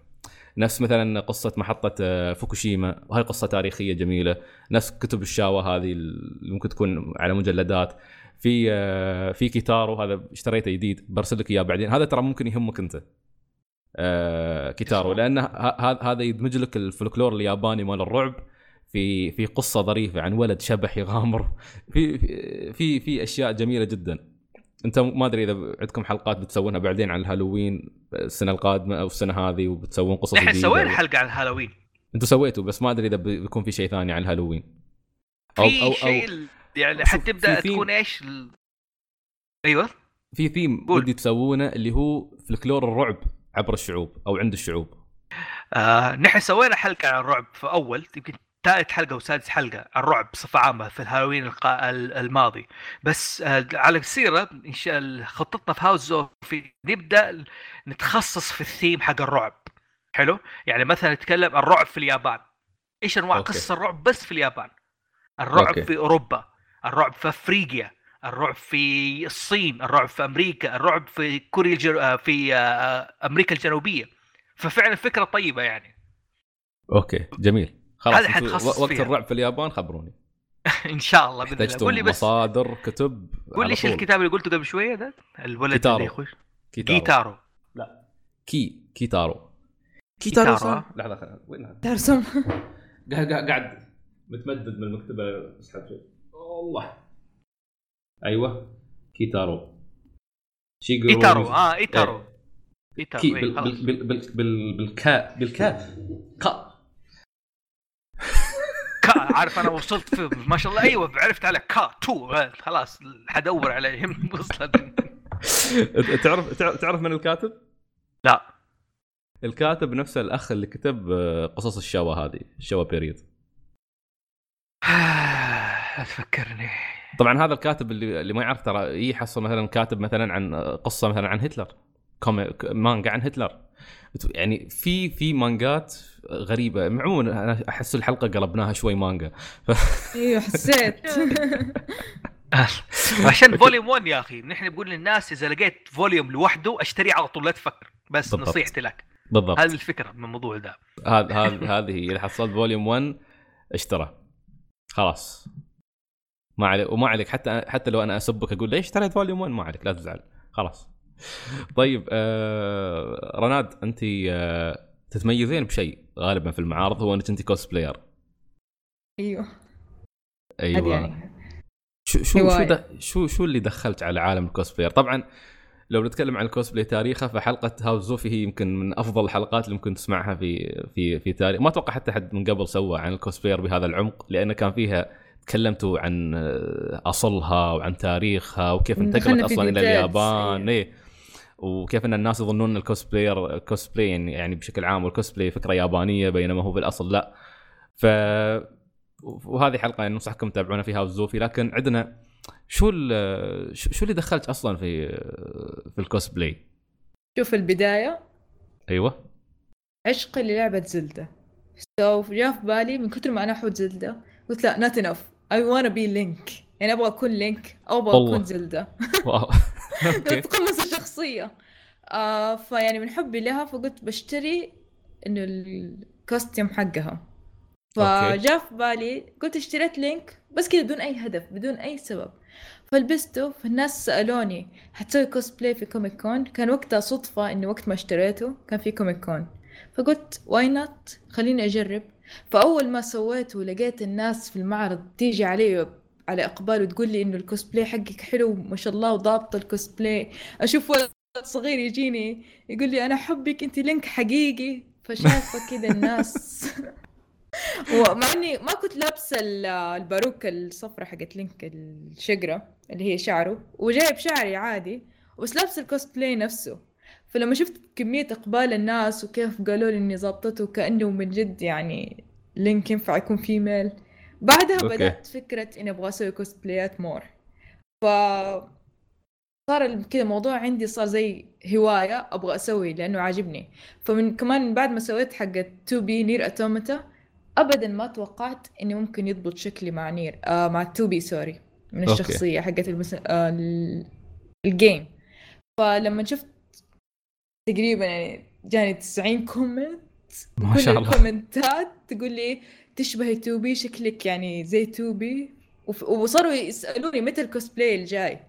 نفس مثلا قصة محطة آه، فوكوشيما وهي قصة تاريخية جميلة. نفس كتب الشاوا هذه اللي ممكن تكون على مجلدات. في آه، في كيتارو هذا اشتريته جديد برسل لك إياه بعدين. هذا ترى ممكن يهمك أنت. آه كيتارو. لأن هذا هذا يدمج لك الفلكلور الياباني مال الرعب في في قصة ظريفة عن ولد شبح يغامر. في في في أشياء جميلة جدا. أنت ما أدري إذا عندكم حلقات بتسوونها بعدين عن الهالوين السنة القادمة أو السنة هذه وبتسوون قصص إحنا سوينا حلقة عن الهالوين. أنتم سويتوا بس ما أدري إذا بيكون في شيء ثاني عن الهالوين. أو أو أو يعني حتبدأ تكون إيش ال... أيوه. في ثيم ودي تسوونه اللي هو فلكلور الرعب. عبر الشعوب أو عند الشعوب. آه نحن سوينا حلقة عن الرعب في أول يمكن ثالث حلقة وسادس حلقة الرعب بصفة عامة في الهالوين الماضي. بس آه، على السيرة خطتنا في هاوس زوفي نبدأ نتخصص في الثيم حق الرعب. حلو؟ يعني مثلا نتكلم الرعب في اليابان. إيش أنواع قصص الرعب بس في اليابان؟ الرعب okay. في أوروبا الرعب في أفريقيا الرعب في الصين الرعب في أمريكا الرعب في كوريا الجنو... آه، في آه، أمريكا الجنوبية. ففعلا فكرة طيبة يعني. okay جميل. خلاص هذا حتخصص وقت فيها. الرعب في اليابان خبروني. إن شاء الله بإذن الله. قول لي بس مصادر كتب قول لي إيش الكتاب اللي قلته قبل شوية ده؟ الولد كيتارو. اللي يخش. كيتارو. كيتارو. لا. كي كيتارو. كيتارو, كيتارو. لحظه وين ترسم قاعد متمدد من المكتبة اسحب شيء الله أيوه. كيتارو. شيجورو إيتارو. آه ايتارو إيه. إيتارو. كي بال بال بال بال بال بالكاف بالكاف كا. كا. عارف أنا وصلت في ما شاء الله. أيوه عرفت على كا. تو. خلاص حدور عليهم. وصلت. تعرف تعرف من الكاتب؟ لا. الكاتب نفسه الأخ اللي كتب آه، قصص الشوا هذه الشوا بيريد. لا تفكرني طبعا هذا الكاتب اللي اللي ما يعرف ترى يحصل مثلا كاتب مثلا عن قصة مثلا عن هتلر مانجا عن هتلر. يعني في في مانجات غريبة. عموما أنا أحس الحلقة قلبناها شوي مانجا. ف... إيوه حسيت. عشان فوليوم 1 يا أخي نحن بنقول للناس إذا لقيت volume لوحده اشتريه على طول لا تفكر. بس بالضبط. نصيحتي لك. بالضبط. هذه الفكرة من الموضوع ده. هذا هذه هذه هي. إذا حصلت volume 1 اشترى. خلاص. ما عليك وما عليك حتى حتى لو أنا أسبك أقول ليش اشتريت volume 1 ما عليك لا تزعل. خلاص. طيب آه رناد أنت آه تتميزين بشيء غالبا في المعارض هو إنك أنت cosplayer أيوه. أيوه يعني. شو شو شو, شو شو اللي دخلت على عالم الـ cosplayer طبعا لو نتكلم عن الكوسبلاي تاريخه فحلقة هاوس زوفي هي يمكن من أفضل الحلقات اللي ممكن تسمعها في في في تاريخ. ما أتوقع حتى حد من قبل سوى عن الـ cosplayer بهذا العمق لأن كان فيها تكلمتوا عن أصلها وعن تاريخها وكيف انتقلت أصلا إلى اليابان. إيه. وكيف إن الناس يظنون الـ cosplayer cosplay يعني, يعني بشكل عام والكوسبلاي فكرة يابانية بينما هو بالأصل لا. ف وهذه حلقة يعني انصحكم تتابعونا فيها هاوس زوفي لكن عندنا شو شو اللي دخلت أصلا في في الكوسبلاي؟ شوف البداية. أيوه. عشقي للعبة زلدة. so جاء في بالي من كثر ما أنا أحب زلدة قلت لا not enough I wanna be لينك يعني أبغى أكون لينك أو أبغى أكون زلدة تقمص الشخصية. آه فيعني من حبي لها فقلت بشتري إنه الـ costume حقها. فجاء في بالي قلت اشتريت لينك بس كذا بدون أي هدف بدون أي سبب. فلبسته فالناس سألوني حتسوي كوسبلاي في كوميك كون كان وقتها صدفة إني وقت ما اشتريته كان في كوميك كون فقلت why not خليني أجرب. فأول ما سويته لقيت الناس في المعرض تيجي علي على إقبال وتقول لي إنه الكوسبلاي حقك حلو ما شاء الله وضابط الكوسبلاي أشوف ولد صغير يجيني يقول لي أنا احبك أنت لينك حقيقي. فشايفه كذا الناس. ومع إني ما كنت لابسة الباروكه الصفرة حقت لينك الشقرة اللي هي شعره وجايب شعري عادي بس لابسة الكوسبلاي نفسه. فلما شفت كمية إقبال الناس وكيف قالوا لي إني ظبطته كأنه من جد يعني لينك ينفع يكون female بعدها okay. بدأت فكرة إني أبغى أسوي cosplayات more ف صار كذا الموضوع عندي صار زي هواية أبغى أسوي لأنه عاجبني. فمن كمان بعد ما سويت حقت 2 بي نير أتوماتا ابدا ما توقعت اني ممكن يضبط شكلي مع نير آه مع توبي sorry من الشخصية حقت المس... آه الـ game فلما شفت تقريبا يعني جاني 90 comment ما شاء الله. الـ commentات تقول لي تشبهي توبي شكلك يعني زي توبي. وصاروا يسألوني متى الكوسبلاي الجاي.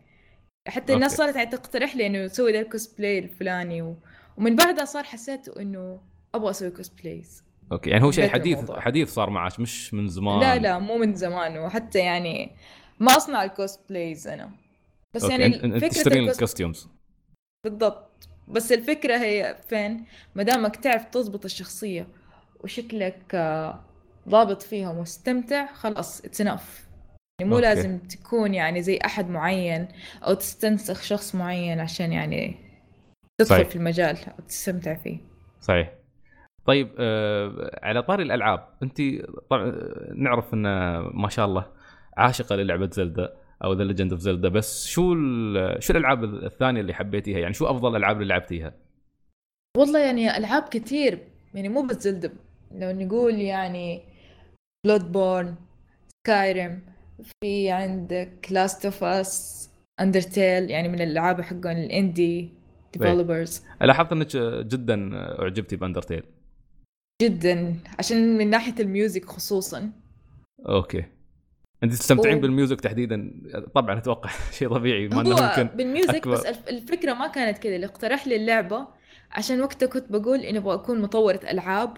حتى الناس صارت يعني تقترح لي إنه سوي ذا الكوسبلاي الفلاني. و... ومن بعدها صار حسيت إنه أبغى أسوي cosplays okay يعني هو شيء حديث الموضوع. حديث صار معك مش من زمان. لا لا مو من زمان. وحتى يعني ما أصنع ال cosplays أنا. بس okay. يعني فكرة تشترين ال cos... ال costumes بالضبط. بس الفكرة هي فين؟ ما دامك تعرف تضبط الشخصية وشكلك آه، ضابط فيها ومستمتع خلاص it's enough يعني مو okay. لازم تكون يعني زي أحد معين أو تستنسخ شخص معين عشان يعني تدخل صحيح. في المجال أو تستمتع فيه. صحيح. طيب آه على طاري الألعاب انت طبعا نعرف إن ما شاء الله عاشقة للعبة زلدا أو ذا ليجند اوف زلدا بس شو شو الألعاب الثانية اللي حبيتيها؟ يعني شو أفضل الالعاب اللي لعبتيها؟ والله يعني ألعاب كتير يعني مو بس زلدة لو نقول يعني بلود بورن سكايريم في عندك لاست اوف اس اندرتيل يعني من الألعاب حقون ال indie developers لاحظت إنك جدا أعجبتي بأندرتيل. جدا عشان من ناحية الميوزك خصوصا. أوكي. أنت تستمتعين. بال music تحديدا. طبعا أتوقع شيء طبيعي ما انه هو ممكن بال music أكبر. بس الف- الفكرة ما كانت كذا. اللي اقترح لي اللعبه عشان وقتها كنت بقول إني أبغى أكون مطورة ألعاب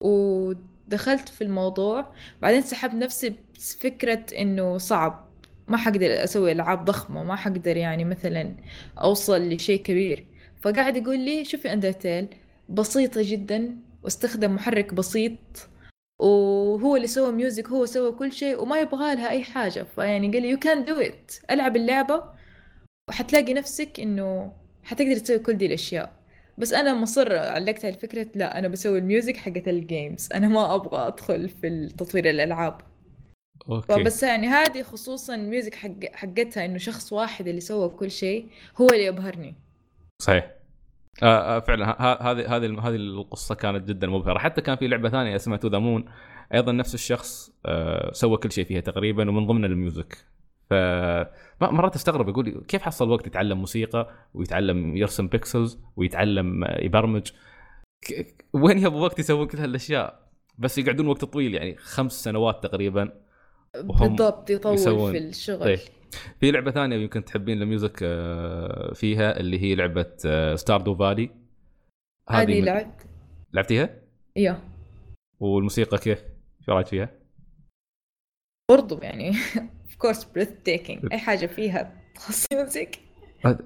ودخلت في الموضوع. بعدين سحبت نفسي بفكرة إنه صعب. ما حقدر أسوي ألعاب ضخمة ما حقدر يعني مثلا أوصل لشيء كبير. فقاعد يقول لي شوفي اندرتيل بسيطة جدا واستخدم محرك بسيط وهو اللي سوى music هو سوى كل شيء وما يبغى لها أي حاجة. فيعني قال لي you can do it ألعب اللعبة وحتلاقي نفسك إنه حتقدر تسوي كل دي الأشياء. بس أنا مصر علقت على فكره لا أنا بسوي ال music حقت ال games أنا ما أبغى أدخل في تطوير الألعاب. okay. فبس يعني هذه خصوصا ال music حق حقتها إنه شخص واحد اللي سوى كل شيء هو اللي يبهرني. صحيح. آه آه فعلا هذه هذه هذه القصة كانت جدا مبهرة. حتى كان في لعبة ثانية اسمها تو ذا مون أيضا نفس الشخص آه سوى كل شيء فيها تقريبا ومن ضمن ال music. ف مرات أستغرب يقول كيف حصل وقت يتعلم موسيقى ويتعلم يرسم pixels ويتعلم آه، يبرمج؟ وين يبغى وقت يسوي كل هالأشياء؟ بس يقعدون وقت طويل يعني خمس سنوات تقريبا. بالضبط يطول يسوون- في الشغل. طيب. في لعبة ثانية يمكن تحبين ال music آه، فيها اللي هي لعبة ستاردو فالي هذه من- لعبت لعبتيها؟ yeah. والموسيقى كيف؟ شو رايك فيها؟ برضو يعني. of course breathtaking أي حاجة فيها تخص music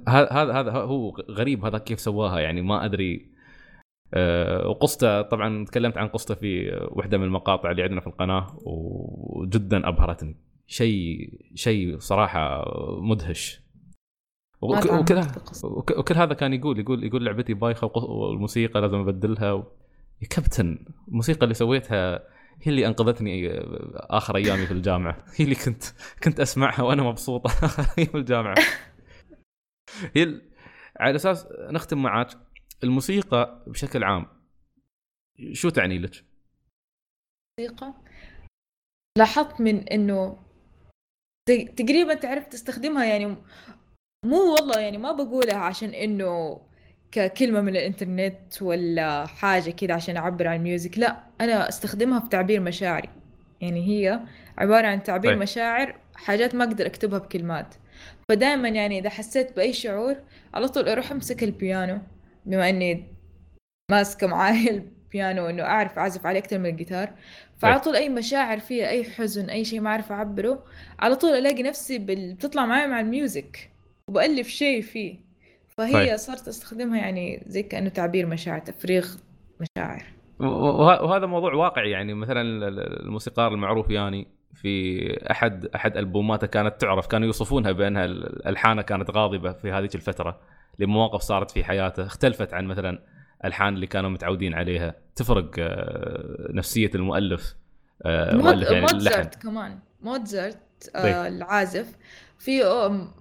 هذا هذا هو غريب هذا كيف سواها يعني ما أدري. أه وقصته طبعا تكلمت عن قصته في واحدة من المقاطع اللي عندنا في القناة وجدا أبهرتني. شيء شيء صراحة مدهش. وك- وكل في وكل هذا كان يقول يقول يقول لعبتي بايخة والموسيقى لازم أبدلها. و... يا كابتن الموسيقى اللي سويتها هي اللي أنقذتني آخر أيامي في الجامعة. هي اللي كنت كنت أسمعها وأنا مبسوطة أيام الجامعة. هي ال... على أساس نختم معك الموسيقى بشكل عام شو تعني لك؟ موسيقى؟ لاحظت من إنه تقريبا تعرف تستخدمها يعني مو والله يعني ما بقولها عشان إنه ككلمة من الإنترنت ولا حاجة كده عشان أعبر عن الميوزك لا أنا أستخدمها في تعبير مشاعري يعني هي عبارة عن تعبير طيب. مشاعر حاجات ما أقدر أكتبها بكلمات فدائما يعني إذا حسيت بأي شعور على طول أروح أمسك البيانو بما إني ماسكة معاي البيانو إنه أعرف أعزف عليه أكثر من الجيتار فعلى طيب. طول أي مشاعر فيها أي حزن أي شيء ما أعرف أعبره على طول ألاقي نفسي بال... بتطلع معي مع ال music وبألف شيء فيه فهي طيب. صرت أستخدمها يعني زي كأنه تعبير مشاعر تفريغ مشاعر وه- وهذا موضوع واقعي يعني مثلا الموسيقار المعروف يعني في أحد أحد ألبوماته كانت تعرف كانوا يوصفونها بأنها الألحانة كانت غاضبة في هذيك الفترة لمواقف صارت في حياته اختلفت عن مثلا الحان اللي كانوا متعودين عليها. تفرق آه، نفسية المؤلف آه،. مؤلف يعني موتزارت كمان. موتزارت طيب. آه العازف. في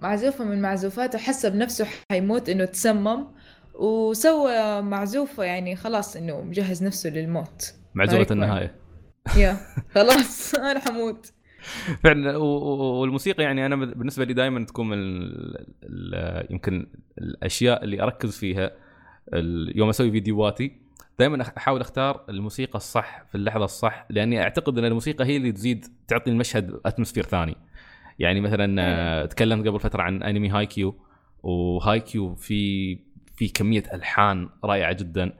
معزوفة من معزوفاته حس بنفسه حيموت إنه تسمم وسوى معزوفة يعني خلاص إنه مجهز نفسه للموت. معزوفة النهاية. يا خلاص أنا حموت. فعلا والموسيقى يعني أنا بالنسبة لي دائما تكون من ال- ال- يمكن الأشياء اللي أركز فيها يوم أسوي فيديوهاتي دائما أحاول أختار الموسيقى الصح في اللحظة الصح لأني أعتقد إن الموسيقى هي اللي تزيد تعطي المشهد atmosphere ثاني. يعني مثلا آه، تكلمت قبل فترة عن أنمي هاي كيو وهاي كيو في في كمية ألحان رائعة جدا.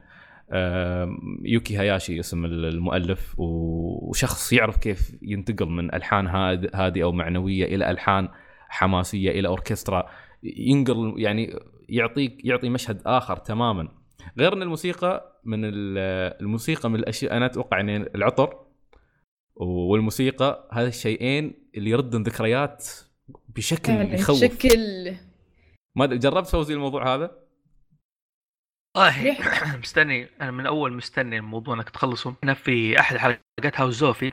يوكي هاياشي اسم المؤلف وشخص يعرف كيف ينتقل من ألحان هادئة أو معنويه إلى ألحان حماسية إلى أوركسترا. ينقل يعني يعطيك يعطي مشهد آخر تماما. غير ان الموسيقى من الموسيقى من الأشياء أنا أتوقع ان العطر والموسيقى هذا الشيئين اللي يردن ذكريات بشكل يعني يخوف. بشكل. ما جربت فوزي الموضوع هذا؟ والله مستني. أنا من اول مستني الموضوع إنك تخلصه. أنا في أحد حلقات هاوس زوفي.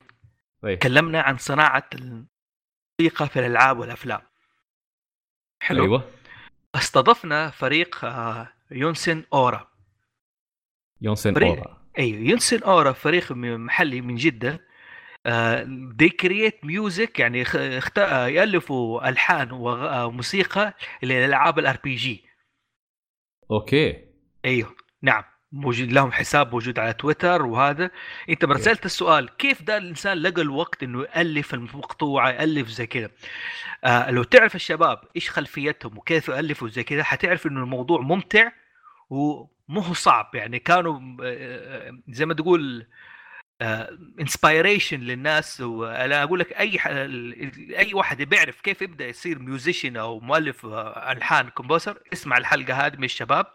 طيب. تكلمنا عن صناعة الموسيقى في الألعاب والأفلام. حلو. أيوه. استضفنا فريق آه، يونسن أورا. يونسن أورا. أيوه يونسن أورا فريق محلي من جدة. they create music يعني اخت... آه، يألفوا ألحان وموسيقى للألعاب ال RPG. okay. أيوه نعم. موجود لهم حساب موجود على تويتر وهذا. انت رسلت السؤال كيف ده الإنسان لقى الوقت إنه يألف المقطوعة يألف زي كذا؟ آه لو تعرف الشباب إيش خلفيتهم وكيف يألفوا زي كذا حتعرف إنه الموضوع ممتع ومو صعب. يعني كانوا آه، آه، زي ما تقول inspiration للناس. وأنا أقول لك أي أي واحد بيعرف كيف يبدأ يصير musician أو مؤلف آه، ألحان composer اسمع الحلقة هذه من الشباب.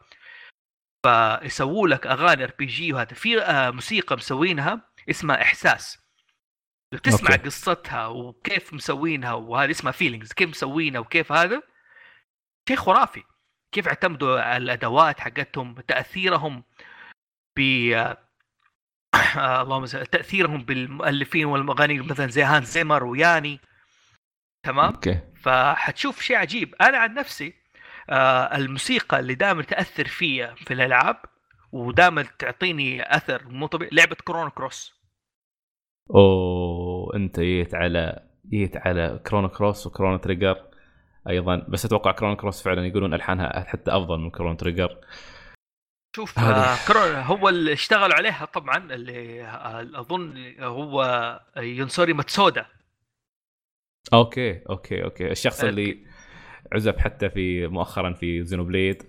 فيسووا لك أغاني RPG وهذا. في آه، موسيقى مسوينها اسمها إحساس. تسمع okay. قصتها وكيف مسوينها وهذه اسمها Feelings كيف مسوينها وكيف هذا؟ شيء خرافي. كيف اعتمدوا على الأدوات حقتهم تأثيرهم ب اللهم تأثيرهم بالمؤلفين والمغنيين مثلا زي هانز زيمر وياني. تمام؟ okay. فحتشوف شيء عجيب. أنا عن نفسي آه الموسيقى اللي دائما تأثر فيا في الألعاب ودائما تعطيني أثر مو طبيعي لعبة كرون كروس. أوه أنت جيت على جيت على كرونو كروس وكرونو تريجر أيضا. بس أتوقع كرونو كروس فعلا يقولون ألحانها حتى أفضل من كرونو تريجر. شوف آه كورونا هو اللي اشتغل عليها طبعا اللي آه أظن هو يوشينوري ماتسودا. okay okay okay. الشخص اللي عزف حتى في مؤخرا في زينوبليد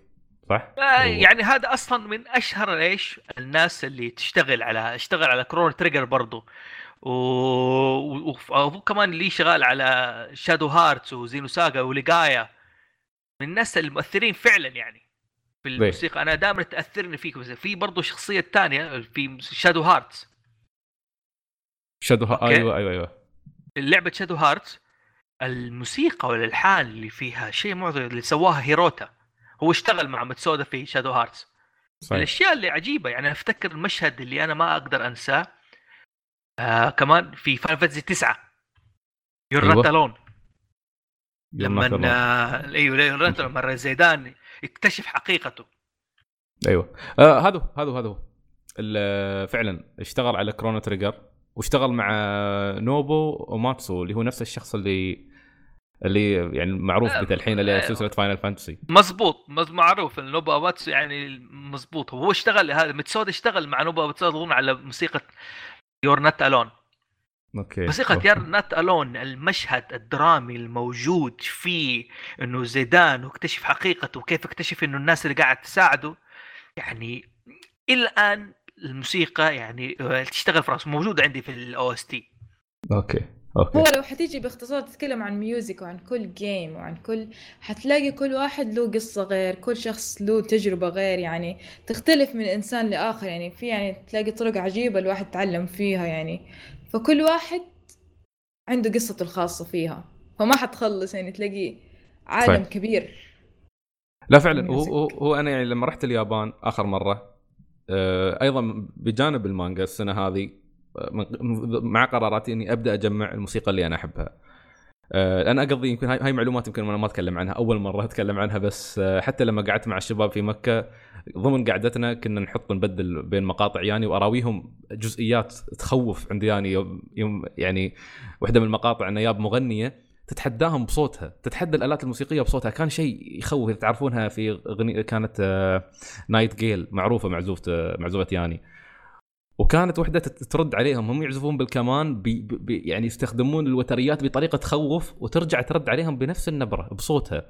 صح؟ آه يعني هذا أصلا من أشهر إيش الناس اللي تشتغل على اشتغل على كرونو تريجر برضه و... كمان اللي شغال على شادو هارتس وزينو ساغا وليغايا من الناس المؤثرين فعلا يعني في الموسيقى. أنا دائما تأثرني فيك في برضه شخصية ثانية في شادو هارتس. شادو ها... أيوه أيوه أيوه. لعبة شادو هارتس. الموسيقى والالحان اللي فيها شيء معظم اللي سواها هيروتا. هو اشتغل مع متسودا في شادو هارتس صحيح. الأشياء اللي عجيبة يعني أفتكر المشهد اللي أنا ما أقدر أنساه آه كمان في فاينل فانتسي 9 you're أيوة. not alone لما أيوه لما زيدان يكتشف حقيقته. أيوه. آه هذا هذا هذا فعلا اشتغل على كرونو تريجر واشتغل مع نوبو وماتسو اللي هو نفس الشخص اللي اللي يعني معروف آه الحين اللي سلسلة فاينل فانتسي مزبوط معروف نوبو ماتسو يعني مزبوط هو اشتغل هذا متسود اشتغل مع نوبو ماتسو أظن على موسيقى يور نت الون أوكي موسيقى يار not alone المشهد الدرامي الموجود فيه إنه زيدان واكتشف حقيقته وكيف اكتشف إنه الناس اللي قاعد تساعده. يعني إلى الآن الموسيقى يعني آه، تشتغل في رأسه موجودة عندي في الاو اس تي أوكي. أوكي. هو لو حتيجي باختصار تتكلم عن music وعن كل game وعن كل حتلاقي كل واحد له قصة غير كل شخص له تجربة غير يعني تختلف من إنسان لآخر يعني في يعني تلاقي طرق عجيبة الواحد يتعلم فيها يعني. فكل واحد عنده قصته الخاصة فيها فما حتخلص يعني تلاقي عالم صحيح. كبير. لا فعلا هو, هو أنا يعني لما رحت اليابان آخر مرة آه، أيضا بجانب المانجا السنة هذه مع قراراتي إني أبدأ أجمع الموسيقى اللي أنا أحبها. آه، أنا أقضي يمكن هاي معلومات يمكن أنا ما أتكلم عنها أول مرة أتكلم عنها بس حتى لما قعدت مع الشباب في مكة ضمن قعدتنا كنا نحط نبدل بين مقاطع يعني وأراويهم جزئيات تخوف عند يعني يوم يعني واحدة من المقاطع انه جاب مغنية تتحداهم بصوتها تتحدى الآلات الموسيقية بصوتها. كان شيء يخوف تعرفونها في أغنية كانت nightingale معروفة معزوفة معزوفة ياني وكانت وحدة ترد عليهم. هم يعزفون بالكمان بي بي يعني يستخدمون الوتريات بطريقة تخوف وترجع ترد عليهم بنفس النبرة بصوتها.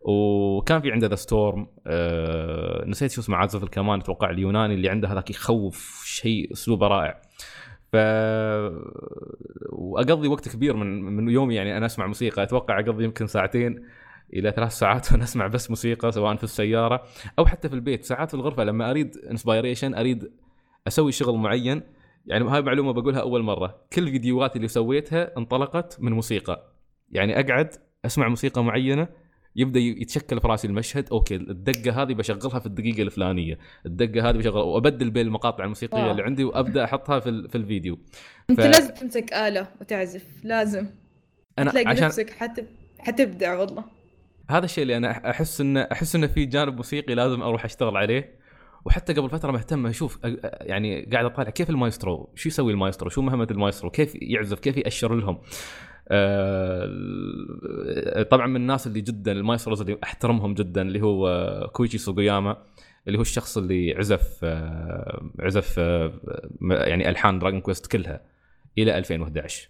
وكان في عنده the storm آه نسيت شو اسمه عازف الكمان أتوقع اليوناني اللي عنده هذاك يخوف شيء أسلوبه رائع. ف وأقضي وقت كبير من من يومي يعني أنا أسمع موسيقى. أتوقع أقضي يمكن ساعتين إلى ثلاث ساعات وأنا أسمع بس موسيقى سواء في السيارة أو حتى في البيت. ساعات في الغرفة لما أريد inspiration أريد أسوي شغل معين. يعني هاي معلومة بقولها أول مرة. كل فيديوهاتي اللي سويتها انطلقت من موسيقى. يعني أقعد أسمع موسيقى معينة يبدأ يتشكل في راسي المشهد. okay الدقة هذه بشغلها في الدقيقة الفلانية. الدقة هذه بشغلها وأبدل بين المقاطع الموسيقية اللي عندي وأبدأ أحطها في في الفيديو. أنت ف... لازم تمسك آلة وتعزف. لازم. أنا تلاقي عشان... نفسك حتب... حتبدع والله. هذا الشيء اللي أنا أحس إنه أحس إنه في جانب موسيقي لازم أروح أشتغل عليه. وحتى قبل فترة مهتم أشوف يعني قاعد أطالع كيف المايسترو؟ شو يسوي المايسترو؟ شو مهمة المايسترو؟ كيف يعزف؟ كيف يأشر لهم؟ آه، طبعا من الناس اللي جدا ال maestros اللي أحترمهم جدا اللي هو كويتشي سوغياما اللي هو الشخص اللي عزف آه، عزف آه، يعني ألحان دراجون كويست كلها إلى 2011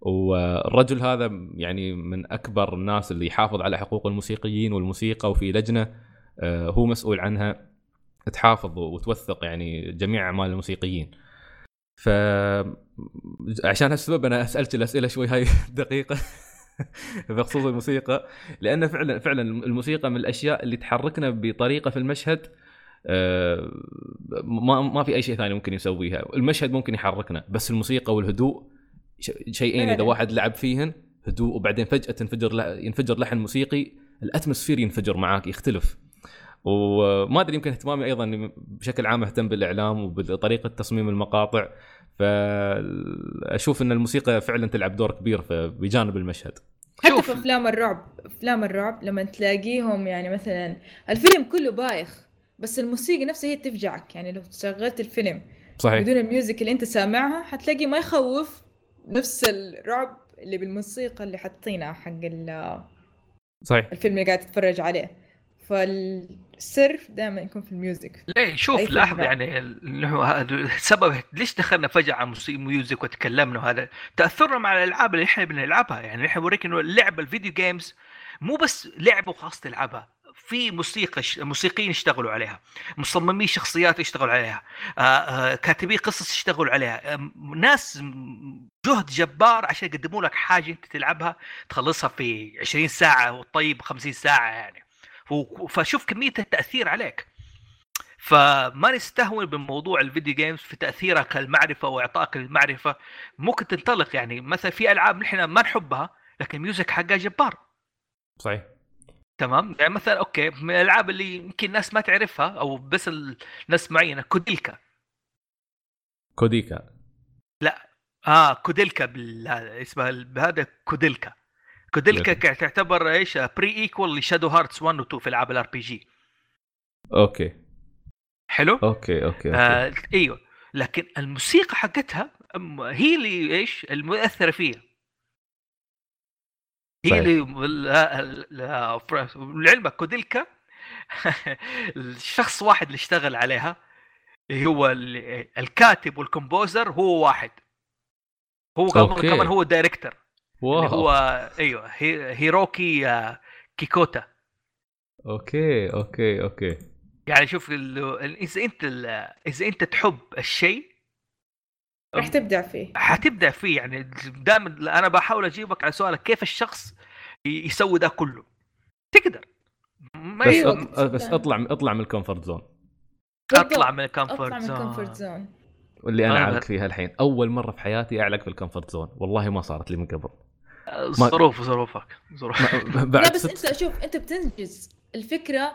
والرجل هذا يعني من أكبر الناس اللي يحافظ على حقوق الموسيقيين والموسيقى وفي لجنة هو مسؤول عنها. تحافظ وتوثق يعني جميع أعمال الموسيقيين. ف عشان هالسبب أنا أسألك الأسئلة شوي هاي دقيقة. بخصوص الموسيقى. لأن فعلا فعلا الموسيقى من الأشياء اللي تحركنا بطريقة في المشهد آه، ما ما في أي شيء ثاني ممكن يسويها. المشهد ممكن يحركنا بس الموسيقى والهدوء شيئين إذا واحد لعب فيهن هدوء وبعدين فجأة تنفجر ينفجر لحن موسيقي الأتموسفير ينفجر معاك يختلف. وما أدري يمكن اهتمامي أيضا بشكل عام أهتم بالإعلام وبطريقة تصميم المقاطع. فأشوف إن الموسيقى فعلا تلعب دور كبير بجانب المشهد. حتى في أفلام الرعب أفلام الرعب لما تلاقيهم يعني مثلا الفيلم كله بايخ بس الموسيقى نفسها هي تفجعك. يعني لو شغلت الفيلم صحيح. بدون ال music اللي أنت سامعها حتلاقي ما يخوف نفس الرعب اللي بالموسيقى اللي حاطينها حق صحيح. الفيلم اللي قاعد تتفرج عليه. فالسر دائما يكون في ال music. ليه شوف لحظه يعني اللي هو السبب ليش دخلنا فجأة على music وتكلمنا وهذا؟ تأثرنا مع الألعاب اللي إحنا بنلعبها يعني إحنا بوريك إنه اللعبه ال video games مو بس لعبه وخلاص تلعبها في موسيقى موسيقيين يشتغلوا عليها مصممي شخصيات يشتغلوا عليها آه، آه، كاتبي قصص يشتغلوا عليها ناس جهد جبار عشان يقدموا لك حاجة أنت تلعبها تخلصها في 20 ساعة وطيب 50 ساعة يعني. فشوف كمية التأثير عليك. فما نستهون بموضوع ال video games في تاثيرها كالمعرفه وإعطائك المعرفة. ممكن تنطلق يعني مثلا في ألعاب نحن ما نحبها لكن ال music حقها جبار. صحيح. تمام؟ يعني مثلا okay من الألعاب اللي يمكن الناس ما تعرفها أو بس الناس معينة كوديلكا. كوديلكا لا. آه كوديلكا بال... اسمها بهذا كوديلكا. كوديلكا تعتبر إيش؟ prequel لشادو هارتس 1 و 2 في العاب الار بي جي أوكي. حلو؟ okay okay, okay. آه إيوه. لكن الموسيقى حقتها هي اللي إيش؟ المؤثرة فيها. هي صحيح. اللي لعلمك كوديلكا الشخص واحد اللي اشتغل عليها هو الكاتب وال composer هو واحد. هو كمان هو ال director. اللي هو أيوه هيروكي آه، كيكوتا. okay okay okay. يعني شوف إذا أنت إذا أنت تحب الشيء راح تبدع فيه. حتبدع فيه. يعني دائما أنا بحاول أجيبك على سؤالك كيف الشخص يسوي ده كله؟ تقدر. ما بس أط... بس أطلع أطلع من ال comfort zone أطلع من ال comfort zone زون واللي أنا اعلق فيها الحين. أول مرة في حياتي أعلق في الكومفورت زون. والله ما صارت لي من قبل. ظروف ظروفك ظروف. لا بس أنت شوف أنت بتنجز. الفكرة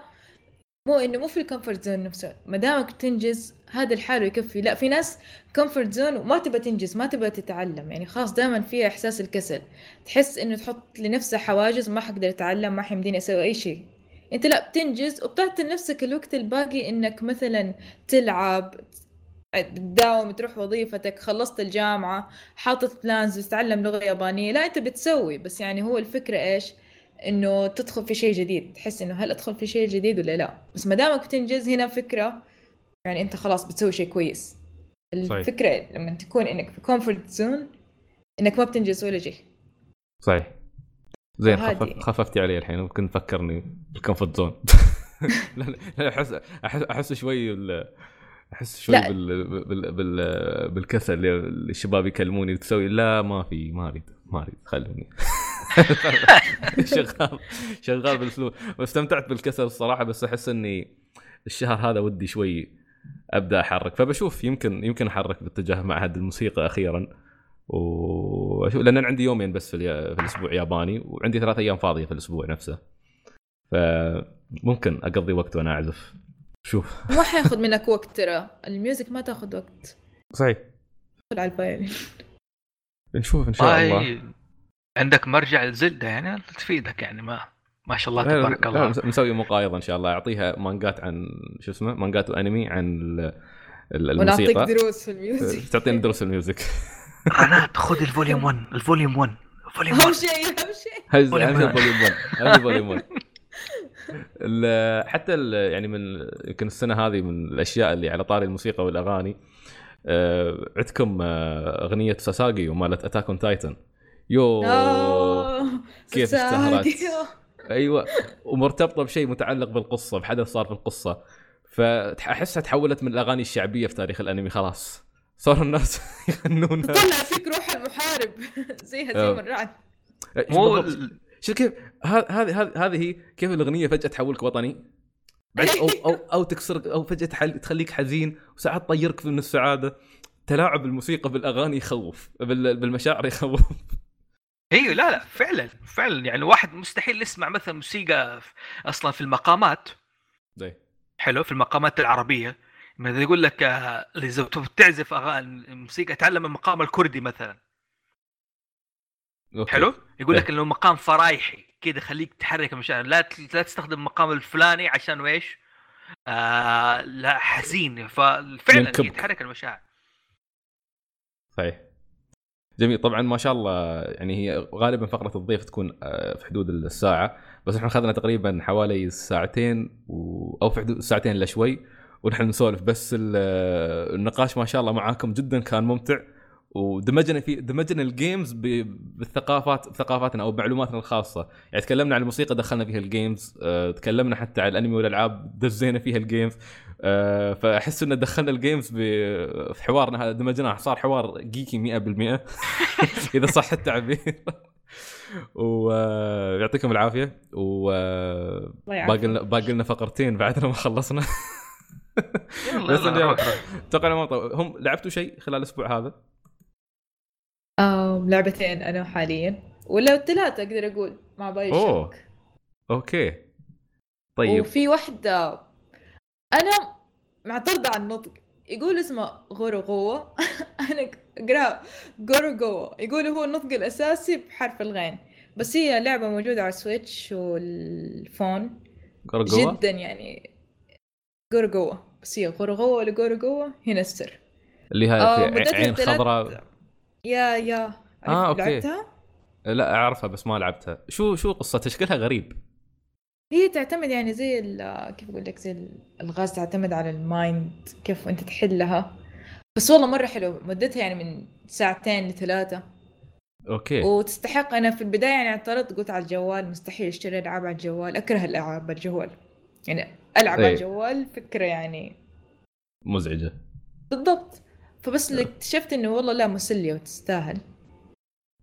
مو إنه مو في ال comfort zone نفسه. ما دامك تنجز هذا الحال يكفي لا في ناس comfort zone وما تبى تنجز ما تبى تتعلم. يعني خلاص دائما فيها إحساس الكسل. تحس إنه تحط لنفسها حواجز ما حقدر أتعلم ما حيمديني أسوي أي شيء. أنت لا بتنجز وبتعطي لنفسك الوقت الباقي إنك مثلا تلعب بتداوم تروح وظيفتك خلصت الجامعة حاطط plans تتعلم لغة يابانية. لا انت بتسوي بس يعني هو الفكرة إيش؟ إنه تدخل في شيء جديد. تحس إنه هل أدخل في شيء جديد ولا لا؟ بس ما دامك بتنجز هنا فكرة يعني أنت خلاص بتسوي شيء كويس. الفكرة صحيح. لما تكون إنك في comfort zone إنك ما بتنجز ولا شيء. صحيح. زين خفف خففتي علي الحين ممكن تفكرني بال comfort zone لا لا احس احس أحس شوي أحس شوي لا. بال... بال... بال... بالكسل اللي الشباب يكلموني تسوي. لا ما في ما أريد ما أريد خلوني. شغال شغال بالاسلوب واستمتعت بالكسل الصراحة بس أحس إني الشهر هذا ودي شوي أبدأ أحرك. فبشوف يمكن يمكن أحرك باتجاه معهد الموسيقى أخيرا. وأشوف لأن عندي يومين بس في, في الأسبوع ياباني وعندي ثلاث أيام فاضية في الأسبوع نفسه. فممكن أقضي وقت وأنا أعزف. شوف. ما حياخذ منك وقت ترى. ال music ما تاخذ وقت. صحيح. على ال violin نشوف إن شاء الله. عندك مرجع ال Zelda يعني تفيدك يعني ما ما شاء الله تبارك الله. مس- مسوي مقايضة إن شاء الله. أعطيها مانجات عن شو اسمه مانجات وانمي عن ال- ال- ونعطيك الموسيقى. دروس في الميوزك. تعطيني دروس ال music. رنات خذ ال volume 1 ال volume 1 ال volume أهم 1 شيء أهم شيء. هذا volume هذا واحد. volume 1 هذا volume 1 ال- حتى ال- يعني من يمكن السنة هذه من الأشياء اللي على طاري الموسيقى والأغاني آه، عندكم آه، أغنية Sasageyo مالت Attack on Titan. يو كيف. اشتهرت. أيوه ومرتبطة بشيء متعلق بالقصة بحدث صار في القصة. فأحسها تحولت من الأغاني الشعبية في تاريخ الأنمي خلاص. صاروا الناس يغنونها. طلع فيك روح المحارب زي آه. هزيم الرعد مو شوف كيف؟ هذه هذه هذه هي كيف الأغنية فجأة تحولك وطني؟ بعد أو أو أو تكسرك أو فجأة تحل تخليك حزين وساعات تطيرك من السعاده تلاعب الموسيقى بالأغاني يخوف بال- بالمشاعر يخوف. إيوه لا لا فعلا فعلا. يعني واحد مستحيل يسمع مثلا موسيقى أصلا في المقامات. زي حلو في المقامات العربية. مثلا يقول لك آه، اذا تبغى تعزف اغاني موسيقى تعلم المقام الكردي مثلا. أوكي. حلو؟ يقول. لك إنه مقام فرايحي. كذا خليك تحرك المشاعر لا لا تستخدم المقام الفلاني عشان إيش؟ آه لا حزين. ففعلا ينكبك. تحرك المشاعر. صحيح. جميل. طبعا ما شاء الله يعني هي غالبا فقرة الضيف تكون آه، في حدود الساعة. بس إحنا اخذنا تقريبا حوالي ساعتين و... أو في حدود ساعتين الا شوي. ونحن نسولف. بس آه، النقاش ما شاء الله معاكم جدا كان ممتع. ودمجنا في دمجنا ال games ب... بالثقافات بثقافاتنا أو بمعلوماتنا الخاصة. يعني تكلمنا عن الموسيقى دخلنا فيها ال games أه... تكلمنا حتى عن الأنمي والألعاب دزينا فيها ال games أه... فأحس إن دخلنا ال games ب... في حوارنا هذا دمجناه. صار حوار geeky 100% إذا صح التعبير. ويعطيكم العافية. و الله باقي لنا باقي لنا فقرتين بعدنا ما خلصنا. يلا بس. أتوقع ما طو- هم لعبتوا شيء خلال الأسبوع هذا؟ آم، لعبتين أنا حاليا. ولا ثلاثة أقدر أقول مع بأي أوه. شوك أوكي. طيب. وفي واحدة أنا معترضة على النطق. يقول اسمه غورو غوة أنا أقرأ غورو غوة يقول هو النطق الأساسي بحرف الغين. بس هي لعبة موجودة على ال Switch وال phone. جرجوا جدا يعني. غورو غوة بس هي غورو غوة ولا غورو غوة هنا السر. اللي هي عين خضراء. yeah yeah عرفت- okay. لعبتها؟ لا أعرفها بس ما لعبتها. شو شو قصة تشكيلها غريب. هي تعتمد يعني زي كيف أقول لك زي ال- الغاز تعتمد على ال mind كيف أنت تحلها. بس والله مرة حلو مدتها يعني من ساعتين لثلاثة. okay. وتستحق أنا في البداية يعني اعترضت قلت على الجوال مستحيل أشتري ألعاب على الجوال أكره الألعاب على الجوال. يعني ألعب إيه. على الجوال فكرة يعني مزعجة. بالضبط. فبس اللي اكتشفت إنه والله لا مسلية وتستاهل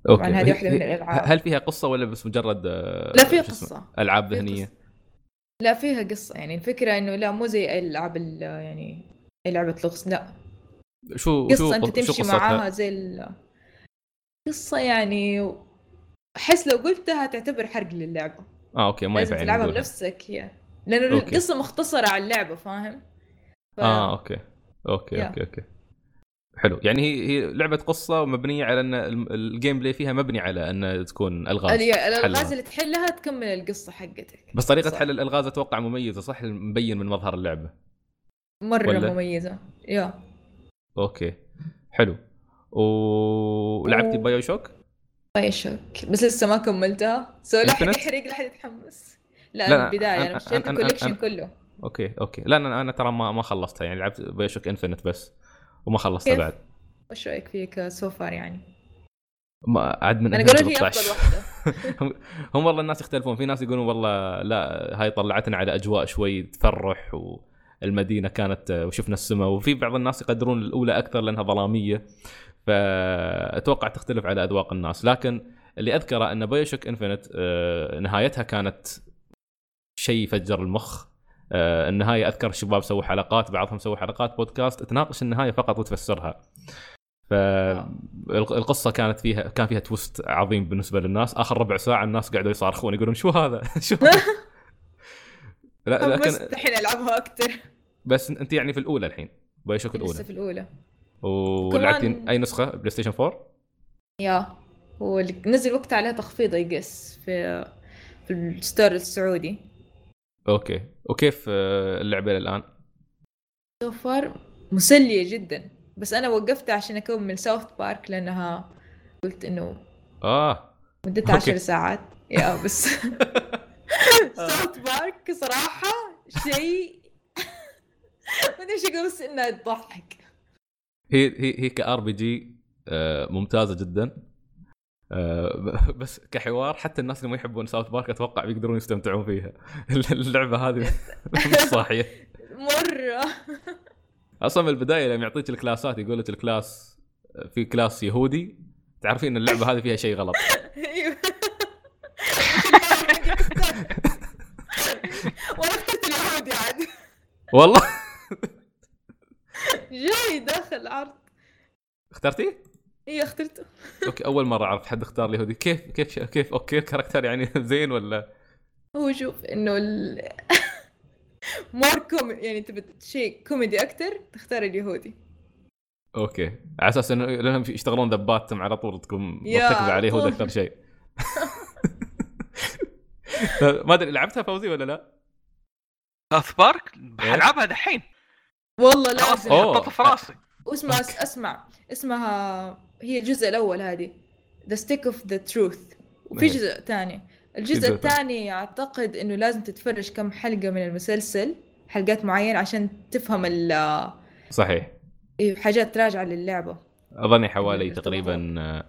okay طبعاً هذه هي- واحدة من الألعاب. هل فيها قصة ولا بس مجرد آه، لا فيها شو؟ قصة ألعاب قصة. لا فيها قصة يعني الفكرة إنه لا مو زي ألعاب ال- يعني لعبه لغز لا شو شو قصة أنت قص- شو تمشي قصتها؟ معاها زي ال... قصة يعني أحس لو قلتها تعتبر حرق للعبة آه okay ما ينفع تلعبها. بنفسك yeah لأنه okay. القصة مختصرة على اللعبة فاهم؟ ف... آه okay okay yeah. okay okay حلو. يعني هي هي لعبة قصة مبنيه على أن ال gameplay فيها مبني على أن تكون ألغاز ال- الألغاز حلها. اللي تحلها تكمل القصة حقتك. بس طريقة صح. حل الألغاز أتوقع مميزة صح؟ مبين من مظهر اللعبة. مرة ولا؟ مميزة. yeah. okay. حلو. ولعبتي و- BioShock؟ BioShock بس لسه ما كملتها. so لا حد؟ يحرق لا حد يتحمس. لا, لا، اشتريت أنا- أنا- ال collection كله. okay okay. لا أنا أنا ترى ما ما خلصتها. يعني لعبت BioShock Infinite بس. وما خلصتها؟ بعد وش رأيك فيه so far يعني؟ ما عاد من Infinite قالوا لي 13. أفضل واحدة هم, والله الناس يختلفون في ناس يقولون والله لا هاي طلعتنا على أجواء شوي تفرح والمدينة كانت وشفنا السماء وفي بعض الناس يقدرون الأولى أكثر لأنها ظلامية فأتوقع تختلف على أذواق الناس لكن اللي أذكره أن BioShock Infinite آه، نهايتها كانت شيء يفجر المخ آه، النهاية أذكر الشباب سووا حلقات بعضهم سووا حلقات بودكاست تناقش النهاية فقط وتفسرها. فالقصة كانت فيها كان فيها twist عظيم بالنسبة للناس. آخر ربع ساعة الناس قاعدوا يصارخون يقولون شو هذا؟ شو هذا؟ لا لكن الحين ألعبها أكثر بس أنت يعني في الأولى الحين BioShock الأولى. لسه في الأولى. ولعبتي كمان... أي نسخة؟ PlayStation 4 yeah ونزل وقت عليها تخفيض I guess في في ال store السعودي. okay. وكيف آه، اللعبة الان؟ so far مسلية جدا. بس أنا وقفتها عشان اكمل South Park لأنها قلت إنه آه. مدتها 10 ساعات. yeah بس. South Park صراحة شيء ما أدري إيش أقول بس إنها تضحك. هي هي هي ك RPG ممتازة جدا. آه، بس كحوار حتى الناس اللي ما يحبون South Park أتوقع بيقدرون يستمتعون فيها. اللعبة هذه مش صاحيه مرة. أصلا من البداية لما يعطيك الكلاسات يقول لك ال class في class يهودي تعرفين إن اللعبة هذه فيها شيء غلط. أيوه. وأنا اخترت اليهودي عاد. والله. جاي داخل عرض. اخترتيه؟ إيه اخترته. أوكي أول مرة أعرف حد اختار اليهودي. كيف كيف كيف أوكي ال character يعني زين ولا؟ هو شوف إنه ال... more com يعني تبي شيء كوميدي أكثر تختار اليهودي. أوكي. على أساس إنه لأنهم يشتغلون ذباتهم على طول تكون مرتكزه عليه هو أكثر شيء. ما أدري لعبتها فوزي ولا لا؟ South Park؟ بلعبها دحين. والله لازم. حطيتها في راسي. واسمع أسمع. اسمها هي الجزء الأول هذه. The Stick of the Truth وفي إيه. جزء ثاني. الجزء الثاني أعتقد إنه لازم تتفرج كم حلقة من المسلسل حلقات معينة عشان تفهم ال صحيح. أيوه حاجات راجعة للعبة. أظني حوالي تقريبا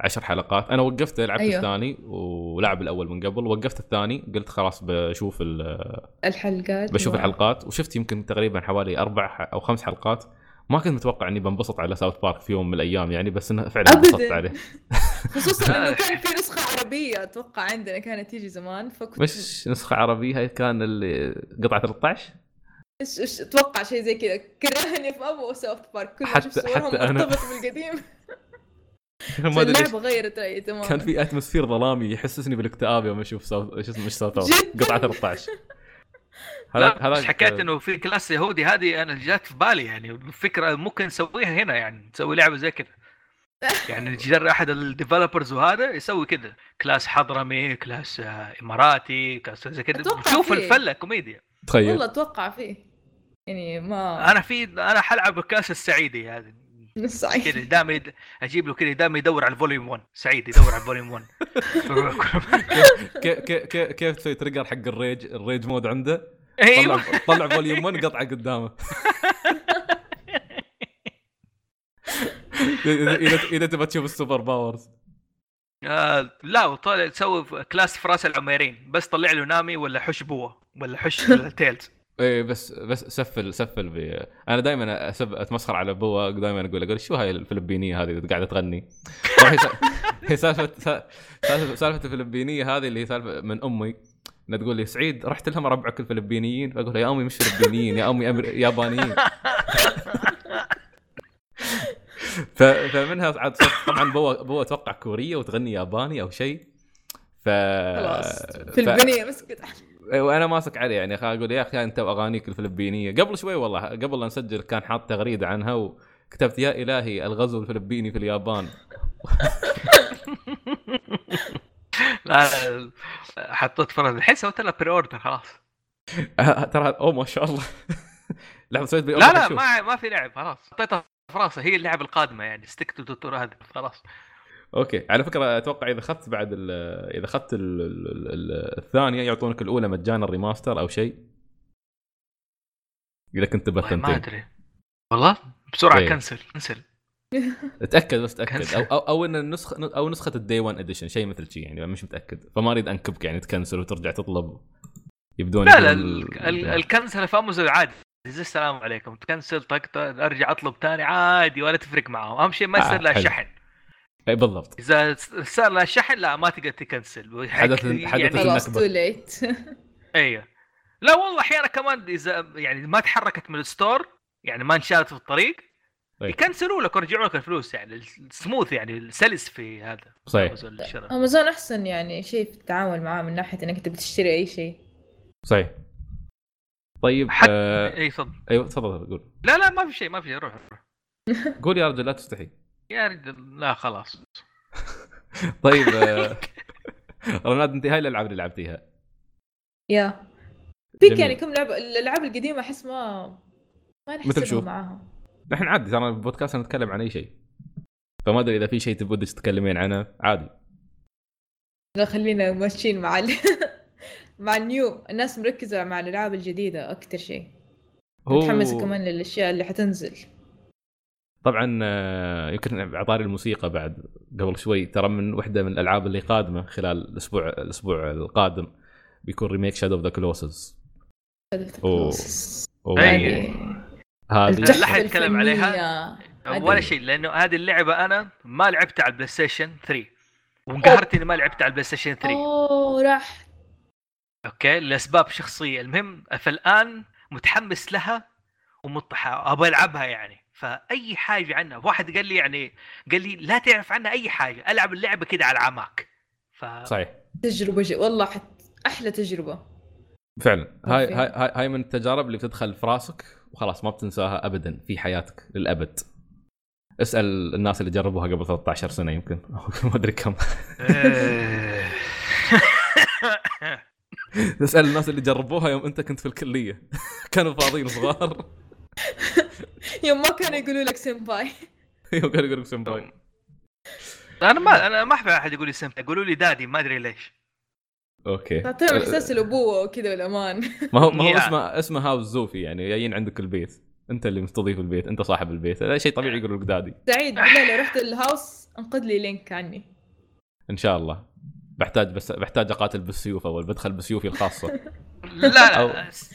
عشر حلقات. أنا وقفت لعبت أيوه. الثاني ولعب الأول من قبل. وقفت الثاني قلت خلاص بشوف الحلقات. بشوف الحلقات. وشفت يمكن تقريبا حوالي أربع أو خمس حلقات. ما كنت متوقع إني بنبسط على South Park في يوم من الأيام يعني بس إنه فعلا انبسطت عليه. خصوصا إنه كان في نسخة عربية أتوقع عندنا كانت تيجي زمان فكنت مش نسخة عربية هي كان اللي قطعة 13 إيش إيش أتوقع شيء زي كذا. كرهني في أبو South Park. كل حتى حتى أنا. مرتبط بالقديم. ما أدري اللعبة غيرت رأيي تماما. كان في atmosphere ظلامي يحسسني بالاكتئاب يوم أشوف South شو اسمه مش South قطعة 13 هذا هذا حكيت إنه في class يهودي هذه أنا جات في بالي يعني فكرة ممكن نسويها هنا يعني نسوي لعبة زي كذا. يعني نجرب أحد ال developers وهذا يسوي كذا. class حضرمي class إماراتي class زي كذا. شوف الفلة كوميديا. تخيل. والله أتوقع فيه. يعني ما أنا في أنا حلعب ال class السعيدي هذه السعيد كذا دائما يد... أجيب له كذا دائما يدور على ال volume 1 سعيد يدور على ال volume 1 كيف كيف كيف تسوي تريجر حق الريج الريج مود عنده؟ أيوه طلع طلع فوليوم 1 قطعة قدامه. اذا اذا تبغى تشوف السوبر باورز. آه لا وطلع تسوي كلاس في رأس العميرين. بس طلع له نامي ولا حش بوة ولا حش تيلز إيه بس بس سفل سفل بي. أنا دائما أتمسخر على بوا دائما أقول أقول شو هاي الفلبينية هذه اللي قاعدة تغني؟ هي سالفه سالفة الفلبينية هذه اللي هي سالفة من أمي. إنها تقول لي سعيد رحت لهم ربعك الفلبينيين. فأقول يا أمي مش فلبينيين يا أمي أمر... يابانيين. ف... فمنها عاد طبعا بوا بوأ أتوقع كورية وتغني ياباني أو شيء. ف فلبينية مسكت. وأنا ماسك عليه يعني أقول يا أخي أنت وأغانيك الفلبينية. قبل شوي والله قبل لا نسجل كان حاط تغريدة عنها وكتبت يا إلهي الغزو الفلبيني في اليابان. لا حطيت فرض الحين سويت لها pre-order خلاص. أه، ترى أوه ما شاء الله. لعبه سويت لا لا ما ما في لعب خلاص. حطيتها في راسي هي اللعبة القادمة يعني. Stick of the Truth هذا خلاص. أوكي. على فكرة أتوقع إذا أخذت بعد إذا أخذت الثانية يعطونك الأولى مجانا ال remaster أو شيء. إذا كنت تبغى ما أدري. والله؟ بسرعة إيه. cancel cancel. تاكد بس تاكد أو أو, أو إن النسخه أو نسخة ال Day 1 edition شيء مثل شيء يعني مش متأكد. فما أريد أنكبك يعني تكنسل وترجع تطلب يبدون لا لا ال cancel في امازون عادي زي السلام عليكم. تكنسل طق أرجع أطلب ثاني. عادي ولا تفرق معهم أهم شيء ما يصير آه لها شحن. إي بالضبط. إذا صار لها شحن لا ما تقدر تكنسل. حدث يعني حدث خلاص. too late أيوه لا والله أحيانا كمان إذا يعني ما تحركت من ال store يعني ما انشالت في الطريق. يكنسلوا لك ويرجعوا لك الفلوس يعني سموث يعني سلس في هذا. صحيح. أمازون أحسن يعني شيء في التعامل معاه من ناحية إنك أنت بتشتري أي شيء. صحيح. طيب حتى آه... اي تفضل. أيوه تفضل قول. لا لا ما في شيء ما في شيء روح روح. قول يا رجل لا تستحي. يا رجل لا خلاص. طيب آه... رناد انت هاي الألعاب اللي لعبتيها. يا. فيك يعني كم لعبة الألعاب القديمة أحس ما ما مثل شو؟ معاها. نحن عادي ترى البودكاست نتكلم عن أي شيء. فما أدري إذا في شيء تبغى تتكلمين عنه عادي. لا خلينا ماشيين مع ال... مع النيو. الناس مركزة مع الألعاب الجديدة أكثر شيء. هو... متحمسة كمان للأشياء اللي حتنزل. طبعا آه، يمكن أعطاني الموسيقى بعد قبل شوي. ترى من واحدة من الألعاب اللي قادمة خلال الأسبوع الأسبوع القادم بيكون remake Shadow of the Colossus أي. هذه. لا احد يتكلم عليها. ولا شيء لأنه هذه اللعبة أنا ما لعبتها على ال PlayStation 3 وانقهرت إني ما لعبتها على ال PlayStation 3 أوه راح. أوكي؟ لأسباب شخصية. المهم فالآن متحمس لها ومطح أبغى ألعبها يعني. فأي حاجة عنها. واحد قال لي يعني قال لي لا تعرف عنها أي حاجة. ألعب اللعبة كده على عماك ف... صحيح. تجربة جي. والله حت... أحلى تجربة. فعلا. هاي هاي هاي من التجارب اللي بتدخل في راسك. وخلاص ما بتنساها ابدا في حياتك للأبد. اسأل الناس اللي جربوها قبل 13 سنة يمكن. ما أدري كم. تسال الناس اللي جربوها يوم أنت كنت في الكلية. كانوا فاضيين صغار. يوم ما كانوا يقولوا لك سمباي يوم كانوا يقولوا لك سمباي أنا ما أنا ما أحب أحد يقول لي سمباي يقولوا لي daddy ما أدري ليش. أوكي. تعطيهم إحساس الأبوة وكذا والأمان. ما هو ما هو اسمه اسمه house زوفي يعني جايين عندك البيت. أنت اللي مستضيف البيت أنت صاحب البيت. هذا شيء طبيعي يقولوا لك daddy. سعيد بالله لو رحت ال house انقذ لي Link عني. إن شاء الله. بحتاج بس بحتاج أقاتل بالسيوف أول. بدخل بسيوفي الخاصة. لا لا أو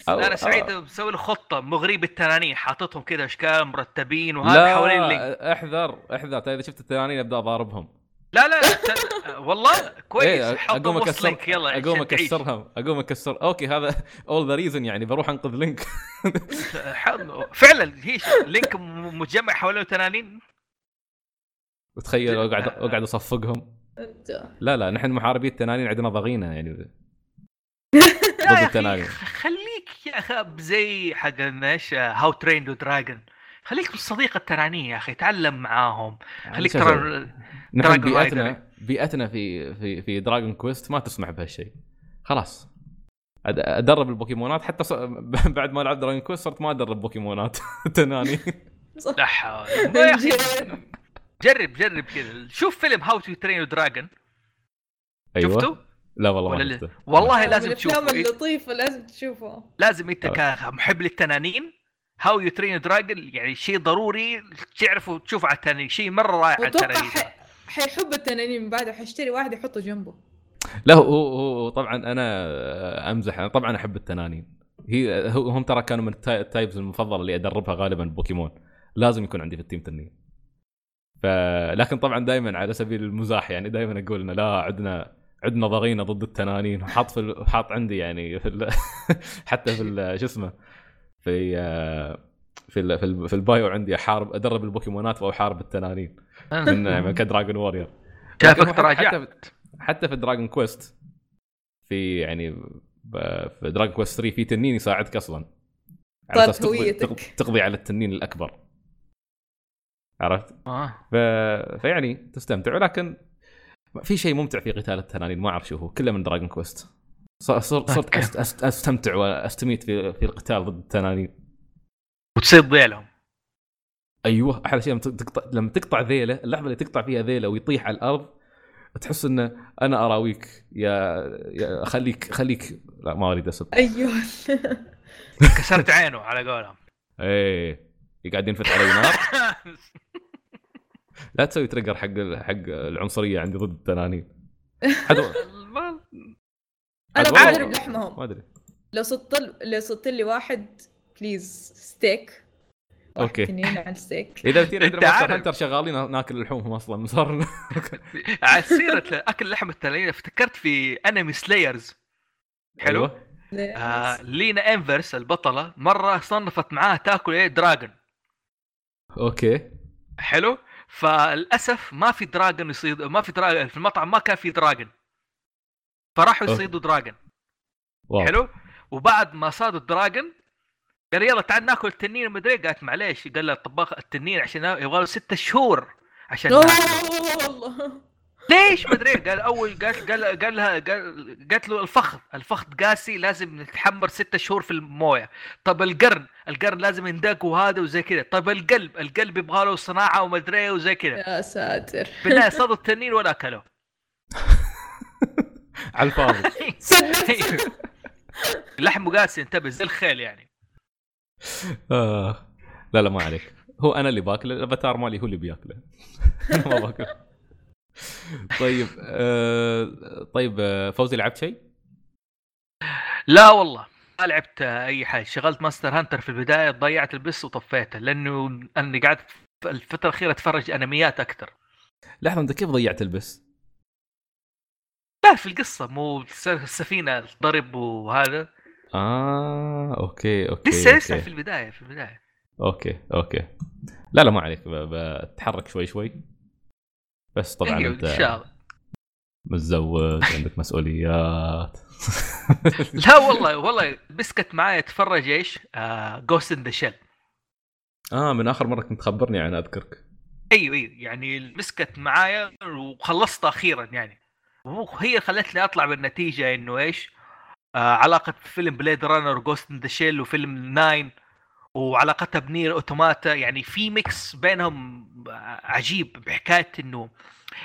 أو أنا سعيد مسوي له خطة. مغريب التنانين حاططهم كذا أشكال مرتبين وهذا حوالين ال Link. احذر احذر. إذا شفت التنانين أبدأ أضاربهم. لا لا لا والله كويس. إيه أقوم اكسر يلا أقوم أكسرها أقوم أكسر. أوكي هذا all the reason يعني بروح أنقذ Link فعلا هي Link متجمع حوالين تنانين وتخيل أقعد أقعد أصفقهم. لا لا نحن محاربي التنانين عندنا ضغينة يعني. ضد التنانين خليك يا أخي زي حق إيش How Train Dragon خليك صديق التنانين يا أخي تعلم معاهم. يعني خليك ترى نحن بيئتنا بيئتنا في في في Dragon Quest ما تسمح بهالشيء. خلاص. أدرب البوكيمونات. حتى ص... بعد ما لعبت Dragon Quest صرت ما أدرب بوكيمونات. تناني. لا حول. جرب جرب كذا. شوف فيلم How to Train Dragon أيوه. شفته؟ لا والله ما شفته. والله لازم تشوفه. الأفلام اللطيفة لازم تشوفه. لازم أنت كمحب للتنانين. How You Train Dragon يعني شيء ضروري تعرفوا تشوفوا على التنانين. شيء مرة رائع على التنانين. حيحب التنانين من بعده حيشتري واحد يحطه جنبه. لا هو هو طبعا أنا أمزح. أنا طبعا أحب التنانين. هي هم ترى كانوا من ال types المفضلة اللي أدربها غالبا بوكيمون. لازم يكون عندي في ال team تنين. ف لكن طبعا دائما على سبيل المزاح يعني دائما أقول إنه لا عندنا عندنا ضغينة ضد التنانين وحاط في حاط عندي يعني في ال... حتى في شو اسمه في في في, في ال bio عندي أحارب أدرب البوكيمونات واحارب التنانين من من ك dragon warrior شافك تراجعت؟ حتى, حتى في Dragon Quest في يعني في Dragon Quest 3 في تنين يساعدك أصلا. على أساس تقضي, تقضي على التنين الأكبر. عرفت؟ آه. ف... فيعني تستمتع ولكن في شيء ممتع في قتال التنانين ما أعرف شو هو كله من دراجون كويست. صرت صرت أستمتع وأستميت في في القتال ضد التنانين وتصيد ذيلهم أيوه أحلى شيء لما تقطع لما تقطع ذيله اللحظة اللي تقطع فيها ذيله ويطيح على الأرض تحس إنه أنا أراويك يا يا خليك خليك لا ما أريد اسب أيوه. كسرت عينه على قولهم. إيه قاعد ينفت علي نار لا تسوي تريجر حق حق العنصرية عندي ضد التنانين. حد ما- أنا اضرب لحمهم ما أدري. لو صدت لو صدت لي واحد بليز ستيك واحد أوكي. تنين على الستيك إذا أنت عندنا. هانتر شغالين ناكل لحومهم أصلا صار. على سيرة اكل لحم التنانين افتكرت في anime Slayers حلو؟ أيوة. آه Lina Inverse البطلة مرة صنفت معاها تاكل إيه؟ dragon. Okay. حلو؟ فللأسف ما في dragon يصيد ما في dragon في المطعم ما كان في dragon. فراحوا okay. يصيدوا dragon. Wow. حلو؟ وبعد ما صادوا ال dragon قال يلا تعال ناكل التنين. مدري قالت معليش. قال له الطباخ التنين عشان يبغى له ستة شهور عشان. والله ليش؟ مدري قال أول قال قال قال لها قال قالت له الفخذ الفخذ قاسي لازم نتحمر ستة شهور في الموية. طب القرن القرن لازم يندق وهذا وزي كذا. طب القلب القلب يبغى له صناعة ومدري وزي كذا. يا ساتر. النهايه صادوا التنين ولا اكلوه على الفاضي. لحمه قاسي انتبه زي الخيل يعني. آه. لا لا ما عليك. هو أنا اللي باكله الأفاتار مالي هو اللي بياكله. أنا ما باكله. طيب آه طيب آه فوزي لعبت شيء؟ لا والله ما لعبت أي حاجة. شغلت Monster Hunter في البداية ضيعت البس وطفيته لأنه أني قعدت الفترة الأخيرة أتفرج أنميات أكثر. لحظة أنت كيف ضيعت البس؟ لا في القصة مو الس- السفينة ضرب وهذا. آه okay okay لسه لسه. في البداية في البداية. okay okay. لا لا ما عليك بتحرك شوي شوي. بس طبعا أيوة، أنت إن شاء الله. متزوج عندك مسؤوليات. لا والله والله مسكت معايا اتفرج إيش؟ جوست ان ذا شيل آه من آخر مرة كنت تخبرني عنها أذكرك. أيوه أيوه يعني مسكت معايا وخلصت أخيرا يعني. وهي خلتني أطلع بالنتيجة إنه إيش؟ آه علاقة فيلم Blade Runner Ghost in the Shell وفيلم Nine وعلاقتها ب Nier Automata يعني في mix بينهم عجيب. بحكاية إنه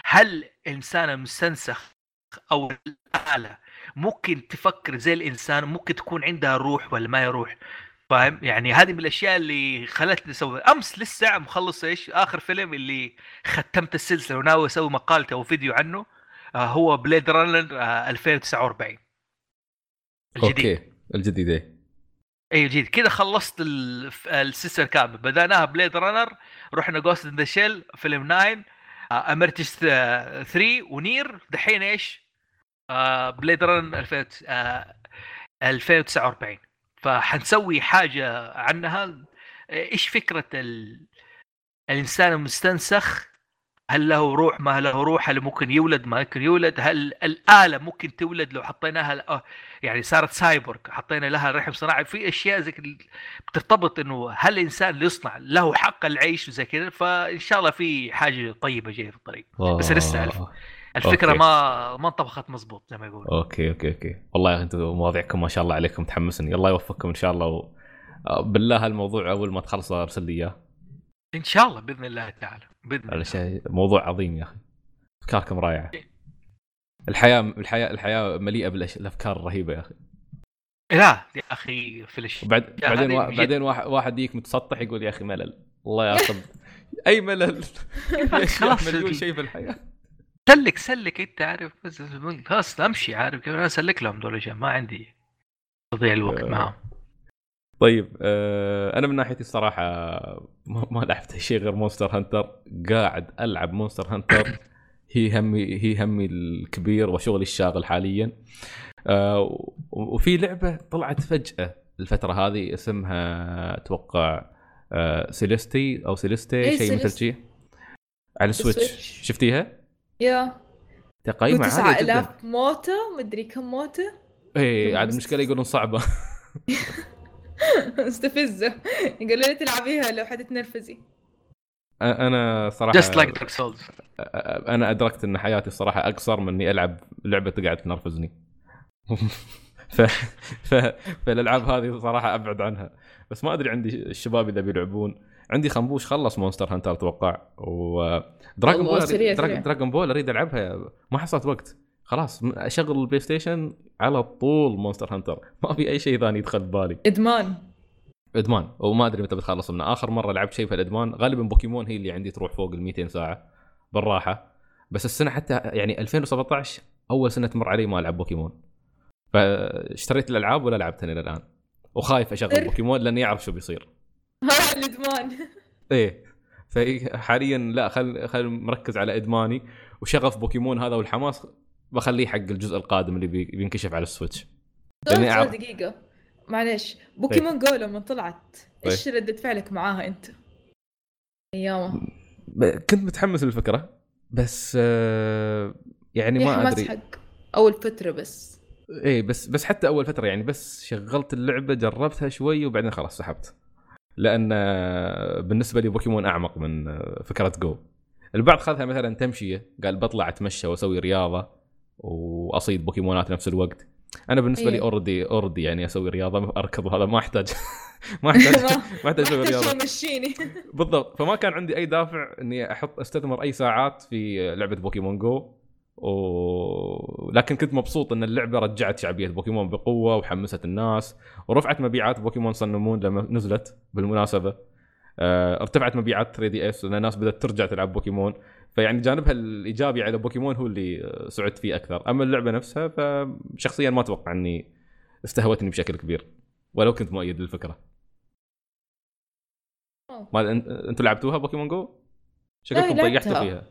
هل الإنسان المستنسخ أو الآلة ممكن تفكر زي الإنسان؟ ممكن تكون عندها روح ولا ما هي روح؟ فاهم؟ يعني هذه من الأشياء اللي خلتني أسوي. أمس لسه مخلص إيش؟ آخر فيلم اللي ختمت السلسلة وناوي أسوي مقالته أو فيديو عنه. آه هو Blade Runner آه 2049 الجديد. okay. الجديد إيه؟ اي جديد كذا خلصت ال- السلسله كامله بدأناها Blade Runner رحنا Ghost in the Shell فيلم 9 امرتش 3 و Nier. دحين إيش؟ آه Blade Runner 2000 آه 2049 فحنسوي حاجة عنها. إيش فكرة ال... الإنسان المستنسخ؟ هل له روح؟ ما له روح. هل ممكن يولد؟ ما يمكن يولد. هل الآلة ممكن تولد لو حطيناها آه، يعني صارت سايبورغ حطينا لها رحم صناعي. في أشياء زي بترتبط إنه هل الانسان اللي يصنع له حق العيش وزي كذا فإن شاء الله في حاجة طيبة جاية في الطريق. بس لسه ألف. آه. الفكرة okay. ما ما انطبخت مزبوط زي ما يقول أوكي أوكي أوكي. والله أنتم مواضيعكم ما شاء الله عليكم تحمسني. الله يوفقكم إن شاء الله. و... آه، بالله هالموضوع أول ما تخلص أرسل لي إياه. إن شاء الله بإذن الله تعالى بإذن الله. شيء موضوع عظيم يا أخي. أفكاركم رائعة. الحياة الحياة الحياة مليئة بالأفكار الرهيبة يا أخي. لا يا أخي فلش وبعد يا بعدين وا... جد. بعدين واحد واحد يجيك متسطح يقول يا أخي ملل. الله ياخذ أي ملل؟ خلاص. مليون شيء في الحياة. سلك سلك أنت عارف خلاص أمشي عارف كيف؟ أنا أسلك لهم دول ما عندي تضيع الوقت آه. معهم. طيب آه أنا من ناحيتي الصراحة ما, ما لعبت شيء غير Monster Hunter. قاعد ألعب Monster Hunter. هي همي هي همي الكبير وشغلي الشاغل حاليا. آه وفي لعبة طلعت فجأة الفترة هذه اسمها أتوقع آه Celeste أو Celeste إيه، شيء مثل. شيء. على ال Switch. شفتيها؟ يا. تقييمها عالية جدا. 9000 موتة مدري كم موتة. اي عاد المشكلة يقولون صعبة. استفزه يقولوا لي تلعبيها لو حد تنرفزي أنا صراحة just like Dark Souls أنا أدركت إن حياتي الصراحه أقصر من إني ألعب لعبة تقعد تنرفزني. ف... ف... فالألعاب هذه صراحة أبعد عنها. بس ما أدري عندي الشباب إذا بيلعبون. عندي خنبوش خلص Monster Hunter أتوقع. و Dragon Ball. Dragon Ball أريد ألعبها. ما حصلت وقت. خلاص أشغل ال PlayStation على طول Monster Hunter. ما في أي شيء ثاني يدخل ببالي إدمان. إدمان. وما أدري متى بتخلص منه. آخر مرة لعبت شيء في الإدمان غالبا بوكيمون هي اللي عندي تروح فوق ال 200 ساعة بالراحة. بس السنة حتى يعني 2017 أول سنة تمر علي ما ألعب بوكيمون. فاشتريت الألعاب ولا لعبتها إلى الان وخايف أشغل بوكيمون لأني أعرف شو بيصير. ها الإدمان. إيه. فحاليا لا خل خل مركز على إدماني. وشغف بوكيمون هذا والحماس بخليه حق الجزء القادم اللي بي- بينكشف على ال Switch. لأني سؤال أعرف- دقيقة. معلش بوكيمون جو لما طلعت. إيش ردة فعلك معاها أنت؟ ايامها ب- كنت متحمس للفكرة بس آه، يعني ما أدري. حق أول فترة بس. إيه بس بس حتى أول فترة يعني بس شغلت اللعبة جربتها شوي وبعدين خلاص سحبت. لأن آه، بالنسبة لي بوكيمون أعمق من آه، فكرة جو. البعض خذها مثلا تمشية قال بطلع أتمشى وأسوي رياضة. وأصيد بوكيمونات نفس الوقت. أنا بالنسبة لي إيه. already already يعني أسوي رياضة أركض وهذا ما أحتاج. ما أحتاج ما أحتاج أسوي رياضة. شيء يمشيني بالضبط. فما كان عندي أي دافع إني أحط أستثمر أي ساعات في لعبة بوكيمون جو. و... لكن كنت مبسوط إن اللعبة رجعت شعبية بوكيمون بقوة وحمست الناس. ورفعت مبيعات بوكيمون Sun Moon لما نزلت بالمناسبة. آه، ارتفعت مبيعات 3DS لأن الناس بدأت ترجع تلعب بوكيمون. فيعني جانبها الإيجابي على بوكيمون هو اللي سعدت فيه أكثر أما اللعبة نفسها فشخصيا ما أتوقع أني استهوتني بشكل كبير ولو كنت مؤيد للفكرة. ما أنت- أنتوا لعبتوها بوكيمون جو؟ شكلكم طيحتوا. فيها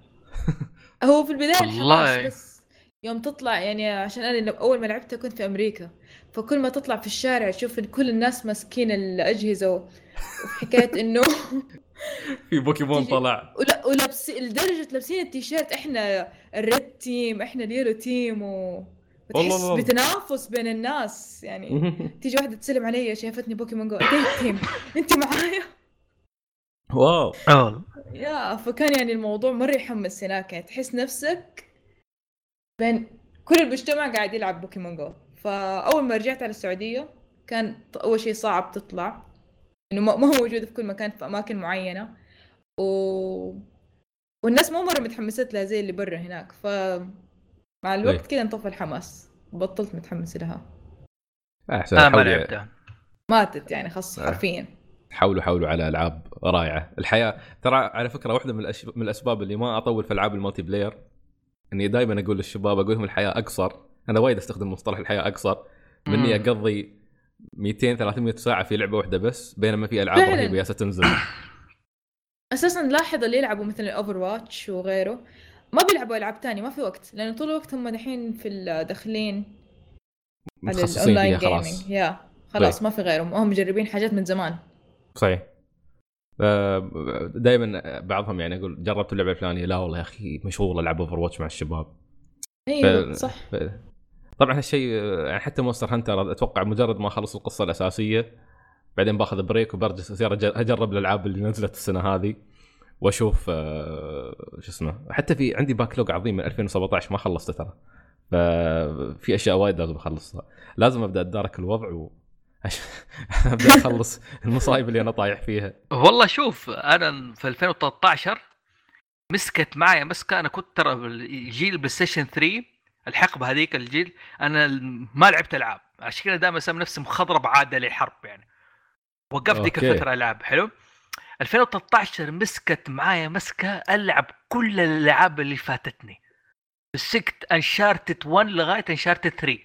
هو في البداية والله. الحماس بس يوم تطلع يعني عشان أنا أول ما لعبتها كنت في أمريكا فكل ما تطلع في الشارع تشوف كل الناس ماسكين الأجهزة و- وفي حكاية إنه في بوكيمون طلع. ولا ولبس لدرجة لابسين التيشيرت إحنا ال red team إحنا ال yellow team و والله. بتنافس بين الناس. يعني تيجي واحدة تسلم علي شافتني بوكيمون جو انت ال team أنت معايا؟ wow. آه يا فكان يعني الموضوع مرة يحمس هناك. يعني تحس نفسك بين كل المجتمع قاعد يلعب بوكيمون جو. فأول ما رجعت على السعودية كان أول شيء صعب تطلع. إنه ما ما هو موجودة في كل مكان في أماكن معينة. و... والناس مو مرة متحمسات لها زي اللي برا هناك. فمع الوقت إيه. كذا انطفى الحماس. بطلت متحمسة لها. احسن أنا ما لعبتها. ماتت يعني خلاص آه. حرفيا. حاولوا حاولوا على ألعاب رائعة. الحياة ترى على فكرة واحدة من, الأش... من الأسباب اللي ما أطول في ألعاب ال multiplayer إني دائما أقول للشباب أقول لهم الحياة أقصر. أنا وايد أستخدم مصطلح الحياة أقصر. من اني مم. أقضي 200 300 ساعة في لعبة واحدة بس بينما في ألعاب فعلاً. رهيبة ستنزل أساسا لاحظ اللي يلعبوا مثلا Overwatch وغيره. ما بيلعبوا ألعاب تانية ما في وقت لأنه طول الوقت هم دحين في داخلين على متخصصين الاونلاين فيها خلاص. يا خلاص طيب. ما في غيرهم. هم مجربين حاجات من زمان. صحيح. دائما بعضهم يعني يقول جربت اللعبة الفلانية. لا والله يا أخي مشغول ألعب Overwatch مع الشباب. أيوه ف- صح. ف- طبعا هالشيء يعني حتى Monster Hunter أتوقع مجرد ما اخلص القصة الأساسية بعدين باخذ break وبرجع أجرب الألعاب اللي نزلت السنة هذه وأشوف آه، شو اسمه حتى في عندي backlog عظيم من 2017 ما خلصته ترى. ففي أشياء وايد لازم أخلصها. لازم أبدأ أتدارك الوضع و أبدأ أخلص المصايب اللي أنا طايح فيها. والله شوف أنا في 2013 مسكت معي مسكة أنا كنت ترى الجيل PlayStation 3 الحقبه هذيك الجيل أنا ما لعبت ألعاب. عشان كذا دائما أسمي نفسي مخضرم عاده للحرب يعني. وقفت ذيك. الفترة العاب حلو؟ 2013 مسكت معايا مسكة ألعب كل الألعاب اللي فاتتني. مسكت Uncharted 1 لغاية Uncharted 3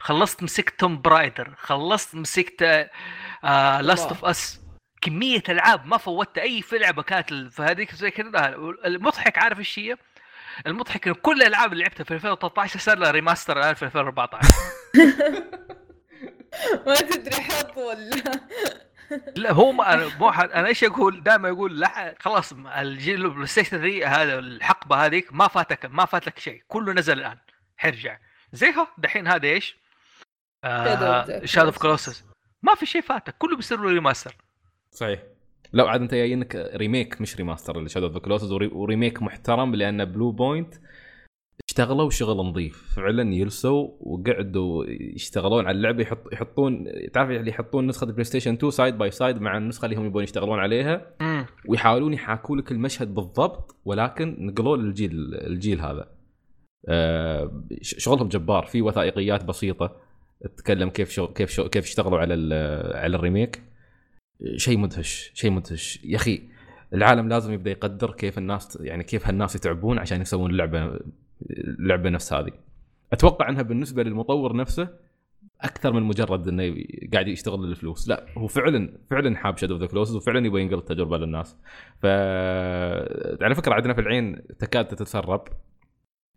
خلصت مسكت Tomb Raider خلصت مسكت Last of Us كمية ألعاب ما فوتت أي في لعبة كانت في هذيك زي كذا. المضحك عارف إيش هي؟ المضحك إن كل الألعاب اللي لعبتها في 2013 صار لها remaster الآن في 2014 ما تدري حظ ولا. لا هو ما أنا مو أنا إيش أقول؟ دائما أقول لا خلاص الجيل ال PlayStation 3 هذا الحقبة هذيك ما فاتك ما فات لك شيء. كله نزل الآن. حيرجع زيها؟ دحين هذا إيش؟ Of Shadow of. Colossus ما في شيء فاتك. كله بيصير له remaster صحيح. لو عاد انت جايينك remake مش remaster ل Shadow of Colossus و remake محترم لأن Bluepoint اشتغلوا شغل نظيف. فعلا يلسوا وقعدوا يشتغلون على اللعبة يحط يحطون تعرف اللي يحطون نسخة ال PlayStation 2 side by side مع النسخة اللي هم يبون يشتغلون عليها؟ ويحاولون يحاكوا لك المشهد بالضبط ولكن نقلوه للجيل الجيل هذا. آه، شغلهم جبار في وثائقيات بسيطة. تتكلم كيف شو كيف شو كيف اشتغلوا على على ال remake شيء مدهش شيء مدهش. يا أخي العالم لازم يبدأ يقدر كيف الناس يعني كيف هالناس يتعبون عشان يسوون لعبه اللعبة نفس هذه. أتوقع أنها بالنسبة للمطور نفسه أكثر من مجرد إنه قاعد يشتغل للفلوس. لا هو فعلا فعلا حاب Shadow the Colossus وفعلا يبغى ينقل التجربة للناس. ف على فكرة عندنا في العين تكاد تتسرب.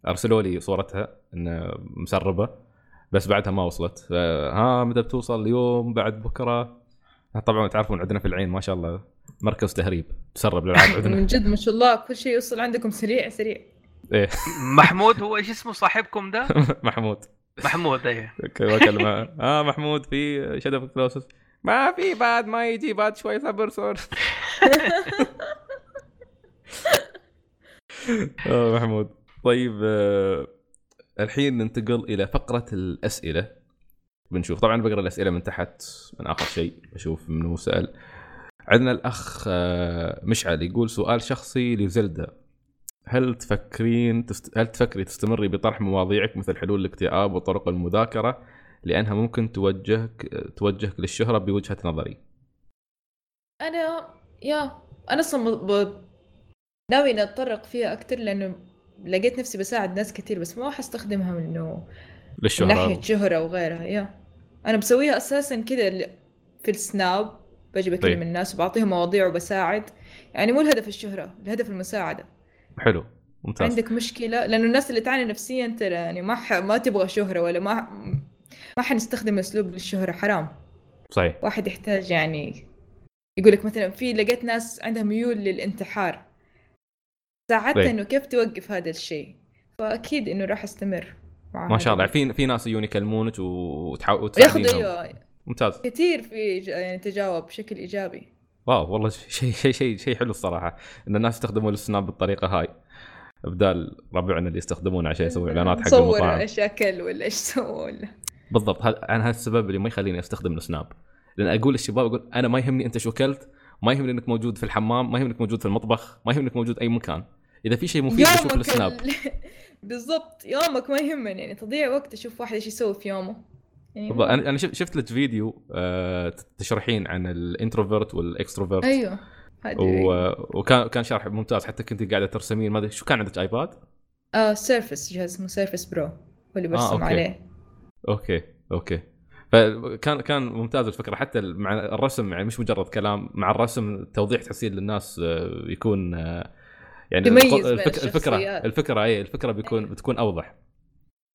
أرسلوا لي صورتها انه مسربة بس بعدها ما وصلت. ها متى بتوصل؟ اليوم بعد بكرة. طبعا تعرفون عندنا في العين ما شاء الله مركز تهريب تسرب الالعاب عندنا. من جد ما شاء الله كل شيء يوصل عندكم سريع سريع. إيه. محمود هو إيش اسمه صاحبكم ده؟ محمود. محمود إيه. بكلمه آه محمود في شادو كلوسس ما في بعد ما يجي بعد شوي صبر صور آه محمود. طيب آه الحين ننتقل إلى فقرة الأسئلة. بنشوف. طبعا بقرأ الأسئلة من تحت من آخر شيء أشوف منو سأل. عندنا الأخ آه مشعل يقول سؤال شخصي لزلدا هل تفكرين تست... هل تفكري تستمري بطرح مواضيعك مثل حلول الاكتئاب وطرق المذاكرة؟ لأنها ممكن توجهك توجهك للشهرة بوجهة نظري. أنا يا أنا أصلا ب... ناوي أتطرق فيها أكثر لأنه لقيت نفسي بساعد ناس كثير بس ما حستخدمها من إنه للشهره من ناحية شهرة وغيرها يا. أنا بسويها أساسا كذا في السناب بجي بكلم طيب. الناس وبعطيهم مواضيع وبساعد. يعني مو الهدف الشهرة الهدف المساعدة. حلو ممتاز. عندك مشكلة؟ لأنه الناس اللي تعاني نفسيا ترى يعني ما ح... ما تبغى شهرة ولا ما ما حنستخدم أسلوب للشهرة حرام. صحيح. واحد يحتاج يعني يقول لك مثلا في لقيت ناس عندها ميول للانتحار. ساعدت طيب. انه كيف توقف هذا الشيء؟ فأكيد إنه راح أستمر. ما شاء الله. في في ناس يجون يكلمونك وتحاول ياخذوا أيوه ممتاز. كثير في يعني تجاوب بشكل إيجابي. واو والله شيء شيء شيء شيء حلو الصراحة. إن الناس يستخدمون ال Snap بالطريقة هاي. بدال ربعنا اللي يستخدمونه عشان يسوي إعلانات حق المطاعم. إيش أكل ولا إيش سوى ولا بالضبط. هذا أنا هذا السبب اللي ما يخليني أستخدم ال Snap. لأن أقول للشباب أقول أنا ما يهمني أنت شو أكلت ما يهمني إنك موجود في الحمام ما يهمني إنك موجود في المطبخ ما يهمني إنك موجود أي مكان. إذا في شيء مفيد بشوف ال Snap ال- بالضبط يومك ما يهمني يعني تضيع وقت أشوف واحد إيش يسوي في يومه. يعني أنا أنا شفت لك فيديو آه، تشرحين عن ال introvert وال extrovert. أيوه و... وكان كان شرح ممتاز حتى كنت قاعدة ترسمين ما أدري شو كان عندك iPad؟ آه Surface جهاز اسمه Surface Pro هو اللي برسم أوكي. عليه. أوكي أوكي. فكان كان ممتاز الفكرة حتى مع الرسم يعني مش مجرد كلام مع الرسم توضيح تحسين للناس آه، يكون آه، يعني بين الفك... الفكرة. الفكرة اي الفكرة بيكون بتكون أوضح.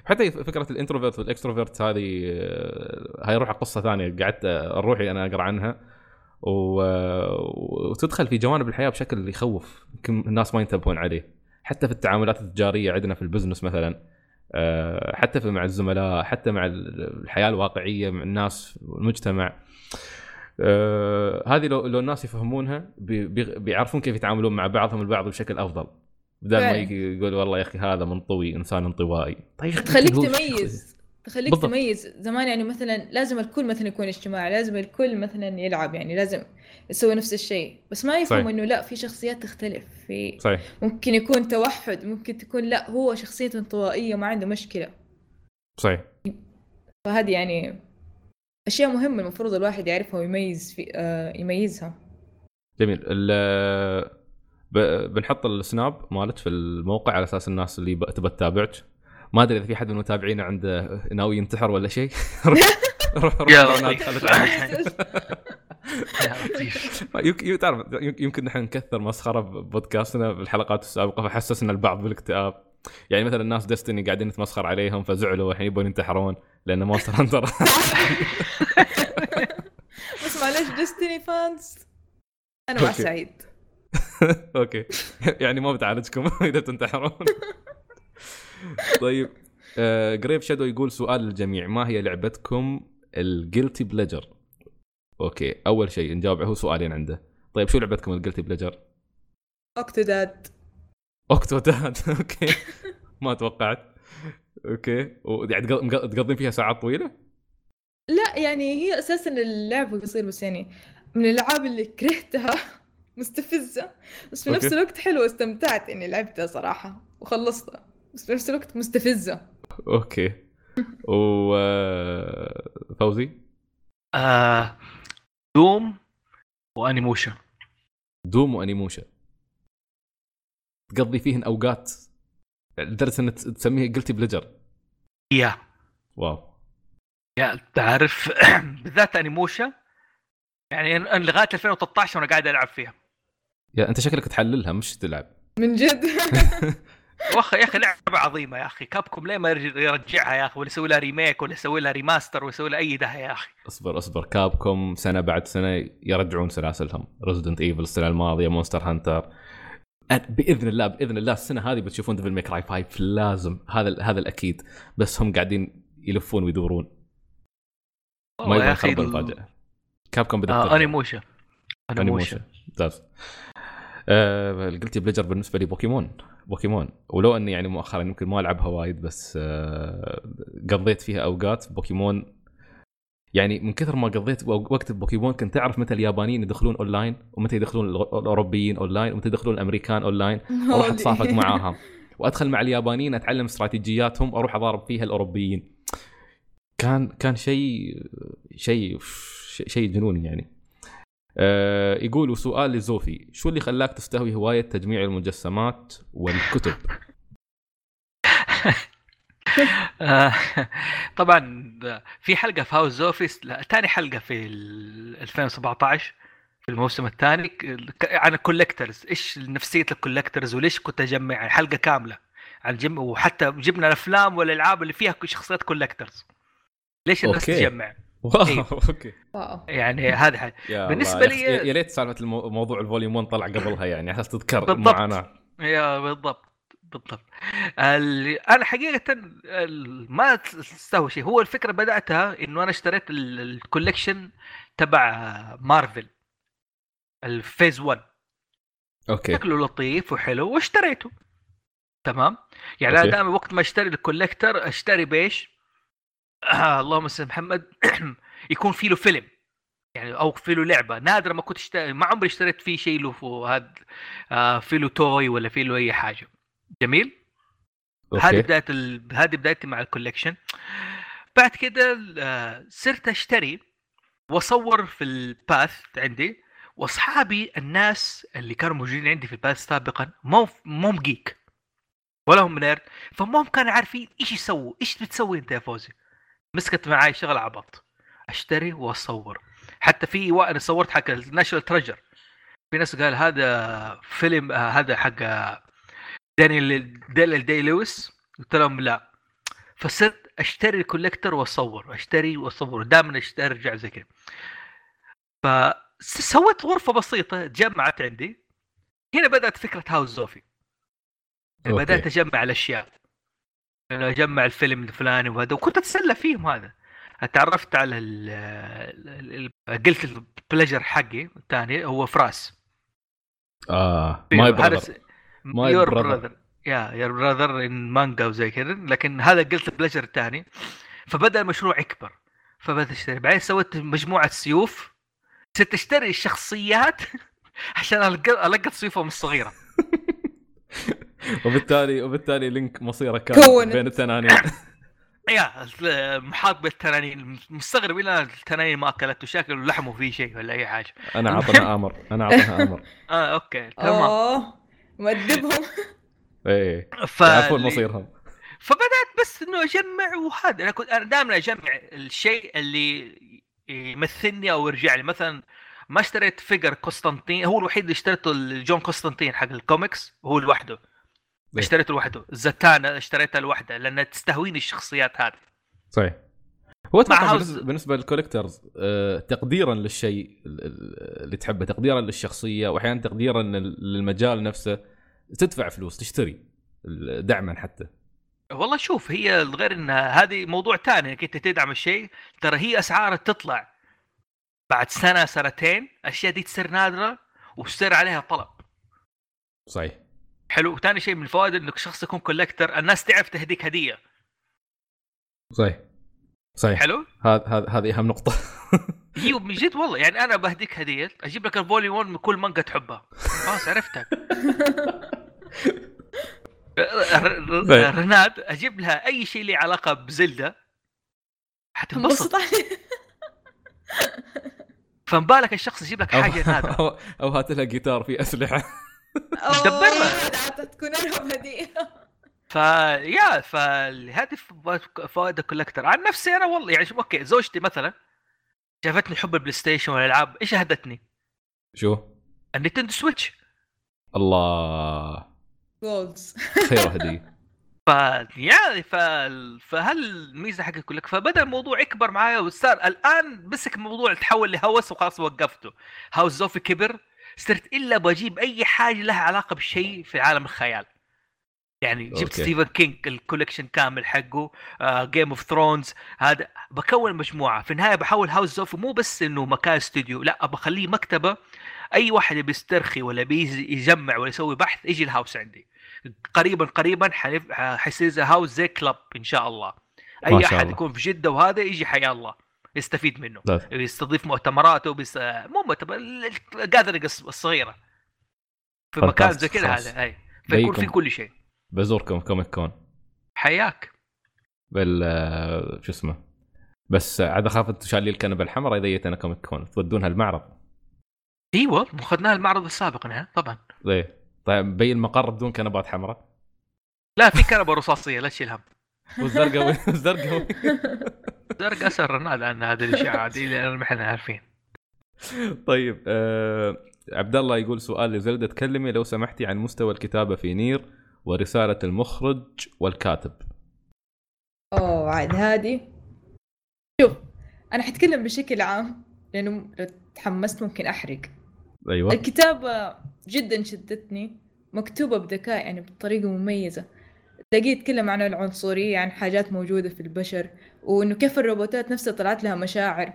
حتى فكرة ال introvert وال extrovert هذه آه، هاي روح قصة ثانية قعدت اروحي أنا أقرأ عنها. و... وتدخل في جوانب الحياة بشكل يخوف. يمكن الناس ما ينتبهون عليه. حتى في التعاملات التجارية عندنا في ال business مثلا آه، حتى في مع الزملاء حتى مع الحياة الواقعية مع الناس والمجتمع آه، هذه لو لو الناس يفهمونها بي- بي- بيعرفون كيف يتعاملون مع بعضهم البعض بشكل أفضل. بدل ما يقول والله يا أخي هذا منطوي إنسان انطوائي. طيب تخليك تميز. تخليك؟ بالضبط. تميز. زمان يعني مثلا لازم الكل مثلا يكون اجتماعي لازم الكل مثلا يلعب يعني لازم يسوي نفس الشيء. بس ما يفهم. إنه لا في شخصيات تختلف. في صحيح. ممكن يكون توحد ممكن تكون لا هو شخصيته انطوائية ما عنده مشكلة. صحيح. فهذه يعني أشياء مهمة المفروض الواحد يعرفها ويميز في آه يميزها. جميل. ال- ب- بنحط السناب مالك في الموقع على أساس الناس اللي ب- تبى تتابعك. ما أدري إذا في حد من المتابعين عنده ناوي ينتحر ولا شيء. روح روح تعرف يمكن نحن نكثر مسخرة ببودكاستنا بالحلقات السابقة فحسسنا البعض بالاكتئاب يعني مثلا الناس Destiny قاعدين نتمسخر عليهم فزعلوا الحين يبون ينتحرون. لأن Monster Hunter بس معلش Destiny fans أنا مع. سعيد. okay. يعني ما بتعالجكم إذا تنتحرون طيب جريف شادو يقول سؤال للجميع. ما هي لعبتكم ال guilty pleasure okay أول شيء نجاوب هو سؤالين عنده. طيب شو لعبتكم ال guilty pleasure اوكتوداد اوكتوداد okay. ما توقعت. أوكي. ويعني تق- مق- تقضين فيها ساعات طويلة؟ لا يعني هي أساسا اللعبه قصير بس يعني من الألعاب اللي كرهتها مستفزة بس في نفس. الوقت حلوة استمتعت إني لعبتها صراحة وخلصتها بس في نفس الوقت مستفزة. okay. و فوزي؟ آه Doom و Onimusha Doom و Onimusha تقضي فيهن أوقات لدرجه ان تسميه guilty pleasure yeah. wow. yeah تعرف بالذات Onimusha يعني أنا لغاية 2013 وأنا قاعد ألعب فيها. يا أنت شكلك تحللها مش تلعب. من جد؟ واخ يا أخي لعبة عظيمة يا أخي. Capcom ليه ما يرج- يرجعها يا أخي؟ ولا يسوي لها remake ولا يسوي لها remaster ولا يسوي لها أي ده يا أخي. أصبر أصبر. Capcom سنة بعد سنة يرجعون سلاسلهم. Resident Evil السنة الماضية Monster Hunter بإذن الله بإذن الله السنة هذه بتشوفون Devil May Cry 5 لازم. هذا هذا الأكيد. بس هم قاعدين يلفون ويدورون. ما يبغى يا أخي يخرب ال- المفاجاه Capcom بدأت آه. Onimusha. Onimusha ممتاز. آه guilty pleasure بالنسبة لي بوكيمون. بوكيمون. ولو أني يعني مؤخرا يمكن ما ألعبها وايد بس آه قضيت فيها أوقات. بوكيمون يعني من كثر ما قضيت وقت بوكيمون كنت أعرف متى اليابانيين يدخلون أونلاين ومتى يدخلون الأوروبيين أونلاين ومتى يدخلون الأمريكان online. holy. أتصافق معاهم. وأدخل مع اليابانيين أتعلم استراتيجياتهم وأروح أضارب فيها الأوروبيين. كان كان شيء شيء شيء جنوني يعني. آه يقول وسؤال لزوفي شو اللي خلاك تستهوي هواية تجميع المجسمات والكتب؟ طبعا في حلقة في House of زوفي ثاني حلقة في ال 2017 في الموسم الثاني ك- عن ال collectors إيش نفسية ال collectors وليش كنت أجمع يعني حلقة كاملة عن جم وحتى جبنا الأفلام والألعاب اللي فيها شخصيات collectors ليش الناس okay. تجمع wow إيه. okay يعني yeah بالنسبة الله. لي- يا- ريت سالفة المو- موضوع ال volume 1 طلع قبلها يعني عشان تذكر بالضبط. المعاناه yeah بالضبط بالضبط. أنا حقيقه ما تستوي شيء. هو الفكرة بدأتها إنه أنا اشتريت ال- collection تبع Marvel ال Phase 1 okay. شكله لطيف وحلو واشتريته. تمام؟ يعني أنا. دائما وقت ما أشتري ال collector أشتري بإيش؟ آه اللهم صل محمد. يكون في له فيلم. يعني أو في له لعبة. نادر ما كنت اشتري ما عمري اشتريت فيه شيء له هاد آه في له toy ولا في له أي حاجة. جميل. هذه okay. بداية ال... هذه بدايتي مع ال collection. بعد كده آه، صرت أشتري وأصور في ال Path عندي وأصحابي الناس اللي كانوا موجودين عندي في ال Path سابقا مو مو geek ولا هم nerd فما هم كانوا عارفين إيش يسووا إيش بتسوي أنت يا فوزي؟ مسكت معاي شغل عبط أشتري وأصور. حتى في أنا صورت حق ال National Treasure في ناس قال هذا فيلم آه، هذا حق آه، دانيال دانيال دي لويس قلت لهم لا. فصرت أشتري ال collector واصور أشتري واصور دائما أشتري أرجع زي كذا. فسويت غرفة بسيطة تجمعت عندي. هنا بدأت فكرة House زوفي يعني. بدأت أجمع الأشياء. يعني أجمع الفيلم الفلاني وهذا وكنت أتسلى فيهم هذا. تعرفت على ال ال- ال- guilty pleasure حقي الثاني هو فراس. آه my هذا براذر يا يا براذر ان مانجا وزي كذا. لكن هذا قلت البلجر الثاني فبدأ المشروع يكبر. فبدأت أشتري. بعدين سويت مجموعة سيوف. صرت أشتري الشخصيات عشان ألق- ألقط سيوفهم الصغيرة. وبالتالي وبالتالي لينك مصيره كان. بين التنانين. يا محاط بالتنانين. مستغرب إلى التنانين ما أكلته. شكله لحمه فيه شيء ولا أي حاجة. أنا عطنا آمر. أنا عطنا آمر. آه okay تمام. اوه مؤدبهم إيه. ف... يعرفون مصيرهم. فبدأت بس إنه أجمع وهذا أنا كنت أنا دائما أجمع الشيء اللي يمثلني أو يرجع لي. مثلا ما اشتريت figure قسطنطين هو الوحيد اللي اشتريته ال John Constantine حق الكوميكس هو لوحده. إيه. اشتريته لوحده. Zatanna اشتريتها لوحدة لأن تستهويني الشخصيات هذه. صحيح. هو هاوس- بالنسبة, لل collectors آه، تقديرا للشيء ال- ال- اللي تحبه تقديرا للشخصية واحيانا تقديرا لل- للمجال نفسه تدفع فلوس تشتري دعما حتى. والله شوف هي غير ان هذه موضوع ثاني إنك أنت تدعم الشيء ترى هي اسعارها تطلع بعد سنة سنتين الأشياء دي تصير نادرة وتصير عليها طلب. صحيح. حلو. ثاني شيء من الفوائد إنك شخص يكون كولكتر الناس تعرف تهديك هدية. صحيح. صحيح. حلو؟ هذا هذا هذه أهم نقطة. هي من جد والله. يعني أنا بهديك هدية. أجيب لك الفولي 1 من كل مانجا تحبها. خلاص عرفتك. ر- رناد أجيب لها أي شيء له علاقة ب Zelda. حتنبسط. انبسط عليه فمبالك الشخص يجيب لك حاجة نادرة. أو, أو هات لها جيتار فيه أسلحة. دبرها تكون ارهب هديه فيا فهذه فوائد ال collector عن نفسي أنا والله يعني okay زوجتي مثلا شافتني حب ال PlayStation والألعاب إيش هدتني؟ شو؟ ال Nintendo Switch. الله. gold خير هديه ف يعني ف فهل الميزة حقت كلك فبدأ الموضوع يكبر معايا وصار الآن مسك الموضوع تحول لهوس وخلاص وقفته. House Zoffy كبر صرت إلا بجيب أي حاجة لها علاقة بشيء في عالم الخيال. يعني جبت okay. Stephen King ال collection كامل حقه Game of Thrones هذا بكون مجموعة في النهاية بحول House Zoffy مو بس إنه مكان استوديو لا بخليه مكتبة أي واحد بيسترخي ولا بيجمع ولا يسوي بحث يجي ال house عندي قريبا قريبا حيصير زي House Zoffy club إن شاء الله ما اي شاء أحد الله. يكون في جدة وهذا يجي حيا الله يستفيد منه لا. يستضيف مؤتمرات وبس مو مؤتمر الصغيرة في مكان زي كذا. هذا أي فيكون في. كل شيء بزوركم كوميك كون. حياك. بال شو اسمه. بس عاد أخاف أنتم شالي الكنبة الحمراء إذا جيت أنا كوميك كون. تودونها المعرض. إيوه اخذناها المعرض السابق نعم طبعا. إيه. طيب بين المقر بدون كنبات حمراء. لا في كنبة رصاصية لا تشيل هم. والزرقاوي الزرقاوي زرق اسر رناد عن هذه الاشاعه دي اللي ما إحنا عارفين. طيب آه عبد الله يقول سؤال لزلدة تكلمي لو سمحتي عن مستوى الكتابة في نير. ورسالة المخرج والكاتب. أوه عاد هادي. شوف أنا حتكلم بشكل عام لأنه لو تحمست ممكن أحرق. أيوه. الكتابة جدا شدتني مكتوبة بذكاء يعني بطريقة مميزة. تلاقيه يتكلم عن العنصرية عن حاجات موجودة في البشر وإنه كيف الروبوتات نفسها طلعت لها مشاعر.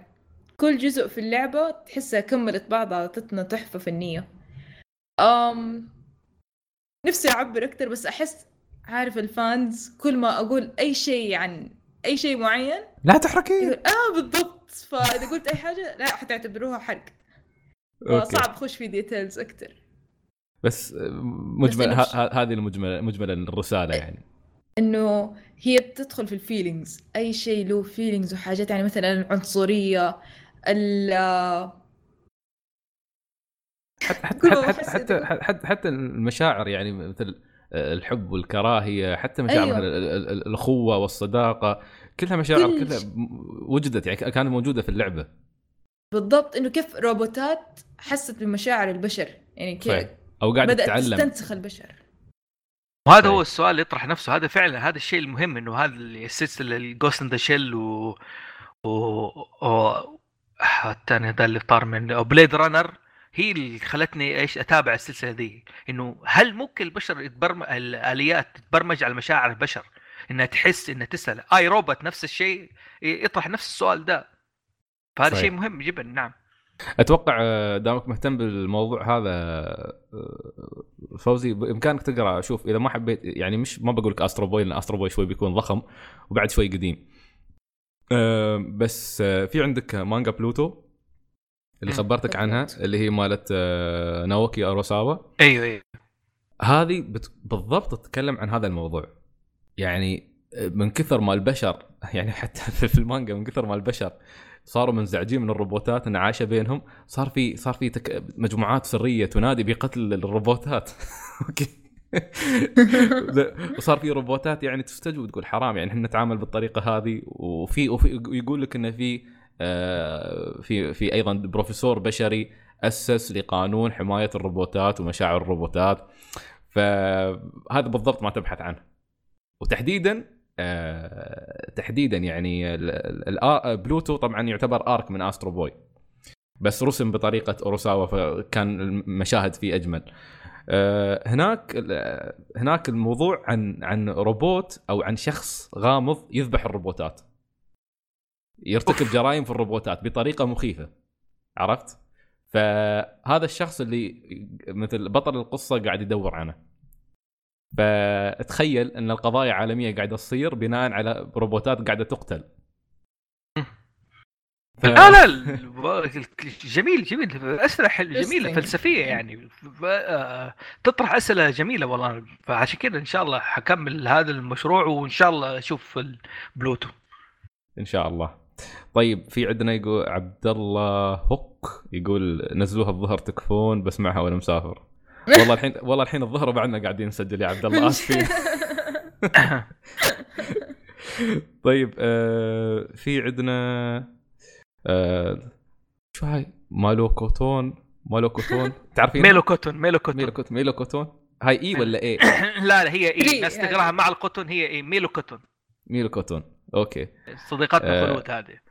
كل جزء في اللعبة تحسها كملت بعضها أعطتنا تحفة فنية أم نفسي أعبر أكتر بس أحس عارف ال fans كل ما أقول أي شيء عن أي شيء معين لا تحرقي. آه بالضبط. فإذا قلت أي حاجة لا حتعتبروها حرق. صعب أخش في details بس آه، مجمل بس ه- هذه المجمله مجملا الرسالة يعني. إنه هي بتدخل في ال feelings أي شيء له feelings وحاجات يعني مثلا العنصرية حتى حتى حتى, حتى, حتى, حتى المشاعر يعني مثل الحب والكراهية حتى مشاعر أيوة. مثل ال- ال- ال- الأخوة والصداقة كلها مشاعر كل كلها وجدت يعني كانت موجودة في اللعبة. بالضبط. إنه كيف روبوتات حست بمشاعر البشر؟ يعني صحيح. كيف أو قاعد بدأت تتعلم. تستنسخ البشر. وهذا طيب. هو السؤال اللي يطرح نفسه. هذا فعلا هذا الشيء المهم إنه هذا اللي السلسله ال Ghost in the Shell و و, و... الثاني هذا اللي طار من Blade Runner هي اللي خلتني إيش أتابع السلسلة دي إنه هل ممكن البشر يتبرم الآليات تتبرمج على مشاعر البشر؟ إنها تحس إنها تسأل. I, Robot نفس الشيء يطرح نفس السؤال ده. فهذا. شيء مهم جدا نعم. أتوقع آه، دامك مهتم بالموضوع هذا آه، فوزي بإمكانك تقرأ شوف إذا ما حبيت يعني مش ما بقول لك Astro Boy لأن Astro Boy شوي بيكون ضخم وبعد شوي قديم. آه، بس في عندك مانجا بلوتو؟ اللي. خبرتك عنها. اللي هي مالت آه، Naoki Urasawa أيوه أيوه هذه بت... بالضبط تتكلم عن هذا الموضوع يعني من كثر ما البشر يعني حتى في المانجا من كثر ما البشر صاروا منزعجين من الروبوتات إن عايشة بينهم صار في صار في تك... مجموعات سرية تنادي بقتل الروبوتات أوكي وصار في روبوتات يعني تستجوب وتقول حرام يعني إحنا نتعامل بالطريقة هذه وفي, وفي يقول لك انه في آه، في في أيضا بروفيسور بشري أسس لقانون حماية الروبوتات ومشاعر الروبوتات. فهذا بالضبط ما تبحث عنه. وتحديدا آه تحديدا يعني بلوتو طبعا يعتبر arc من Astro Boy. بس رسم بطريقة Urasawa فكان المشاهد فيه أجمل. آه هناك هناك الموضوع عن عن روبوت أو عن شخص غامض يذبح الروبوتات. يرتكب جرائم في الروبوتات بطريقة مخيفة. عرفت؟ فهذا الشخص اللي مثل بطل القصة قاعد يدور عنه. فتخيل أن القضايا عالميه قاعدة تصير بناء على روبوتات قاعدة تقتل. ف- لا لا ال- جميل جميل اسئله حل جميله. فلسفية يعني. ف- آه، تطرح أسئلة جميلة والله. فعشان كذا إن شاء الله حكمل هذا المشروع وإن شاء الله أشوف البلوتو. إن شاء الله. طيب في عندنا يقول عبد الله هوك يقول نزلوها الظهر تكفون بسمعها وأنا مسافر. والله الحين والله الحين الظهر وبعدنا قاعدين نسجل يا عبد الله آسفين. طيب آه في عندنا آه شو هاي؟ مالو كوتون مالو كوتون تعرفين؟ ميلو كوتون ميلو كوتون ميلو كوتون ميلو كوتون هاي اي ولا اي لا لا هي اي إي الناس. تقراها مع القطن هي اي ميلو كوتون ميلو كوتون okay. صديقتنا آه. خلود هذه.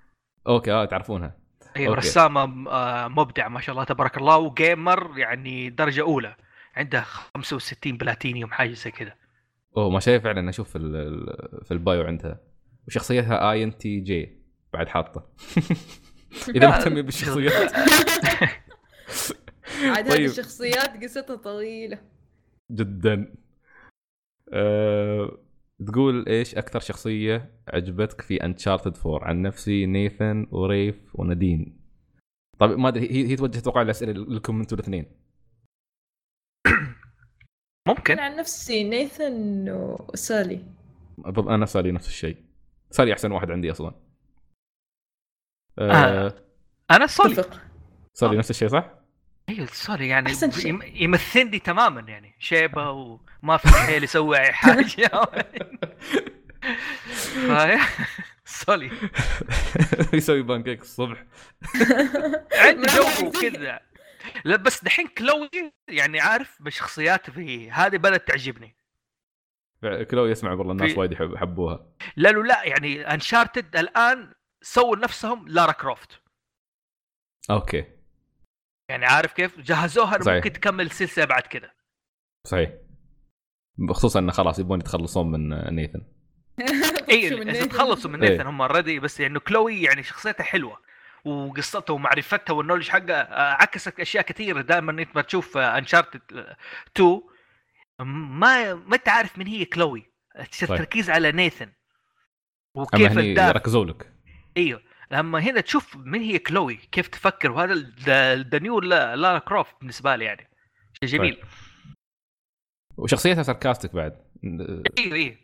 okay آه تعرفونها. أيوه okay. رسامة آه، مبدع ما شاء الله تبارك الله و gamer يعني درجة أولى عندها 65 بلاتينيوم حاجة زي كذا. أوه ما شايف فعلا أشوف في ال- في ال bio عندها. وشخصيتها INTJ بعد حاطة. إذا مهتمين بالشخصيات. عاد طيب. هذه الشخصيات قصتها طويلة. جدا. أه... تقول إيش أكثر شخصية عجبتك في Uncharted 4 عن نفسي نيثن و Rafe ونادين. طيب ما أدري هي هي توجه أتوقع الأسئلة لكم أنتم الاثنين. ممكن. أنا عن نفسي نيثن وسالي بالضبط أنا سالي نفس الشيء. سالي أحسن واحد عندي أصلا. أه... آه. أنا اتفق. سالي آه. نفس الشيء صح؟ أيوه سولي يعني أحسن شيء. يم- يمثلني تماما يعني. شيبة وما في حيل يسوي أي حاجة. سولي يسوي بانكيك الصبح. عنده جو كذا لا بس دحين كلوي يعني عارف بشخصيات في هذه بدات تعجبني. كلوي اسمع والله الناس وايد يحب يحبوها. لا لا لا يعني Uncharted الآن سووا نفسهم لارا كروفت. okay. يعني عارف كيف؟ جهزوها صحيح. ممكن تكمل السلسله بعد كذا صحيح. خصوصا انه خلاص يبون يتخلصون من نيثن اي شو من نيثن؟ تخلصوا من إيه. نيثن هم already بس انه كلوي يعني شخصيتها حلوة وقصتها ومعرفتها وال knowledge حقها آه، عكست أشياء كثيرة. دائما إنت ما تشوف Uncharted 2 ما ما أنت عارف من هي كلوي. التركيز على نيثن وكيف هني الدافع. ركزوا لك. إيوه. لما هنا تشوف من هي كلوي كيف تفكر وهذا the new لارا كروفت بالنسبة لي يعني. شيء جميل. وشخصيتها sarcastic بعد. أيوه أيوه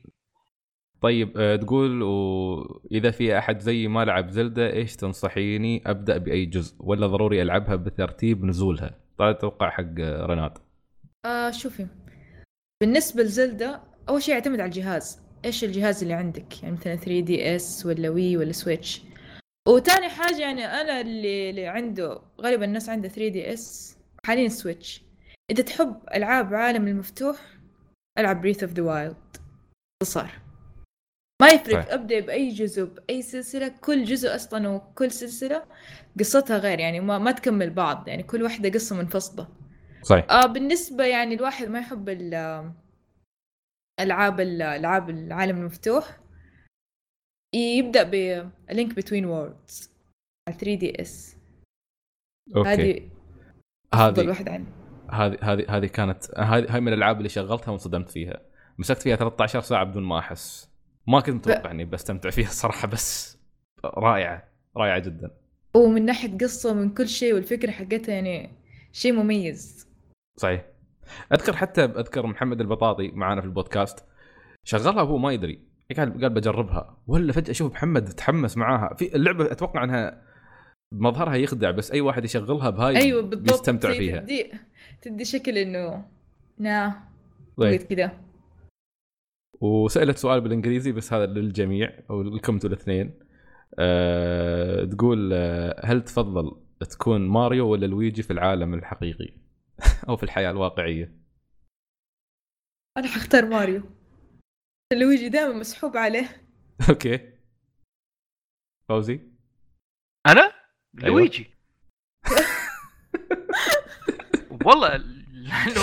طيب تقول واذا في أحد زي ما لعب زلدة إيش تنصحيني أبدأ بأي جزء؟ ولا ضروري ألعبها بترتيب نزولها؟ طيب أتوقع حق آه، رناد آه شوفي. بالنسبة لزلدة أول شيء يعتمد على الجهاز. إيش الجهاز اللي عندك؟ يعني مثلا 3DS ولا Wii ولا Switch وتاني حاجة يعني أنا اللي, اللي عنده غالبا الناس عنده 3DS حاليا Switch إذا تحب ألعاب عالم المفتوح ألعب Breath of the Wild باختصار ما يفرق. أبدأ بأي جزء بأي سلسلة كل جزء أصلا وكل سلسلة قصتها غير يعني ما, ما تكمل بعض يعني كل واحدة قصة منفصلة. صحيح. آه بالنسبة يعني الواحد ما يحب ال ألعاب ال- ألعاب العالم المفتوح يبدأ ب Link Between Worlds على 3DS okay. هذه أفضل هذه واحدة عندي هذه هذه هذه كانت هذه هاي من الألعاب اللي شغلتها وانصدمت فيها. مسكت فيها 13 ساعة بدون ما أحس. ما كنت متوقع إني بستمتع فيها صراحة بس رائعة رائعة جدا. ومن ناحية قصة ومن كل شيء والفكرة حقتها يعني شيء مميز. صحيح. أذكر حتى أذكر محمد البطاطي معانا في البودكاست. شغلها وهو ما يدري. قال قال بجربها. ولا فجأة أشوف محمد تحمس معاها. في اللعبة أتوقع إنها مظهرها يخدع بس أي واحد يشغلها بهاي أيوة بالضبط. بيستمتع زي فيها. تدي تدي شكل إنه نا طيب. كذا وسألت سؤال بالإنجليزي بس هذا للجميع أو لكم أنتم الاثنين. أه تقول أه هل تفضل تكون ماريو ولا لويجي في العالم الحقيقي؟ أو في الحياة الواقعية؟ أنا حختار ماريو. لويجي دائما مسحوب عليه. okay. فوزي. أنا؟ أيوة. لويجي. والله لأنه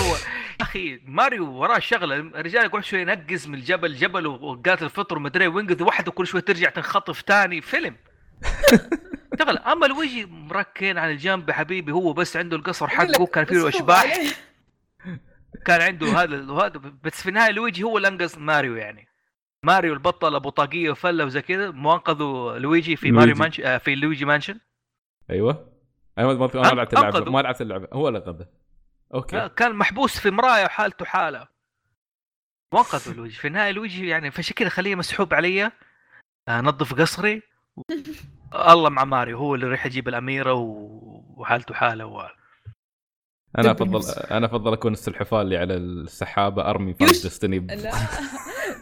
يا أخي ماريو وراه شغلة. الرجال يقعد شوي ينقز من الجبل جبل وقاتل الفطر ومدري وينقذ واحد وكل شوي ترجع تنخطف تاني فيلم. شغلة. أما لويجي مركن على الجنب يا حبيبي هو بس عنده القصر حقه كان فيه أشباح. كان عنده هذا وهذا بس في النهاية لويجي هو اللي انقذ ماريو يعني. ماريو البطل أبو طاقية وفلة وزي كذا مو أنقذوا لويجي في ماريو. مانش آه، في لويجي Mansion؟ أيوه. أنا ما ما لعبت اللعبة أنقذوا. ما لعبت اللعبة. هو اللي أنقذه. okay. كان محبوس في مرايه وحالته حالة. وانقذوا لويجي. في النهاية لويجي يعني فعشان كذا خليه مسحوب علي. انظف قصري. الله مع ماريو هو اللي راح يجيب الأميرة وحالته حالة و... أنا افضل أنا أفضل أكون السلحفاه اللي على السحابة أرمي فاز دستني لا.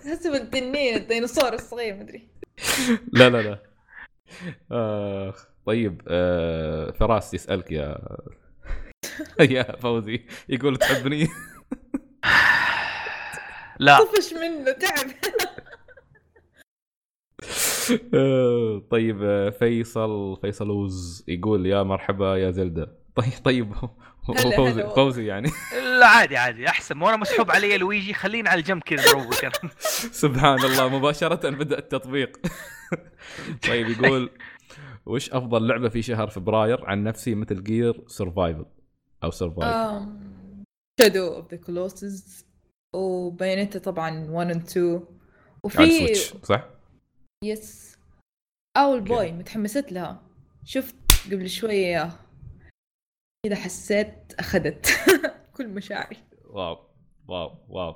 تحسب التنين الديناصور الصغير مدري لا لا لا. آه طيب آه فراس يسألك يا يا فوزي يقول تحبني؟ لا. طفش منه تعب. آه، طيب آه، فيصل فيصل وز يقول يا مرحبا يا زلدة. طيب طيب فوزي فوزي يعني. لا عادي عادي أحسن. وأنا مسحوب علي لويجي خلينا على الجنب كذا نروق سبحان الله مباشرة بدأ التطبيق. طيب يقول وش أفضل لعبة في شهر فبراير؟ عن نفسي Metal Gear Survival أو Survival Shadow of the Colossus و Bayonetta طبعا 1 و 2 وفي صح؟ yes Owlboy متحمست لها. شفت قبل شوية كذا حسيت اخذت كل مشاعري. wow wow wow.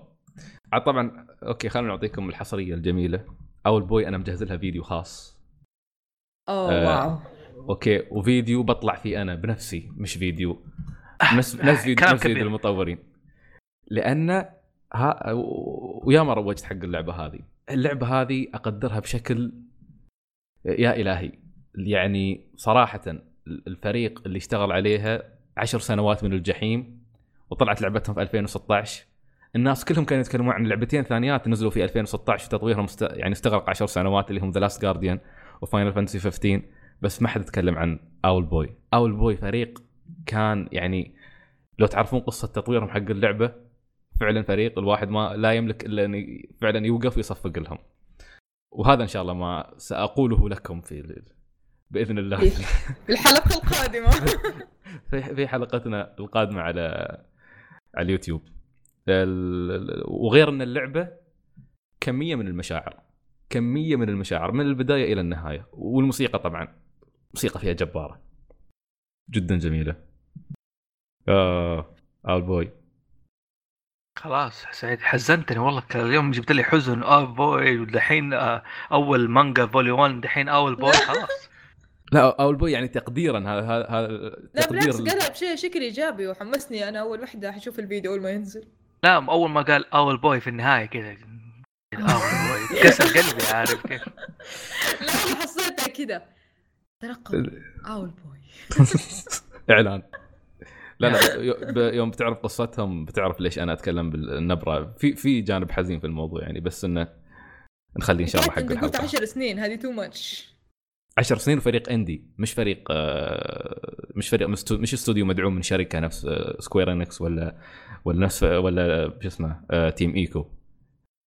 عاد طبعا okay خلينا نعطيكم الحصرية الجميلة. Owlboy أنا مجهز لها فيديو خاص. أوه آه wow. okay وفيديو بطلع فيه أنا بنفسي مش فيديو. نفس نفس فيديو نفس فيديو المطورين. لأن ها ويا ما روجت حق اللعبة هذه. اللعبة هذه أقدرها بشكل يا إلهي. يعني صراحة الفريق اللي اشتغل عليها عشر سنوات من الجحيم وطلعت لعبتهم في 2016 الناس كلهم كانوا يتكلمون عن لعبتين ثانيات نزلوا في 2016 وتطويرهم است... يعني استغرق 10 سنوات اللي هم The Last Guardian و Final Fantasy 15 بس ما حد يتكلم عن Owlboy Owlboy فريق كان يعني لو تعرفون قصة تطويرهم حق اللعبة فعلا فريق الواحد ما لا يملك إلا إن فعلا يوقف ويصفق لهم. وهذا إن شاء الله ما سأقوله لكم في بإذن الله. في الحلقة القادمة. في حلقتنا القادمة على على اليوتيوب. وغير أن اللعبة كمية من المشاعر. كمية من المشاعر من البداية إلى النهاية. والموسيقى طبعا موسيقى فيها جبارة. جدا جميلة. آه Owlboy. خلاص سعيد حزنتني والله. اليوم جبت لي حزن. آه بوي ودحين آه أول مانجا فولي 1 دحين Owlboy خلاص. لا Owlboy يعني تقديرا هذا هذا لا بالعكس قالها بشيء شكل إيجابي وحمسني. أنا أول وحدة حشوف الفيديو أول ما ينزل. لا أول ما قال Owlboy في النهاية كذا. Owlboy. كسر قلبي عارف كيف. لا حسيتها كذا. ترقب. Owlboy. إعلان. لا لا يوم بتعرف قصتهم بتعرف ليش أنا أتكلم بالنبرة. في في جانب حزين في الموضوع يعني بس إنه نخليه إن شاء الله حق الحلقة. قلت 10 سنين هذه too much 10 سنين وفريق indie مش فريق آه، مش فريق مش استوديو مدعوم من شركة نفس Square Enix ولا ولا نفس ولا شو اسمه Team Ico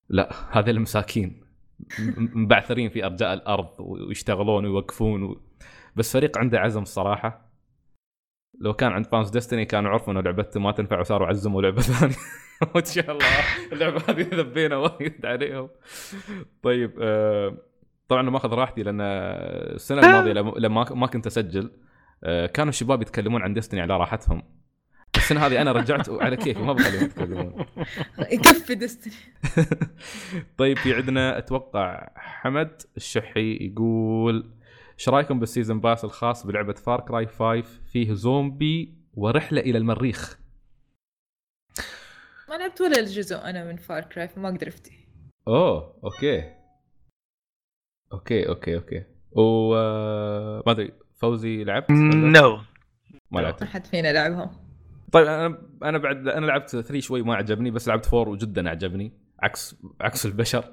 لا هذا المساكين مبعثرين في أرجاء الأرض ويشتغلون ويوقفون و... بس فريق عنده عزم الصراحة. لو كان عند fans Destiny كانوا عرفوا إنه لعبته ما تنفع وصاروا عزموا لعبة ثانية. وان شاء الله اللعبة هذه ذبينا وايد عليهم. طيب آه طبعا ما اخذ راحتي لأن السنة الماضية لما ما كنت أسجل. آه كانوا الشباب يتكلمون عن Destiny على راحتهم. السنة هذه أنا رجعت على كيفي ما بخليهم يتكلمون. يكفي Destiny طيب في عندنا أتوقع حمد الشحي يقول إيش رأيكم بال season pass الخاص بلعبة Far Cry 5 فيه زومبي ورحلة إلى المريخ. ما لعبت ولا الجزء أنا من Far Cry فما أقدر أفتي. أوه okay. okay okay okay. و ما أدري فوزي لعبت؟ no ما لعبت. ما حد فينا لعبها. طيب أنا أنا بعد أنا لعبت 3 شوي ما عجبني بس لعبت 4 وجدا عجبني. عكس عكس البشر.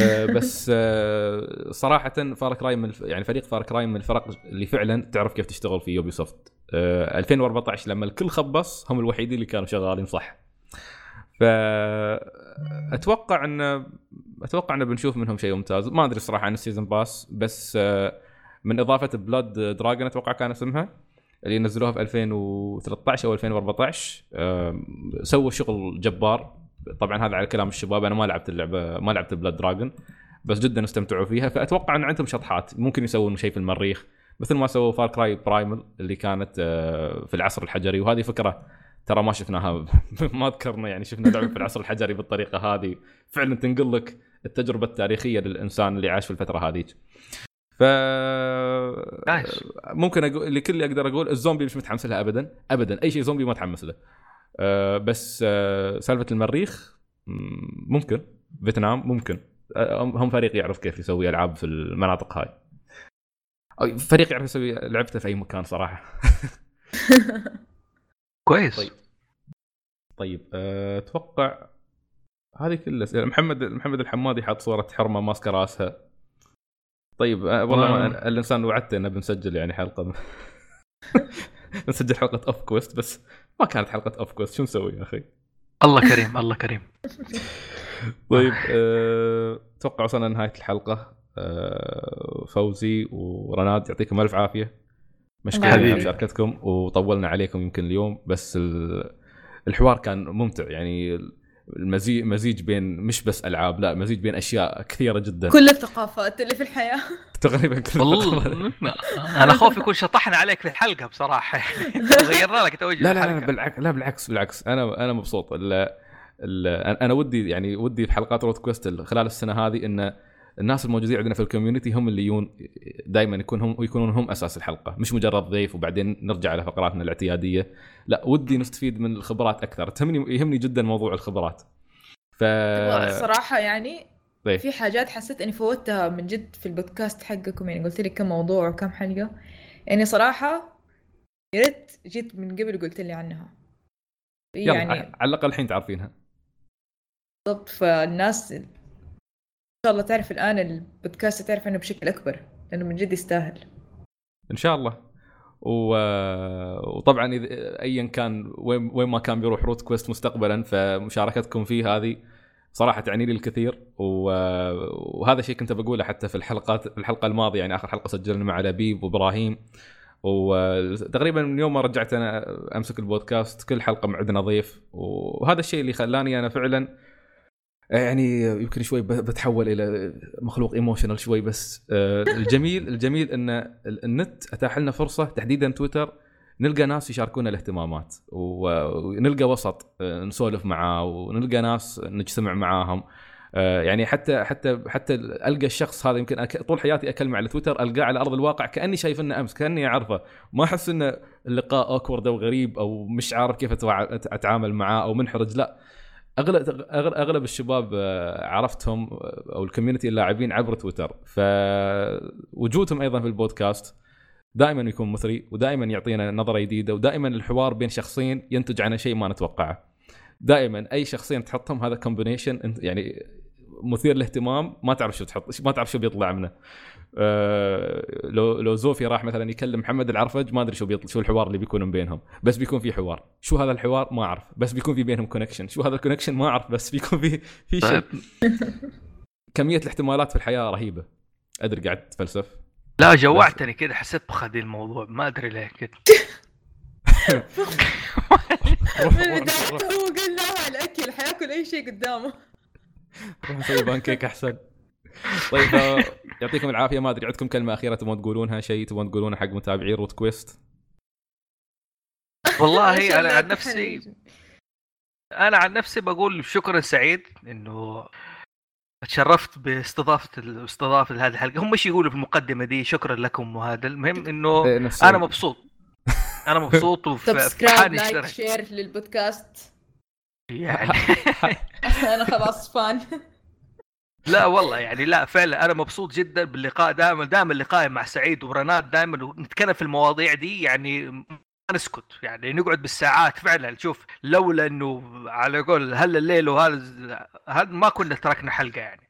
آه، بس آه، صراحة Far Cry من يعني فريق Far Cry من الفرق اللي فعلا تعرف كيف تشتغل في Ubisoft 2014 لما الكل خبص هم الوحيدين اللي كانوا شغالين صح. فأتوقع ان أتوقع إن بنشوف منهم شيء ممتاز. ما أدري الصراحه عن ال season pass بس آه، من إضافة Blood Dragon أتوقع كان اسمها اللي نزلوها في 2013 أو 2014 سووا شغل جبار. طبعا هذا على كلام الشباب أنا ما لعبت اللعبة ما لعبت Blood Dragon بس جدا استمتعوا فيها. فأتوقع إن عندهم شطحات ممكن يسوون شيء في المريخ. مثل ما سووا Far Cry Primal اللي كانت آه، في العصر الحجري. وهذه فكرة ترى ما شفناها ما ذكرنا يعني شفنا لعبة في العصر الحجري بالطريقة هذه. فعلا تنقل لك التجربة التاريخية للإنسان اللي عاش في الفترة هذيك. ف ممكن أقول لكل اللي أقدر أقول الزومبي مش متحمس لها ابدا. ابدا أي شيء زومبي ما أتحمس له. أه بس أه سالفة المريخ ممكن. فيتنام ممكن. أه هم فريق يعرف كيف يسوي ألعاب في المناطق هاي. فريق يعرف يسوي لعبته في أي مكان صراحة. كويس. طيب. طيب أه، أتوقع هذه كلها محمد محمد الحمادي حاط صورة حرمة ماسكة رأسها. طيب أه، والله آه. الإنسان وعدته إنه بنسجل يعني حلقة. نسجل حلقة Off Quest بس ما كانت حلقة Off Quest شو نسوي يا أخي؟ الله كريم الله كريم. طيب أتوقع أه... وصلنا لنهاية الحلقة. أه... فوزي ورناد يعطيكم ألف عافية. مشكور على مشاركتكم وطولنا عليكم يمكن اليوم بس الحوار كان ممتع. يعني المزيج مزيج بين مش بس ألعاب لا مزيج بين أشياء كثيرة جدا. كل الثقافات اللي في الحياة. تقريبا كل والله أنا خوف يكون شطحنا عليك في الحلقة بصراحة. غيرنا لك توجه لا لا, لا بالعكس لا بالعكس بالعكس. أنا أنا مبسوط. أنا ودي يعني ودي في حلقات روت كويست خلال السنة هذه انه الناس الموجودين عندنا في ال community هم اللي يون دائما يكون هم يكونون هم أساس الحلقة. مش مجرد ضيف وبعدين نرجع على فقراتنا الاعتيادية. لا ودي نستفيد من الخبرات أكثر. تهمني يهمني جدا موضوع الخبرات. ف صراحة يعني طيب. في حاجات حسيت إني فوتها من جد في البودكاست حقكم. يعني قلت لي كم موضوع وكم حلقة. يعني صراحة يا ريت جيت من قبل قلت لي عنها. يعني على الأقل الحين تعرفينها. بالضبط فالناس شاء الله تعرف الآن البودكاست تعرف عنه بشكل أكبر لأنه من جد يستاهل. إن شاء الله. و... وطبعا إذا ايا كان وين وين ما كان بيروح روت كويست مستقبلا فمشاركتكم فيه هذه صراحة تعني لي الكثير. و... وهذا شيء كنت بقوله حتى في الحلقات في الحلقة الماضية يعني آخر حلقة سجلنا مع لبيب وإبراهيم. وتقريبا من يوم ما رجعت أنا أمسك البودكاست كل حلقة عندنا ضيف وهذا الشيء اللي خلاني أنا فعلا يعني يمكن شوي بتحول إلى مخلوق emotional شوي بس آه، الجميل الجميل إن النت أتاح لنا فرصة تحديدا تويتر نلقى ناس يشاركونا الاهتمامات ونلقى وسط آه، نسولف معاه ونلقى ناس نجتمع معاهم. آه، يعني حتى حتى حتى ألقى الشخص هذا يمكن طول حياتي أكلمه على تويتر ألقاه على أرض الواقع كأني شايف إنه أمس كأني أعرفه. ما أحس إنه اللقاء awkward أو غريب أو مش عارف كيف أتعامل معاه أو منحرج لا. اغلب اغلب الشباب آه، عرفتهم آه، أو ال community اللاعبين عبر تويتر. فوجودهم أيضا في البودكاست دائما يكون مثري ودائما يعطينا نظرة جديدة ودائما الحوار بين شخصين ينتج عنه شيء ما نتوقعه. دائما أي شخصين تحطهم هذا combination يعني مثير للاهتمام ما تعرف شو تحط ما تعرف شو بيطلع منه. آه، لو لو زوفي راح مثلا يكلم محمد العرفج ما أدري شو بيطلع شو الحوار اللي بيكون بينهم. بس بيكون في حوار. شو هذا الحوار؟ ما أعرف. بس بيكون في بينهم connection شو هذا ال connection ما أعرف. بس بيكون في في شيء. طيب. كمية الاحتمالات في الحياة رهيبة. أدري قاعد تفلسف. لا جوعتني كذا. حسيت بخذ الموضوع. ما أدري ليه كذا. هو قال لا الأكل. حياكل أي شيء قدامه. روح نسوي بانكيك أحسن. طيب آه، يعطيكم العافية. ما أدري عندكم كلمة أخيرة تبون تقولونها؟ شيء تبون تقولونه حق متابعي Root Quest؟ والله أنا عن نفسي أنا عن نفسي بقول شكرا سعيد إنه تشرفت باستضافة استضافه هذه الحلقة. هم مش يقولوا في المقدمة دي؟ شكرا لكم وهذا المهم إنه إيه، أنا مبسوط. أنا مبسوط وفي subscribe like share للبودكاست. يعني. أنا خلاص فان لا والله يعني لا فعلا أنا مبسوط جدا باللقاء دائما دائما لقائي مع سعيد ورناد دائما نتكلم في المواضيع دي يعني ما نسكت يعني نقعد بالساعات فعلا. شوف لولا إنه على قول هل الليل وهذا ما كنا تركنا حلقة يعني.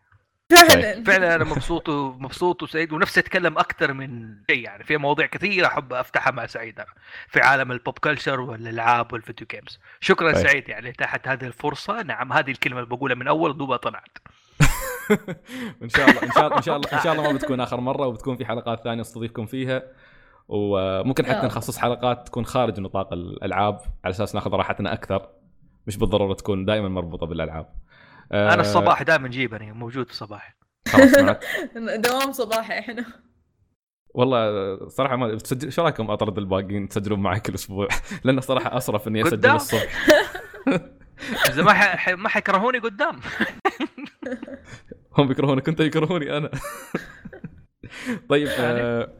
فعلا. فعلا أنا مبسوط ومبسوط وسعيد ونفسي أتكلم أكثر من شيء يعني. في مواضيع كثيرة أحب أفتحها مع سعيد أنا في عالم ال pop culture والألعاب وال video games شكرا طيب. سعيد يعني تحت هذه الفرصة. نعم هذه الكلمة اللي بقولها من أول دوبها طلعت. ان شاء الله إن شاء الله إن شاء الله إن شاء الله ما بتكون آخر مرة وبتكون في حلقات ثانية نستضيفكم فيها. وممكن حتى نخصص حلقات تكون خارج نطاق الألعاب على أساس ناخذ راحتنا أكثر. مش بالضرورة تكون دائما مربوطة بالألعاب. أنا الصباح دائما جيبني موجود الصباح دوام صباحي إحنا. والله صراحة ما تسجل شو رأيكم أطرد الباقيين تسجلون معي كل أسبوع؟ لأنه صراحة أصرف إني أسجل الصبح. إذا ما ح... ما حيكرهوني قدام. هم بيكرهونك أنت يكرهوني أنا. طيب آه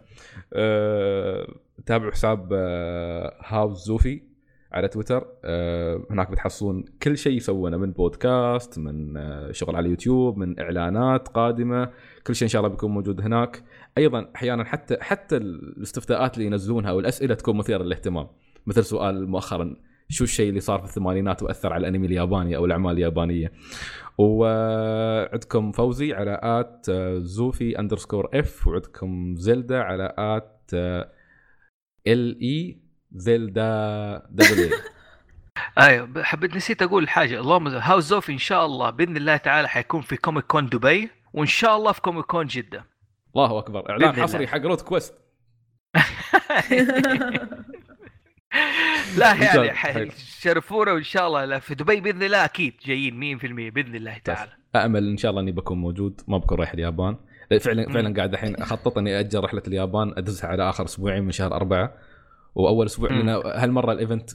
آه تابعوا حساب آه هاوس زوفي على تويتر. آه هناك بتحصلون كل شيء يسوونه من بودكاست من آه شغل على اليوتيوب من إعلانات قادمة. كل شيء إن شاء الله بيكون موجود هناك. أيضا أحيانا حتى حتى الاستفتاءات اللي ينزلونها والاسئله تكون مثيرة للاهتمام. مثل سؤال مؤخرا شو الشيء اللي صار في الثمانينات وأثر على الأنمي الياباني أو الأعمال اليابانية. وعندكم فوزي على at زوفي underscore F وعندكم زلدا على at L E زلدا double أيوه حبيت نسيت أقول حاجة. اللهم هاوس زوفي إن شاء الله بإذن الله تعالى حيكون في Comic Con دبي وإن شاء الله في Comic Con جدة. الله أكبر. إعلان حصري حق Route Quest. لا يعني شرفونا وإن شاء الله في دبي بإذن الله أكيد جايين 100% بإذن الله تعالى. امل إن شاء الله إني بكون موجود ما بكون رايح اليابان. فعلا فعلا قاعد الحين أخطط إني أجل رحلة اليابان ادزها على آخر أسبوعين من شهر أربعة. وأول أسبوع لأن هالمرة ال event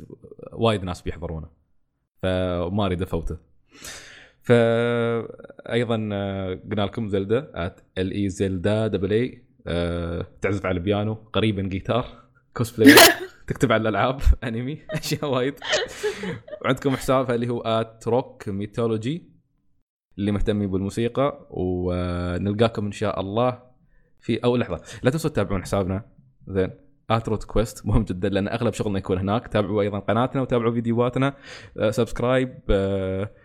وايد ناس بيحضرونه. فما أريد أفوته. فايضا قلنا لكم زلدا L E زلدا double E تعزف على البيانو قريبا جيتار كوسبلاي تكتب على الألعاب أنمي أشياء وايد. وعندكم حسابها اللي هو at Rock Mythology اللي مهتمين بالموسيقى ونلقاكم إن شاء الله في أو لحظة. لا تنسوا تتابعون حسابنا. زين. at Route Quest مهم جدا لأن أغلب شغلنا يكون هناك. تابعوا أيضا قناتنا وتابعوا فيديوهاتنا. subscribe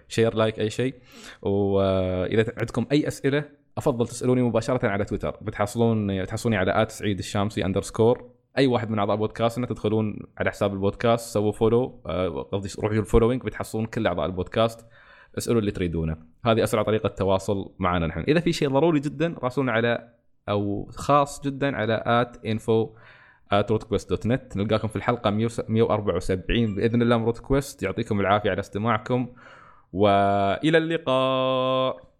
share like أي شيء. وإذا عندكم أي أسئلة أفضل تسألوني مباشرة على تويتر بتحصلون تحصلوني على at سعيد الشامسي underscore أي واحد من أعضاء بودكاستنا تدخلون على حساب البودكاست سووا follow قصدي روحوا ال following بتحصلون كل أعضاء البودكاست اسألوا اللي تريدونه. هذه أسرع طريقة تواصل معنا نحن. إذا في شيء ضروري جدا راسلونا على أو خاص جدا على at info دوت نت نلقاكم في الحلقة 174 بإذن الله من روت كويست يعطيكم العافية على استماعكم وإلى اللقاء.